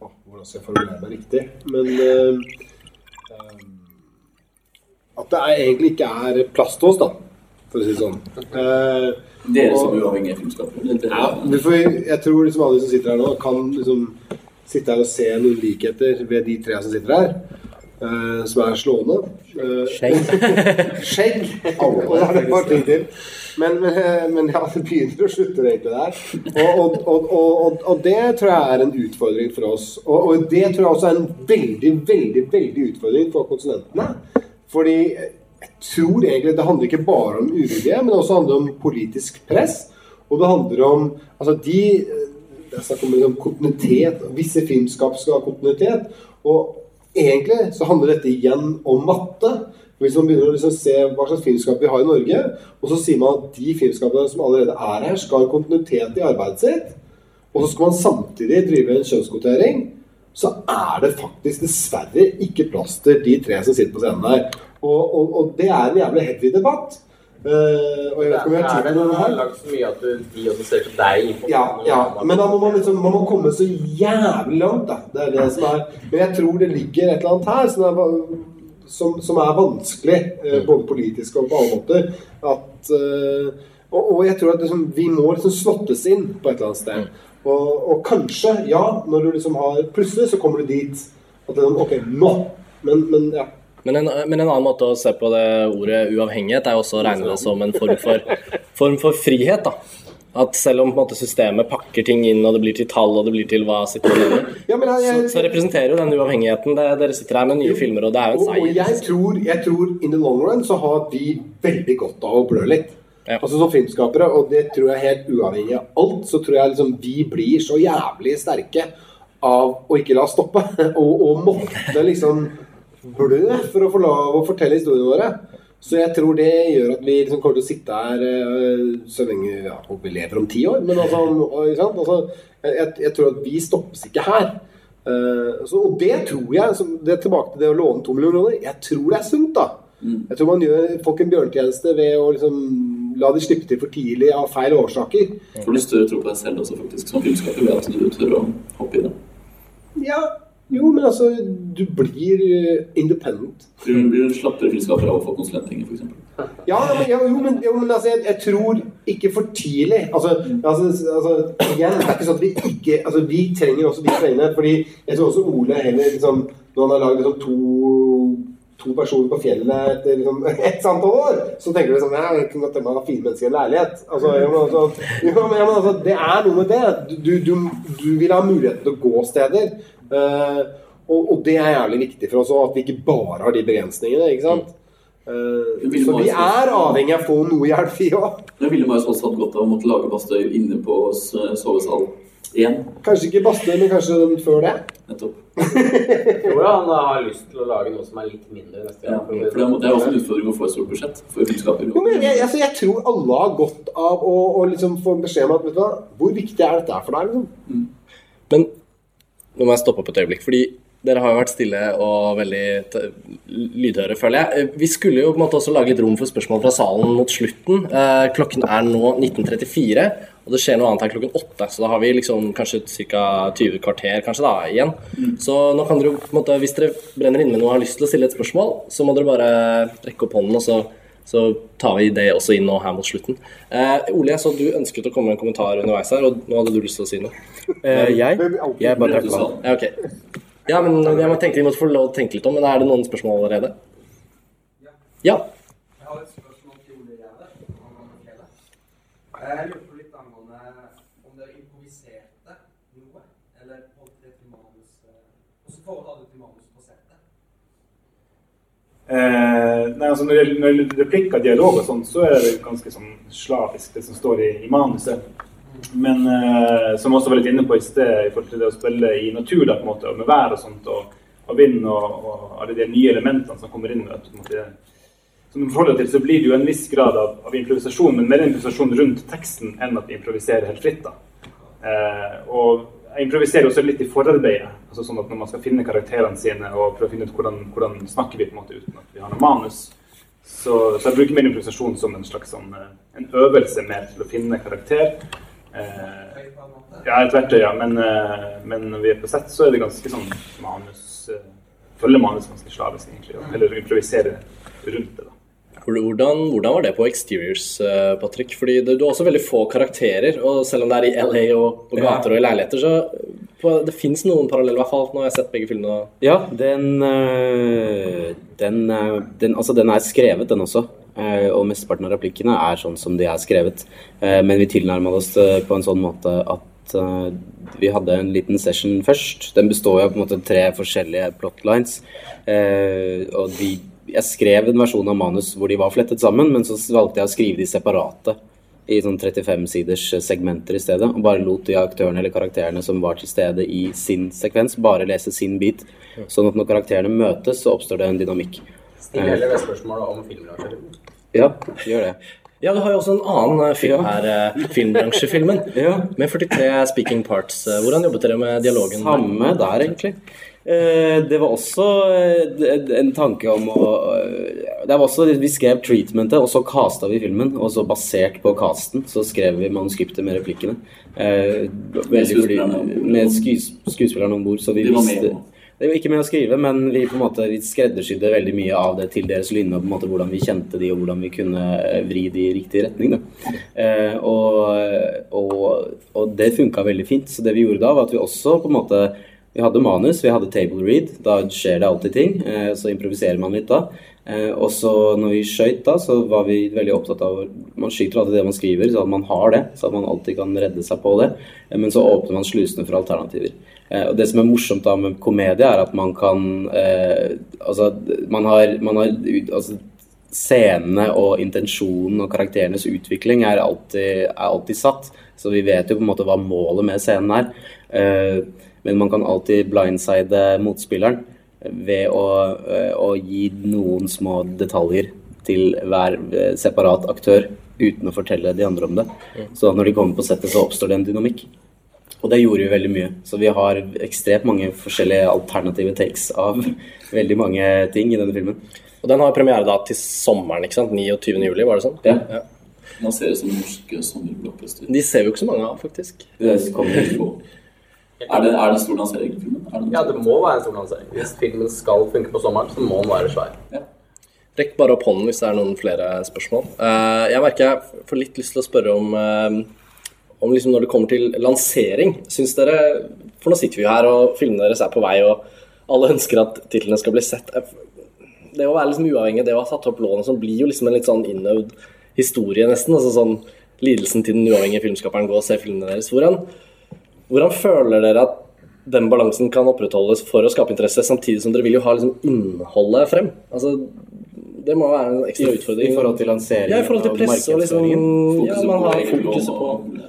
oh, Hvordan skal jeg formulere meg riktig? Men ehm, At det er, egentlig ikke er plass til oss, da, for å si det sånn. Eh, Dere som uavhengige filmskapere? ja, vi jeg tror liksom alle som sitter her nå, kan liksom sitte her og se noen likheter ved de tre som sitter her. Uh, som er slående. Uh, Skjegg. Skjegg. Og har er det et par ting til. Men, men, eh, men ja, det begynner og slutter egentlig der. Og, og, og, og, og det tror jeg er en utfordring for oss. Og, og det tror jeg også er en veldig, veldig, veldig utfordring for konsulentene. Fordi jeg tror egentlig det handler ikke bare om uvilje, men også handler om politisk press. Og det handler om altså de eh, Det er snakk om liksom kontinuitet. Visse filmskap skal ha kontinuitet. Og egentlig så handler dette igjen om matte. Hvis man begynner å liksom se hva slags filmskap vi har i Norge, og så sier man at de filmskapene som allerede er her, skal ha kontinuitet i arbeidet sitt, og så skal man samtidig drive en kjønnskvotering, så er det faktisk dessverre ikke plass til de tre som sitter på scenen her. Og, og, og det er en jævlig heavy debatt. Uh, og jeg vet ikke om jeg har tid til det her. lagt så mye at du, de også ser på deg? Ja, ja, men da må man liksom Man må komme så jævlig langt, da. Det er det som er Men jeg tror det ligger et eller annet her som er, som, som er vanskelig, eh, både politisk og på alle måter. At uh, og, og jeg tror at liksom, vi må liksom slåttes inn på et eller annet sted. Og, og kanskje, ja, når du liksom har Plutselig så kommer du dit at sånn, OK, nå! Men, men ja. Men en, men en annen måte å se på det ordet uavhengighet er jo også å regne det som en form for, form for frihet. da. At selv om måte, systemet pakker ting inn, og det blir til tall og det blir til hva sitter mener, Ja, så, så representerer jo den uavhengigheten det, Dere sitter her med nye filmer, og det er jo en seier. og jeg tror, jeg tror in the long run så har vi veldig godt av å blø litt. Altså Som filmskapere, og det tror jeg helt uavhengig av alt, så tror jeg liksom vi blir så jævlig sterke av å ikke la oss stoppe. Og, og måtte liksom blø for å få lov å fortelle historiene våre. Så jeg tror det gjør at vi liksom kommer til å sitte her eh, så lenge ja, vi lever om ti år. Men altså, ikke sant? altså jeg, jeg, tror at vi stoppes ikke her. Uh, så, og det tror jeg, det er tilbake til det å låne to millioner kroner, jeg tror det er sunt, da. Jeg tror man gjør folk en bjørnetjeneste ved å liksom la de slippe til for tidlig av feil årsaker. Får du større tro på deg selv også, faktisk, som filmskaper, ved at du tør å hoppe i det? Ja, jo, men altså, du blir eh, independent. Du blir en slappere filmskaper av å få konsulentpenger, f.eks.? Ja, men, ja, jo, men, jo, men altså, jeg, jeg tror ikke for tidlig. Altså, altså, altså, igjen, det er ikke sånn at vi ikke Altså, vi trenger også de pengene. Fordi jeg tror også Ole heller liksom Når han har lagd liksom to to personer på fjellet etter liksom, et antall år, så tenker du sånn ja, Jeg kunne godt tenke meg å ha fire mennesker i en leilighet. Altså, ja, men, altså, ja, ja, men, altså, det er noe med det. Du, du, du vil ha muligheten til å gå steder. Eh, og, og det er jævlig viktig for oss òg, at vi ikke bare har de begrensningene. ikke sant? Eh, så vi er avhengig av å få noe hjelp, vi òg. Men ville Marius også hatt godt av å måtte lage badstue inne på sovesalen sovesal igjen? Kanskje ikke badstue, men kanskje den før det. Nettopp. Jeg tror han har lyst til å lage noe som er litt mindre neste Ja, for det er også en utfordring å få et stort budsjett for kunnskaper. Jo, men jeg, altså, jeg tror alle har godt av å, å liksom få beskjed om at vet du hva, hvor viktig er dette for deg? Liksom? Men nå må jeg stoppe opp et øyeblikk, fordi dere har jo vært stille og veldig lydhøre, føler jeg. Eh, Vi skulle jo på en måte også lage litt rom for spørsmål fra salen mot slutten. Eh, klokken er nå 19.34, og det skjer noe annet her klokken 8, så da har vi liksom kanskje ca. 20 kvarter kanskje da, igjen. Så nå kan dere på en måte, hvis dere brenner inne med noe og har lyst til å stille et spørsmål, så må dere bare rekke opp hånden, og så, så tar vi det også inn nå her mot slutten. Eh, Ole, jeg så du ønsket å komme med en kommentar underveis her, og nå hadde du lyst til å si noe. Eh, jeg? Jeg bare trakk meg. Ja, ok. Ja, men jeg må tenke, vi måtte få lov til å tenke litt om, men er det noen spørsmål allerede? Ja. Jeg har et spørsmål til Ole Gjerde. fjellet. Jeg lurer på litt angående om dere improviserte noe, eller holdt det til manus eh, Hvordan forhold hadde du til manus på settet? Eh, nei, altså når det gjelder- replikker, dialog og sånn, så er det ganske sånn slavisk, det som står i, i manuset. Men eh, som også var litt inne på i sted, i forhold til det å spille i natur, da, på en måte, og med vær og sånt, og, og vind og, og alle de nye elementene som kommer inn, vet på en måte, som du forholder til, så blir det jo en viss grad av, av improvisasjon, men mer improvisasjon rundt teksten enn at vi improviserer helt fritt. da. Eh, og jeg improviserer også litt i forarbeidet. altså sånn at Når man skal finne karakterene sine og prøve å finne ut hvordan, hvordan snakker vi på en måte uten at vi har noe manus, så, så jeg bruker mer improvisasjon som en slags sånn, eh, en øvelse mer til å finne karakter. Eh, ja, et verktøy, ja. Men, eh, men når vi er på sett, så er det ganske sånn manus eh, Følger manus ganske slavisk, egentlig. Eller improvisere rundt det. da. Hvordan, hvordan var det på Exteriors, eh, Patrick? Fordi det, du har også veldig få karakterer, og selv om det er i LA og på gater og i leiligheter, så på, det fins noen paralleller, i hvert fall. Nå har jeg sett begge filmene. Ja, den, øh, den, øh, den, altså den er skrevet, den også. Eh, Og mesteparten av replikkene er sånn som de er skrevet. Eh, Men vi tilnærma oss på en sånn måte at vi hadde en liten session først. Den består jo av på en måte tre forskjellige plotlines. Eh, Og de, jeg skrev en versjon av manus hvor de var flettet sammen, men så valgte jeg å skrive de separate i sånn 35-siders segmenter i stedet, og bare lot de aktørene eller karakterene som var til stede i sin sekvens, bare lese sin bit. Sånn at når karakterene møtes, så oppstår det en dynamikk. Still heller det spørsmålet om filmbransjen. Ja, gjør det. Ja, du har jo også en annen eh, film her, ja. filmbransjefilmen, med 43 speaking parts. Eh, Hvordan jobbet dere med dialogen? Samme der, egentlig. Eh, Det var også eh, en tanke om å eh, Det var også, Vi skrev treatmentet, og så casta vi filmen. Og så basert på casten så skrev vi manuskriptet med replikkene. Med skues, skuespillerne om bord. Så vi visste. Det var ikke med å skrive, men vi på en måte skreddersydde veldig mye av det til deres lynne. og på en måte Hvordan vi kjente de, og hvordan vi kunne vri de i riktig retning. Eh, og, og, og det funka veldig fint. Så det vi gjorde da, var at vi også på en måte Vi hadde manus, vi hadde table read. Da skjer det alltid ting. Eh, så improviserer man litt da. Eh, og så når vi skøyt da, så var vi veldig opptatt av Man skyter alltid det man skriver, så at man har det. Så at man alltid kan redde seg på det. Eh, men så åpner man slusene for alternativer. Og det som er morsomt da med komedie, er at man kan Altså, man har, man har altså, Scenene og intensjonen og karakterenes utvikling er alltid, er alltid satt. Så vi vet jo på en måte hva målet med scenen er. Men man kan alltid blindside motspilleren ved å, eh, å gi noen små detaljer til hver eh, separat aktør uten å fortelle de andre om det. Så når de kommer på settet, så oppstår det en dynamikk. Og det gjorde vi veldig mye. Så vi har ekstremt mange forskjellige alternative takes av veldig mange ting i denne filmen. Og den har premiere da til sommeren, ikke sant? 29. juli, var det sånn? Ja. Nå ser det som norske sommerblockbuster. De ser vi jo ikke så mange av, faktisk. Det kommer Helt få. Er det, er det en stor lansering? filmen? Er det Ja, det må være en stor lansering. Hvis filmen skal funke på sommeren, så må den være svær. Rekk bare opp hånden hvis det er noen flere spørsmål. Eh, jeg merker jeg får litt lyst til å spørre om, eh, om liksom når det kommer til lansering. Syns dere For nå sitter vi jo her, og filmene deres er på vei, og alle ønsker at titlene skal bli sett. Eh, Det å være liksom uavhengig, det å ha satt opp lån som sånn, blir jo liksom en litt sånn innøvd historie, nesten. Altså sånn lidelsen til den uavhengige filmskaperen går og ser filmene deres. Hvordan, hvordan føler dere at den balansen kan opprettholdes for å skape interesse, samtidig som dere vil jo ha liksom innholdet frem? Altså, det må være en ekstra I- utfordring. i forhold til lanseringen Ja, i forhold til og presse og liksom markedsføringen. Ja, Fokuset man på har fokuset på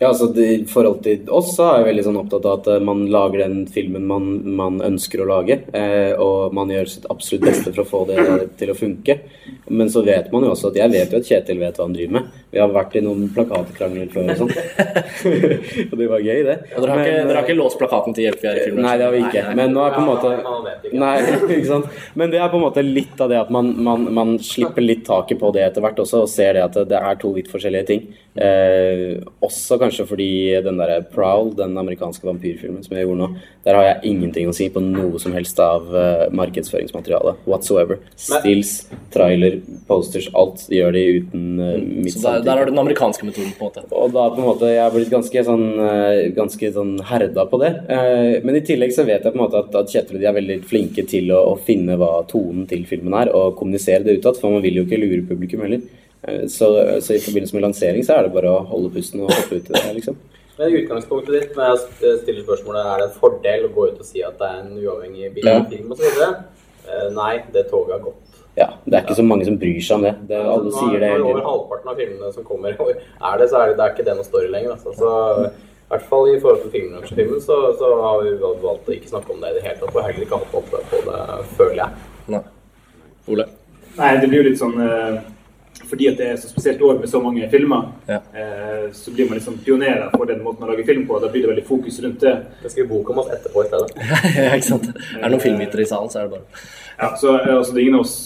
Ja, altså det, I forhold til oss så er jeg veldig sånn opptatt av at eh, man lager den filmen man, man ønsker å lage. Eh, og man gjør sitt absolutt beste for å få det til å funke. Men så vet man jo også at jeg vet jo at Kjetil vet hva han driver med. Vi har vært i noen plakatkrangler før og sånn. og det var gøy, det. Og dere har, ikke, dere har ikke låst plakaten til Hjelp vi er i filmen? Nei, det har vi ikke. Men nå er på en måte Nei, ikke sant? Men det er på en måte litt av det at man, man, man slipper litt taket på det etter hvert også, og ser det at det er to vidt forskjellige ting. Eh, også kanskje fordi den derre Prowl, den amerikanske vampyrfilmen som jeg gjorde nå, der har jeg ingenting å si på noe som helst av eh, markedsføringsmateriale whatsoever. Stills, trailer, posters, alt gjør de uten uh, mitt Så der, der har du den amerikanske metoden, på en måte. og da på en måte, jeg har blitt ganske sånn, eh, ganske sånn herda på det. Uh, Men i tillegg så vet jeg på en måte at, at Kjetil og de er veldig flinke til å, å finne hva tonen til filmen er, og kommunisere det utad, for man vil jo ikke lure publikum heller. Uh, Så, så i forbindelse med lansering så er det bare å holde pusten og hoppe ut i det, liksom. Men utgangspunktet ditt med å stille spørsmålet er det en fordel å gå ut og si at det er en uavhengig billedfilm osv. Eh, nei, det toget har gått. Ja, det er ikke så mange som bryr seg om det. det alle Nå sier det er Over halvparten av filmene som kommer, er det, så er det, det er ikke det noe story lenger. Altså. Så, I hvert fall i forhold til filmbransjefilmen så, så har vi valgt å ikke snakke om det i det hele tatt. Og heller ikke hatt opp på det, føler jeg. Nei. Ole? Nei, det blir jo litt sånn eh, Fordi at det er så spesielt år med så mange filmer, Ja. eh, så blir man liksom pionerer for den måten å lage film på. Da blir det veldig fokus rundt det. Jeg skriver bok om oss etterpå i stedet. ja, ikke sant? Er det noen filmvitere i salen, så er det bare Ja, så eh, altså, det er ingen av oss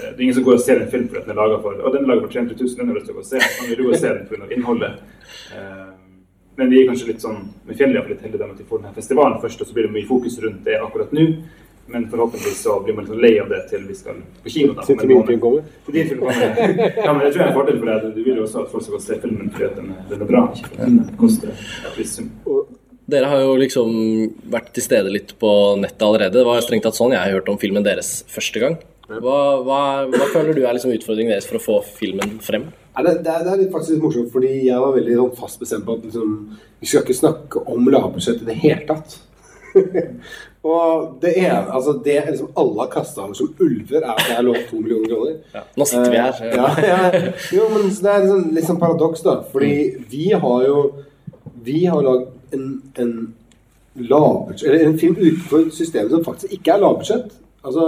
det er ingen som går og ser en film fordi den er laget for Og den er laget for 300 000, den har lyst til å gå og se. Man vil jo se den pga. innholdet. Eh, Men vi er kanskje litt sånn med fjellet litt heldige med at vi får denne festivalen først, og så blir det mye fokus rundt det akkurat nå. Men forhåpentligvis så blir man litt sånn lei av det til vi skal på kino. da. Til min måned. film kommer. Til din film kommer. Ja, men det tror jeg er en fordel for deg. Du vil jo også at folk skal se filmen fordi den den er bra. Ikke fordi den koster et visst sum. Dere har jo liksom vært til stede litt på nettet allerede. Det var strengt tatt sånn jeg har hørt om filmen deres første gang. Hva, hva, hva føler du er liksom utfordringen deres for å få filmen frem? Det, det, er, det er faktisk litt morsomt, fordi jeg var veldig sånn, fast bestemt på at liksom, vi skal ikke snakke om lavbudsjett i det hele tatt. og det ene, altså det liksom alle har kasta over som ulver, er at jeg har lovt to millioner kroner. Nå sitter vi her. Eh, ja, ja. Jo, men det er liksom, litt sånn paradoks, da. Fordi vi har jo Vi har lagd en, en lavbudsjett Eller en film utenfor systemet som faktisk ikke er lavbudsjett. Altså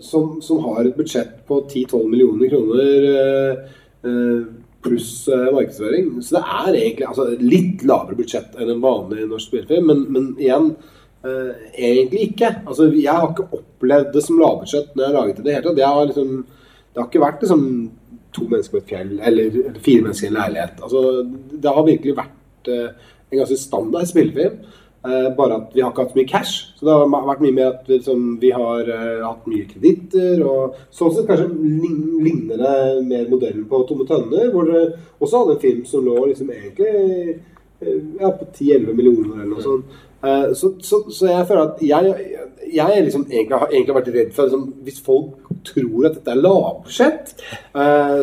som, som har et budsjett på 10-12 millioner kroner eh, eh, pluss eh, markedsføring. Så det er egentlig altså, litt lavere budsjett enn en vanlig norsk spillefilm, men, men igjen eh, egentlig ikke. Altså, jeg har ikke opplevd det som lavbudsjett når jeg har laget det det har liksom, det har ikke vært liksom, to mennesker på et fjell eller, eller fire mennesker i en leilighet. Altså, det har virkelig vært eh, en ganske standard spillefilm. Eh, bare at vi har ikke hatt så mye cash. Så det har vært mye mer at liksom, vi har eh, hatt mye kreditter. Og sånn sett kanskje ligner det mer modellen på Tomme tønner, hvor dere også hadde en film som lå liksom egentlig eh, ja, på 10-11 millioner eller noe sånt. Så, så, så jeg føler at jeg, jeg liksom egentlig, har egentlig vært redd for liksom, Hvis folk tror at dette er lavbudsjett,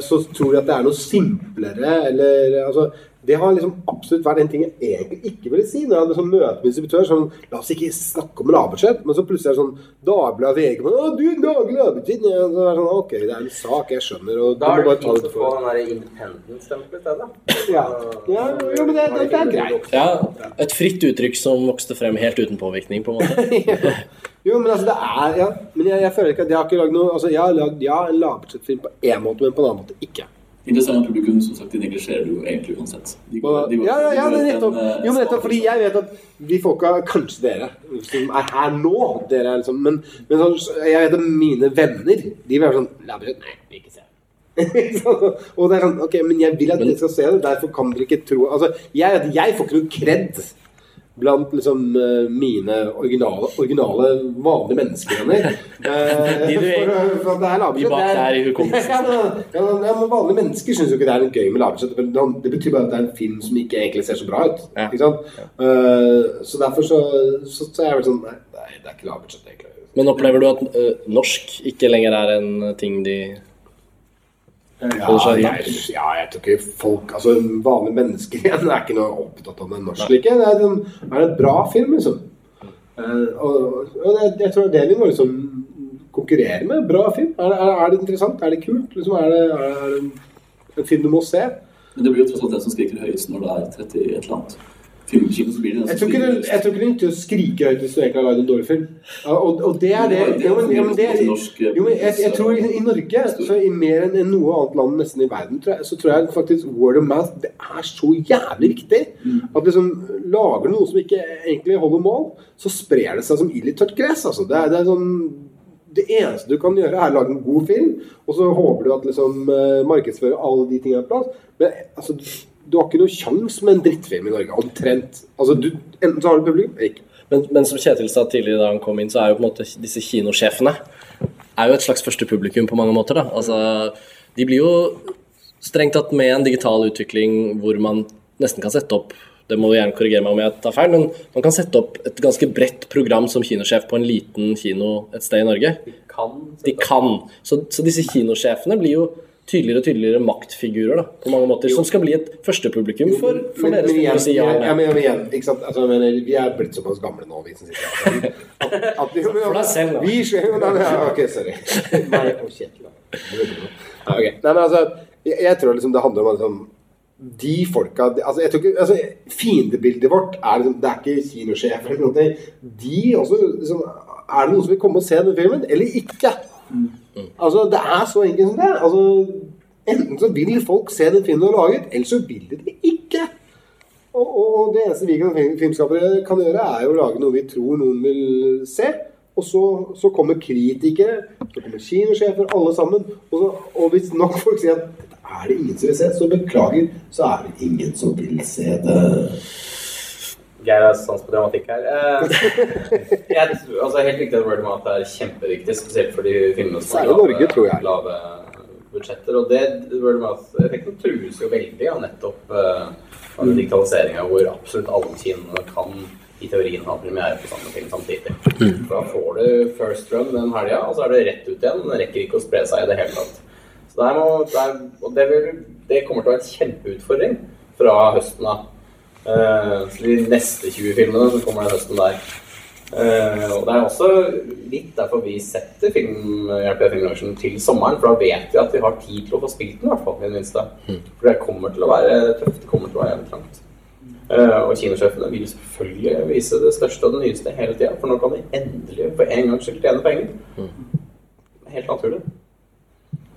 så tror de at det er noe simplere eller altså det har liksom absolutt vært en ting jeg egentlig ikke ville si. Når jeg hadde sånn møte med distributør sånn La oss ikke snakke om lavbudsjett. Men så plutselig er det sånn Dagbladet VG Å, du lager lavbudsjett! Ja, så er det sånn, OK, det er en sak, jeg skjønner. Og Da er det fint det å få den derre independent-stempelet i stedet. Ja. ja, jo, men det, det, det er greit. Ja, Et fritt uttrykk som vokste frem helt uten påvirkning, på en måte. Jo, men altså, det er Ja, men jeg, jeg føler ikke at jeg har ikke lagd noe Altså, jeg har lagd ja, en lavbudsjettfilm på én måte, men på en annen måte ikke. Interessant publikum, som sagt, de neglisjerer du egentlig uansett. De de Ja, ja, ja, nettopp. eh, Jo, men nettopp fordi jeg vet at vi folka, kanskje dere, som er her nå dere er liksom, Men, men sånn, jeg vet at mine venner De vil være sånn Lavbudsjett? Nei, vil ikke se og det er sånn Ok, men jeg vil at dere skal se det, derfor kan dere ikke tro Altså, jeg, jeg får ikke noe kred blant liksom eh, mine originale, originale vanlige menneskevenner. Eh, De du- for, for lavbudsjett. de bak er- der i hukommelsen. Ja, ja, men- ja, vanlige mennesker syns jo ikke det er gøy med lavbudsjett. Det det betyr bare at det er en film som ikke egentlig ser så bra ut. Sant? Eh, så derfor så, så, så er jeg vel sånn Nei, nei, det er ikke lavbudsjett, egentlig. Men opplever du at eh, norsk ikke lenger er en ting de Ja, holder seg jeg, unna? ja, jeg tror ikke folk Altså, vanlige mennesker igjen er ikke noe opptatt av det norsk eller ikke. Det er, en, er en bra film, liksom. Eh, og, og det, jeg tror det er det vi må liksom konkurrere med. Bra film. Er det, er, er det interessant? Er det kult? Liksom, det, er, det, er det en, en film du må se? Men det blir jo tross alt den som skriker høyest når det er 30 et eller annet. Filmkino så blir det Jeg tror ikke det, jeg tror ikke det er å skrike høyt hvis du egentlig har lagd en dårlig film. Og, og det er det Det det jo, men, ja, men det, til jo, men jeg, jeg tror i, Norge, så i mer enn noe annet land nesten i verden, tror jeg, så tror jeg faktisk word of mouth det er så jævlig viktig. At liksom lager du noe som ikke egentlig holder mål, så sprer det seg som ild i tørt gress. Altså. Det, er, det er sånn det eneste du kan gjøre, er å lage en god film, og så håper du at liksom eh, markedsfører alle de tingene på plass. Men altså, du, har ikke noe sjans med en drittfilm i Norge. Omtrent. Altså, du, enten så har du publikum, eller ikke. Men, men som Kjetil sa tidligere da han kom inn, så er jo på en måte disse kinosjefene er jo et slags første publikum på mange måter. da. Altså, de blir jo strengt tatt med en digital utvikling hvor man nesten kan sette opp det må du gjerne korrigere meg om jeg tar feil, men man kan sette opp et ganske bredt program som kinosjef på en liten kino et sted i Norge. De kan. Så, så disse kinosjefene blir jo tydeligere og tydeligere maktfigurer da, på mange måter, som skal bli et førstepublikum for, for Men- deres men igjen, film si ja men, men igjen, ikke sant? Altså, jeg mener, vi er blitt såpass gamle nå, vi som sitter her. At, at, vi- For deg selv, da. Vi skjer jo ja, Ok, sorry. Nei, da. Nei, men altså, jeg, jeg tror liksom det handler om liksom, de folka de- altså, jeg tror ikke, altså, Fiendebildet vårt er liksom, det er ikke kinosjef eller noe. De også liksom, Er det noen som vil komme og se den filmen, eller ikke? Altså, Det er så enkelt som det. Altså, enten så vil folk se den filmen du har laget, eller så vil de det ikke. Og, og det eneste vi kan, filmskapere kan gjøre, er jo å lage noe vi tror noen vil se. Og så, så kommer kritikere, så kommer kinosjefer, alle sammen. Og, så, og hvis nok folk sier at er det ingen som vil se, så beklager, så er det ingen som vil se det. Geir har sans på dramatikk her. Eh, jeg, altså, helt riktig at word of mouth er kjempeviktig, spesielt for de filmene som har Norge, tror lave budsjetter. Og det word of mouth-effekten trues jo veldig av nettopp uh, av digitaliseringa, hvor absolutt alle kinoene kan i teorien ha premiere på samme film samtidig. Mm. Da får du first run den helga, og så er det rett ut igjen. Den rekker ikke å spre seg i det hele tatt. Så der må, der, det, vil, det kommer til å være en kjempeutfordring fra høsten av. Eh, så de neste 20 filmene som kommer den høsten der. Eh, og det er også litt derfor vi setter film, Filmbransjen til sommeren, for da vet vi at vi har tid til å få spilt den, i hvert fall. i det minste. For det kommer til å være tøft. Det kommer til å være jævlig trangt. Uh, og kinosjefene vil selvfølgelig vise det største og det nyeste hele tida, for nå kan de endelig for en gangs skyld tjene penger. Helt naturlig.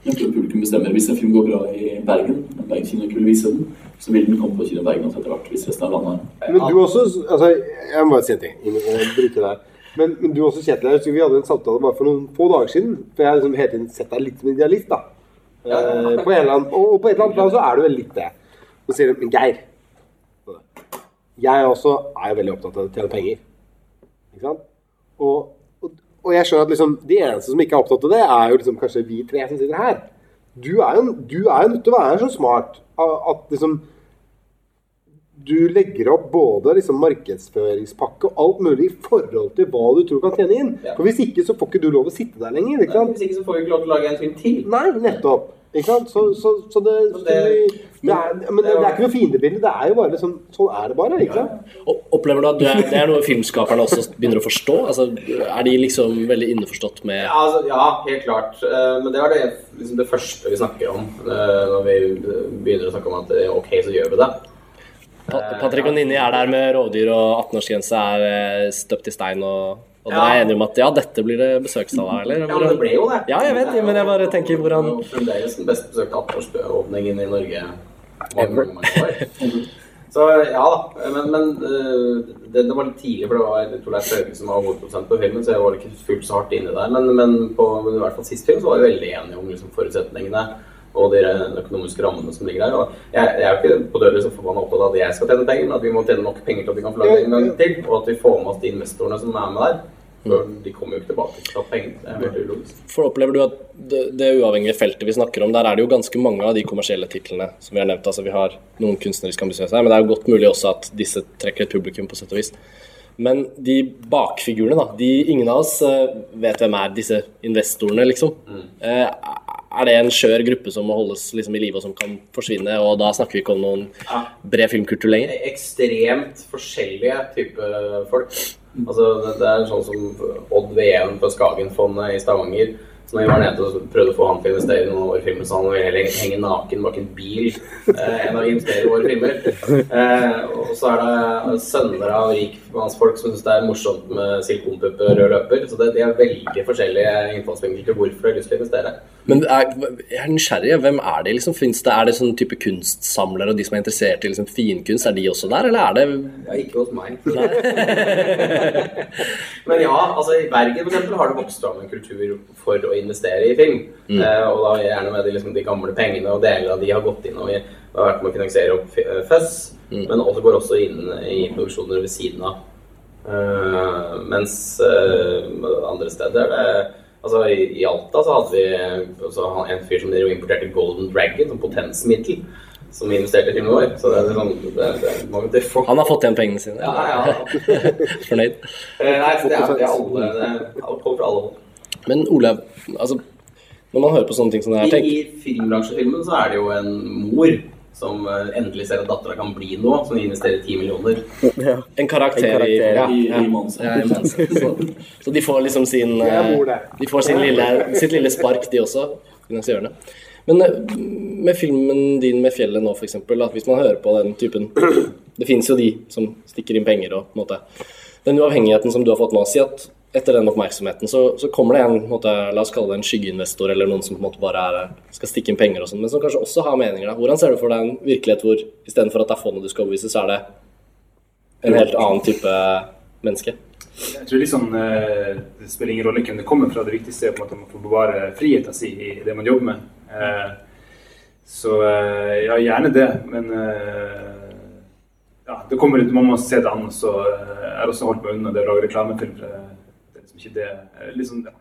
Jeg tror publikum bestemmer hvis en film går bra i Bergen, Bergen kino vise den, så vil den komme på kino Bergen også etter hvert, hvis resten av landet er Men du også altså, Jeg må bare si en ting. Jeg må bryte deg. Men, men du også, Kjetil, jeg husker vi hadde en samtale bare for noen få dager siden. For jeg har liksom hele tiden sett deg litt som idealist, da. Ja, på en eller annen, og på et eller annet plan så er du vel litt det. Så sier du Men Geir, jeg også er jo veldig opptatt av å tjene penger. Ikke sant? Og, og, jeg skjønner at liksom, de eneste som ikke er opptatt av det, er jo liksom kanskje vi tre som sitter her. Du er jo, du er jo nødt til å være så smart at liksom du legger opp både liksom markedsføringspakke og alt mulig i forhold til hva du tror kan tjene inn. For Hvis ikke så får ikke du lov å sitte der lenger. ikke sant? Hvis ikke så får vi ikke lov til å lage en film til. Nei, nettopp. Ikke sant? Så, så, så det, men det, det er, Men det, det er ikke noe fiendebilde. Det er jo bare liksom, sånn er det bare. ikke sant? Og Opplever du at det er, det er noe filmskaperne også begynner å forstå? Altså, er de liksom veldig innforstått med Ja, altså, ja, helt klart. Eh, Men det var det, liksom det første vi snakker om eh, når vi begynner å snakke om at eh, ok, så gjør vi det. Pa- Patrick og Ninni er der med rovdyr og 18-årsgrense er eh, støpt i stein. og, og dere er enige om at ja, dette blir det besøkstall av, eller? Ja, men det ble jo det. Ja, jeg vet, men jeg bare tenker hvordan Fremdeles den best besøkte 18-årsåpningen i Norge. År. Så ja da, men, men øh, det, det var litt tidlig, for det var Torleif Høgen det som var hovedprodusent på filmen, så jeg var ikke fullt så hardt inne der. Men, men på men i hvert fall sist film så var vi veldig enige om liksom, forutsetningene og de økonomiske rammene som ligger der. Og jeg, jeg er jo ikke på døra så forbanna opptatt av at jeg skal tjene penger, men at vi må tjene nok penger til at vi kan få lagd en gang til, og at vi får med oss de investorene som er med der. For de kommer jo ikke tilbake til å ta penger. Det er veldig ulogisk. For opplever du at det, det uavhengige feltet vi snakker om, der er det jo ganske mange av de kommersielle titlene som vi har nevnt. Altså vi har noen kunstnerisk ambisiøse her, men det er jo godt mulig også at disse trekker et publikum på sett og vis. Men de bakfigurene, da, de, ingen av oss eh, vet hvem er disse investorene, liksom. Eh, er det en skjør gruppe som må holdes liksom, i live og som kan forsvinne? Og da snakker vi ikke om noen bred filmkultur lenger? ekstremt forskjellige type folk. Altså, det, er sånn som Odd VM på Skagenfondet i Stavanger. Så når vi var nede og prøvde å få han til å investere i noen av våre filmer, så han ville heller henge naken bak en bil eh, enn å investere i våre filmer. Eh, og så er det sønner av rikmannsfolk som syns det er morsomt med silikonpuppe og rød løper. Så det, de har veldig forskjellige innfallsvinkler til hvorfor de har lyst til å investere. Men er, jeg er nysgjerrig. Hvem er de? liksom? Det, er det sånn type kunstsamlere og de som er interessert i liksom, finkunst, er de også der, eller er det Ja, ikke hos meg. Men ja, altså i Bergen eksempel, har det vokst fram en kultur for å investere i film. Mm. Eh, og da gjerne med de, liksom, de gamle pengene, og deler av de har gått inn og vi har vært med å finansiere opp F- eh, Mm. men også går også inn i produksjoner ved siden av. Uh, mens uh, andre steder er det Altså i, I Alta så hadde vi en fyr som importerte Golden Dragon som potensmiddel. Som investerte i filmen vår. Så det er sånn det, det, folk. Han har fått igjen pengene sine? Ja, ja. Fornøyd? Eh, Nei, så det er, det er alle Det er- kommer fra alle hold. Men Olav, altså, når man hører på sånne ting som det her, I, tenk I filmbransjefilmen så er det jo en mor som eh, endelig ser at dattera kan bli noe, som investerer ti millioner. En karakter, En karakter, i, ja. i, I- Ja, i. Så, så de får liksom sin eh, De får sin lille, sitt lille spark, de også, finansiørene. Men eh, med filmen din med fjellet nå, f.eks., at hvis man hører på den typen Det finnes jo de som stikker inn penger og på en måte Den uavhengigheten som du har fått nå, si at etter den oppmerksomheten så, så kommer det en en måte, la oss kalle det en skyggeinvestor, eller noen som på en måte bare er, skal stikke inn penger og sånn, men som kanskje også har meninger. da. Hvordan ser du for deg en virkelighet hvor istedenfor at det er fondet du skal overbevise, så er det en helt annen type menneske? Jeg tror liksom, Det spiller ingen rolle hvem det kommer fra. Det viktigste er på en måte å få bevare friheten sin i det man jobber med. Eh, Så eh, ja, gjerne det. Men ja, det kommer man må se det an. Så jeg har også holdt meg unna det å lage reklamefilm. Liksom ikke det liksom, ja.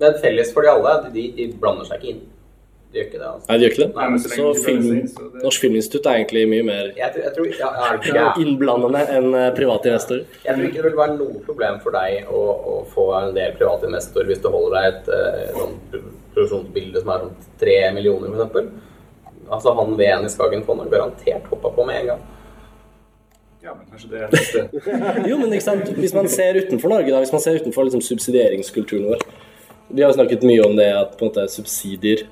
Det er felles for de alle. De, de blander seg ikke inn. De gjør ikke det. altså. Nei, de gjør ikke det? Nei, men så så film, inn, så det- Norsk Filminstitutt er egentlig mye mer Jeg tror, jeg tror ja, er ikke det? innblandende enn eh, private investorer. Jeg tror ikke det vil være noe problem for deg å, å få en del private investorer hvis du holder deg et eh, sånn produksjonsbilde som er sånn tre millioner, f.eks. Altså han ved i Skagenfond har garantert hoppa på med en gang. Ja, men kanskje det er neste jo, men ikke sant? Hvis man ser utenfor Norge, da, hvis man ser utenfor liksom, subsidieringskulturen vår Vi har jo snakket mye om det at på en måte, subsidier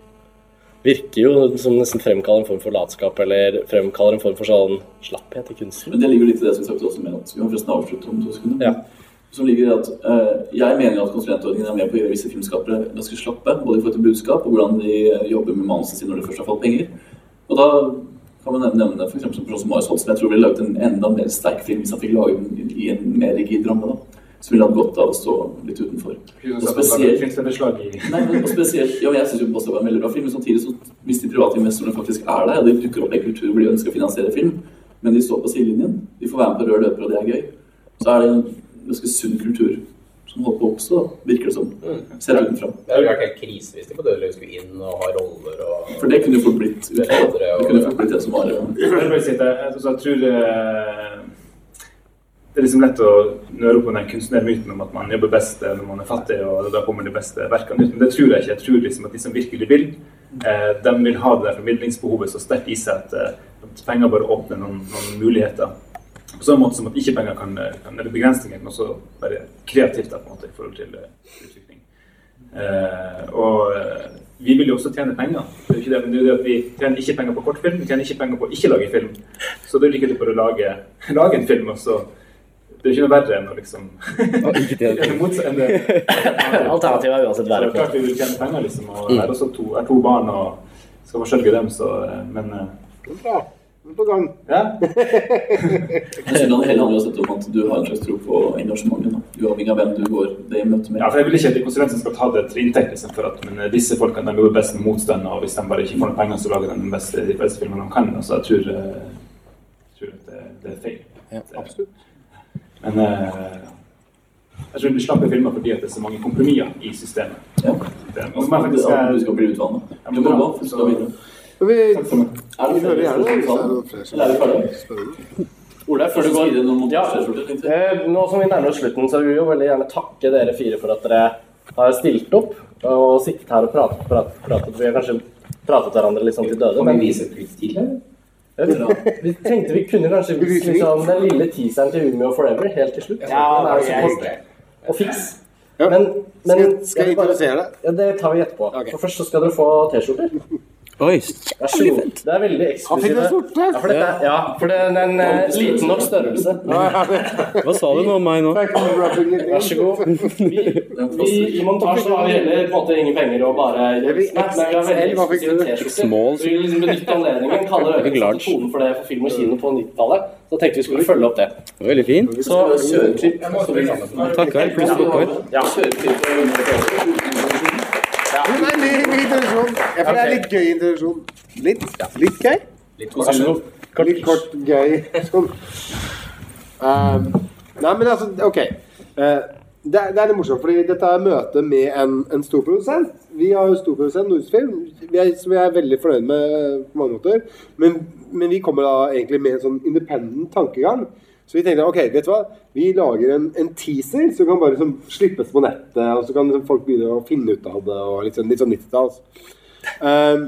virker jo som nesten fremkaller en form for latskap, eller fremkaller en form for sånn slapphet i kunsten. Men det ligger litt i det som vi snakket også med at Vi har forresten avsluttet om to sekunder. Som ligger i at uh, Jeg mener at konsulentordningen er med på å gjøre visse filmskapere ganske slappe, både i forhold til budskap og hvordan de jobber med manuset sitt når det først har fått penger. Og da kan man nevne for som Marius Holst, som jeg tror ville laget en enda mer sterk film hvis han fikk lage den i en mer rigid ramme. da. Så ville han godt av å stå litt utenfor. Og spesielt Nei, men og spesielt, ja, jeg synes jo også det var en veldig bra film, men samtidig så hvis de private investorene faktisk er der, og de dukker opp i en kultur hvor de ønsker å finansiere film, men de står på sidelinjen, de får være med på rød løper, og det er gøy, så er det en ganske sunn kultur som holdt på å oppstå, virker det som. Ser det utenfra. Det hadde vært helt krise hvis de på Dødelig skulle inn og ha roller og For det kunne jo fort blitt og- Det kunne fort blitt det som var Jeg at jeg, altså, tror eh, det er liksom lett å nøre opp på den kunstnermyten om at man jobber best når man er fattig, og da kommer de beste verkene ut. Men det tror jeg ikke. Jeg tror liksom at de som virkelig vil, eh, de vil ha det der formidlingsbehovet så sterkt i seg at, eh, at penger bare åpner noen, noen muligheter. På samme måte som at ikke penger kan, kan eller begrensninger, men også være kreativt da, på en måte, i forhold til eh, utvikling. Eh, og eh, vi vil jo også tjene penger. Det er jo ikke det, men det er jo det at vi tjener ikke penger på kortfilm, vi tjener ikke penger på å ikke lage film. Så det er like til bare å lage, lage en film, og så Det er ikke noe verre enn å liksom enn ikke tjene Alternativet er uansett verre. Klart vi vil tjene penger, liksom. Og er jeg også to, er to barn og skal forsørge dem, så eh, Men eh, er på gang. Ja. Synes det hele handler også om at du har en slags tro på engasjementet. Uavhengig av hvem du går det i møte med. Ja, for Jeg vil ikke at de konsulentene skal ta det til inntekt. Liksom, for at, men eh, disse folkene de jobber best med motstand, og hvis de bare ikke får noen penger, så lager de den beste, de beste filmene de kan. Så jeg tror, eh, jeg tror at det, det er feil. absolutt. Men eh, jeg tror vi slapper filmer fordi at det er så mange kompromisser i systemet. Ja. Det, og som jeg faktisk Ja, du skal bli utvannet. Ja, Du men må bra, gå, for du skal videre. Men vi, Er hører gjerne er er? Ole, før du går ja, eh, Nå som vi nærmer oss slutten, så vil vi jo veldig gjerne takke dere fire for at dere har stilt opp og sittet her og pratet. pratet, pratet. Vi har kanskje pratet hverandre litt sånn til døde. men vi tenkte vi kunne kanskje vise liksom, den lille teaseren til Umio Forever helt til slutt. Ja, det er jo. Og fiks. Men, men Skal- skal jeg introdusere det? Ja, det tar vi etterpå. For først så skal dere få T-skjorter. Oi. Vær så god. Det er veldig eksklusive. Han fikk en sorte. Ja, for, dette, ja, for det er en eh, liten nok størrelse. Hva sa du nå om meg nå? Vær så god. Vi, vi, I montasje har vi heller på en måte ingen penger og bare Men vi har veldig eksklusive T-skjorter. Small. Så vi vil liksom benytte anledningen, kalle tonen for det for film og kino på 90-tallet. Så tenkte vi skulle følge opp det. Veldig fin. Så kjøreklipp. Takker. Pluss dere. Ja. Introduksjon. Jeg føler det er litt gøy introduksjon. Litt, litt gøy? Litt kort. Litt kort, gøy. Sånn. Um, nei, men altså, OK. Uh, det, er- det er litt morsomt, fordi dette er møte med en, en stor produsent. Vi har jo stor produsent, Nordisk Film, vi er, som vi er veldig fornøyd med på mange måter. Men, men vi kommer da egentlig med en sånn independent tankegang. Så vi tenkte ok, vet du hva? Vi lager en, en teaser som kan bare liksom, slippes på nettet, og så kan liksom, folk begynne å finne ut av det. og litt sånn, litt sånn 90-talls. Um,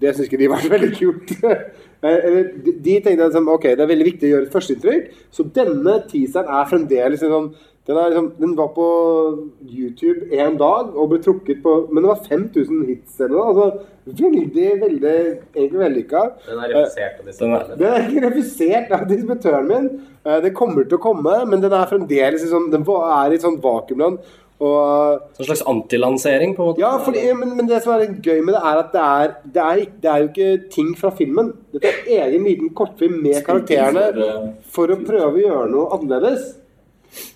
det syns ikke de var veldig kult. Eh, de, tenkte sånn, ok, det er veldig viktig å gjøre et førsteinntrykk, så denne teaseren er fremdeles liksom, den, er liksom, den var på YouTube én dag og ble trukket på Men det var 5000 hits eller noe. Altså, veldig, veldig egentlig vellykka. Den er refusert av Den er, er ikke refusert av distributøren min. Eh, Det kommer til å komme, men den er fremdeles sånn, den er i et sånt vakuumland. Og, Så en slags antilansering, på en måte? ja, fordi, men, men det som er litt gøy med det, er at det er, det er, det er jo ikke ting fra filmen. Dette er egen liten kortfilm med karakterene for å prøve å gjøre noe annerledes.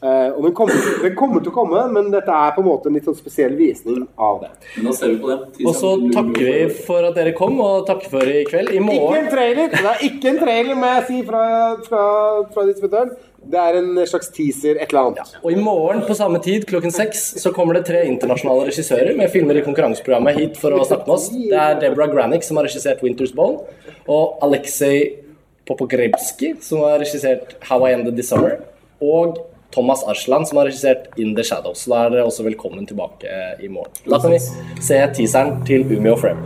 Eh, og den kommer, den kommer til å komme, men dette er på en måte en litt sånn spesiell visning av det. Men da ser vi på det. Og så takker vi for at dere kom, og takker for i kveld. I Ikke en trailer! Det er ikke en trailer, må jeg si, fra, fra, fra distributøren. Det er en slags teaser, et eller annet. Og i morgen på samme tid klokken seks så kommer det tre internasjonale regissører med filmer i konkurranseprogrammet hit for å snakke med oss. Det er Deborah Granick som har regissert 'Winter's Ball', og Aleksej Popogrebski som har regissert 'How I Ended This Summer', og Thomas Arsland som har regissert 'In The Shadows'. Så da er dere også velkommen tilbake eh, i morgen. Da kan vi se teaseren til Umi og Are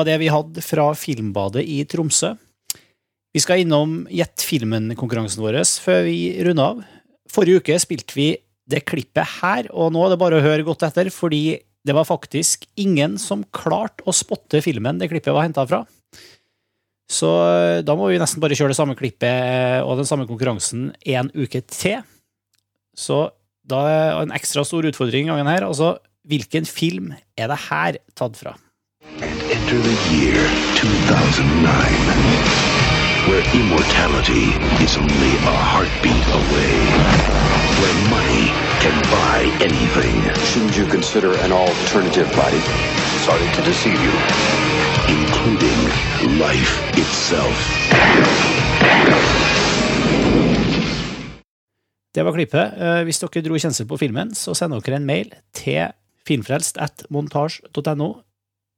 var det vi hadde fra Filmbadet i Tromsø. Vi skal innom Gjett filmen-konkurransen vår før vi runder av. Forrige uke spilte vi det klippet her, og nå er det bare å høre godt etter, fordi det var faktisk ingen som klarte å spotte filmen det klippet var henta fra. Så eh, da må vi nesten bare kjøre det samme klippet og den samme konkurransen en uke til. Så da er en ekstra stor utfordring gangen her. Altså, hvilken film er det her tatt fra? Enter the year 2009, where immortality is only a heartbeat away, where money can buy anything. Shouldn't you consider an alternative body? Sorry to deceive you. including life itself. Det var klippet. Eh, Hvis dere dro kjensel på filmen, så send dere en mail til filmfrelst.montasj.no.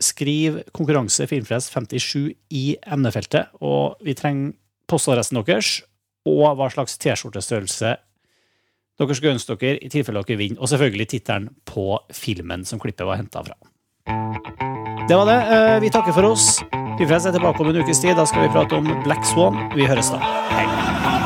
Skriv konkurranse filmfrelst 57 i emnefeltet, og vi trenger postadressen deres og hva slags T-skjortestørrelse dere skulle ønske dere i tilfelle dere vinner, og selvfølgelig tittelen på filmen som klippet var henta fra. Det var det. Eh, Vi takker for oss. Filmfrelst er tilbake om en ukes tid. Da skal vi prate om Black Swan. Vi høres da. Hei.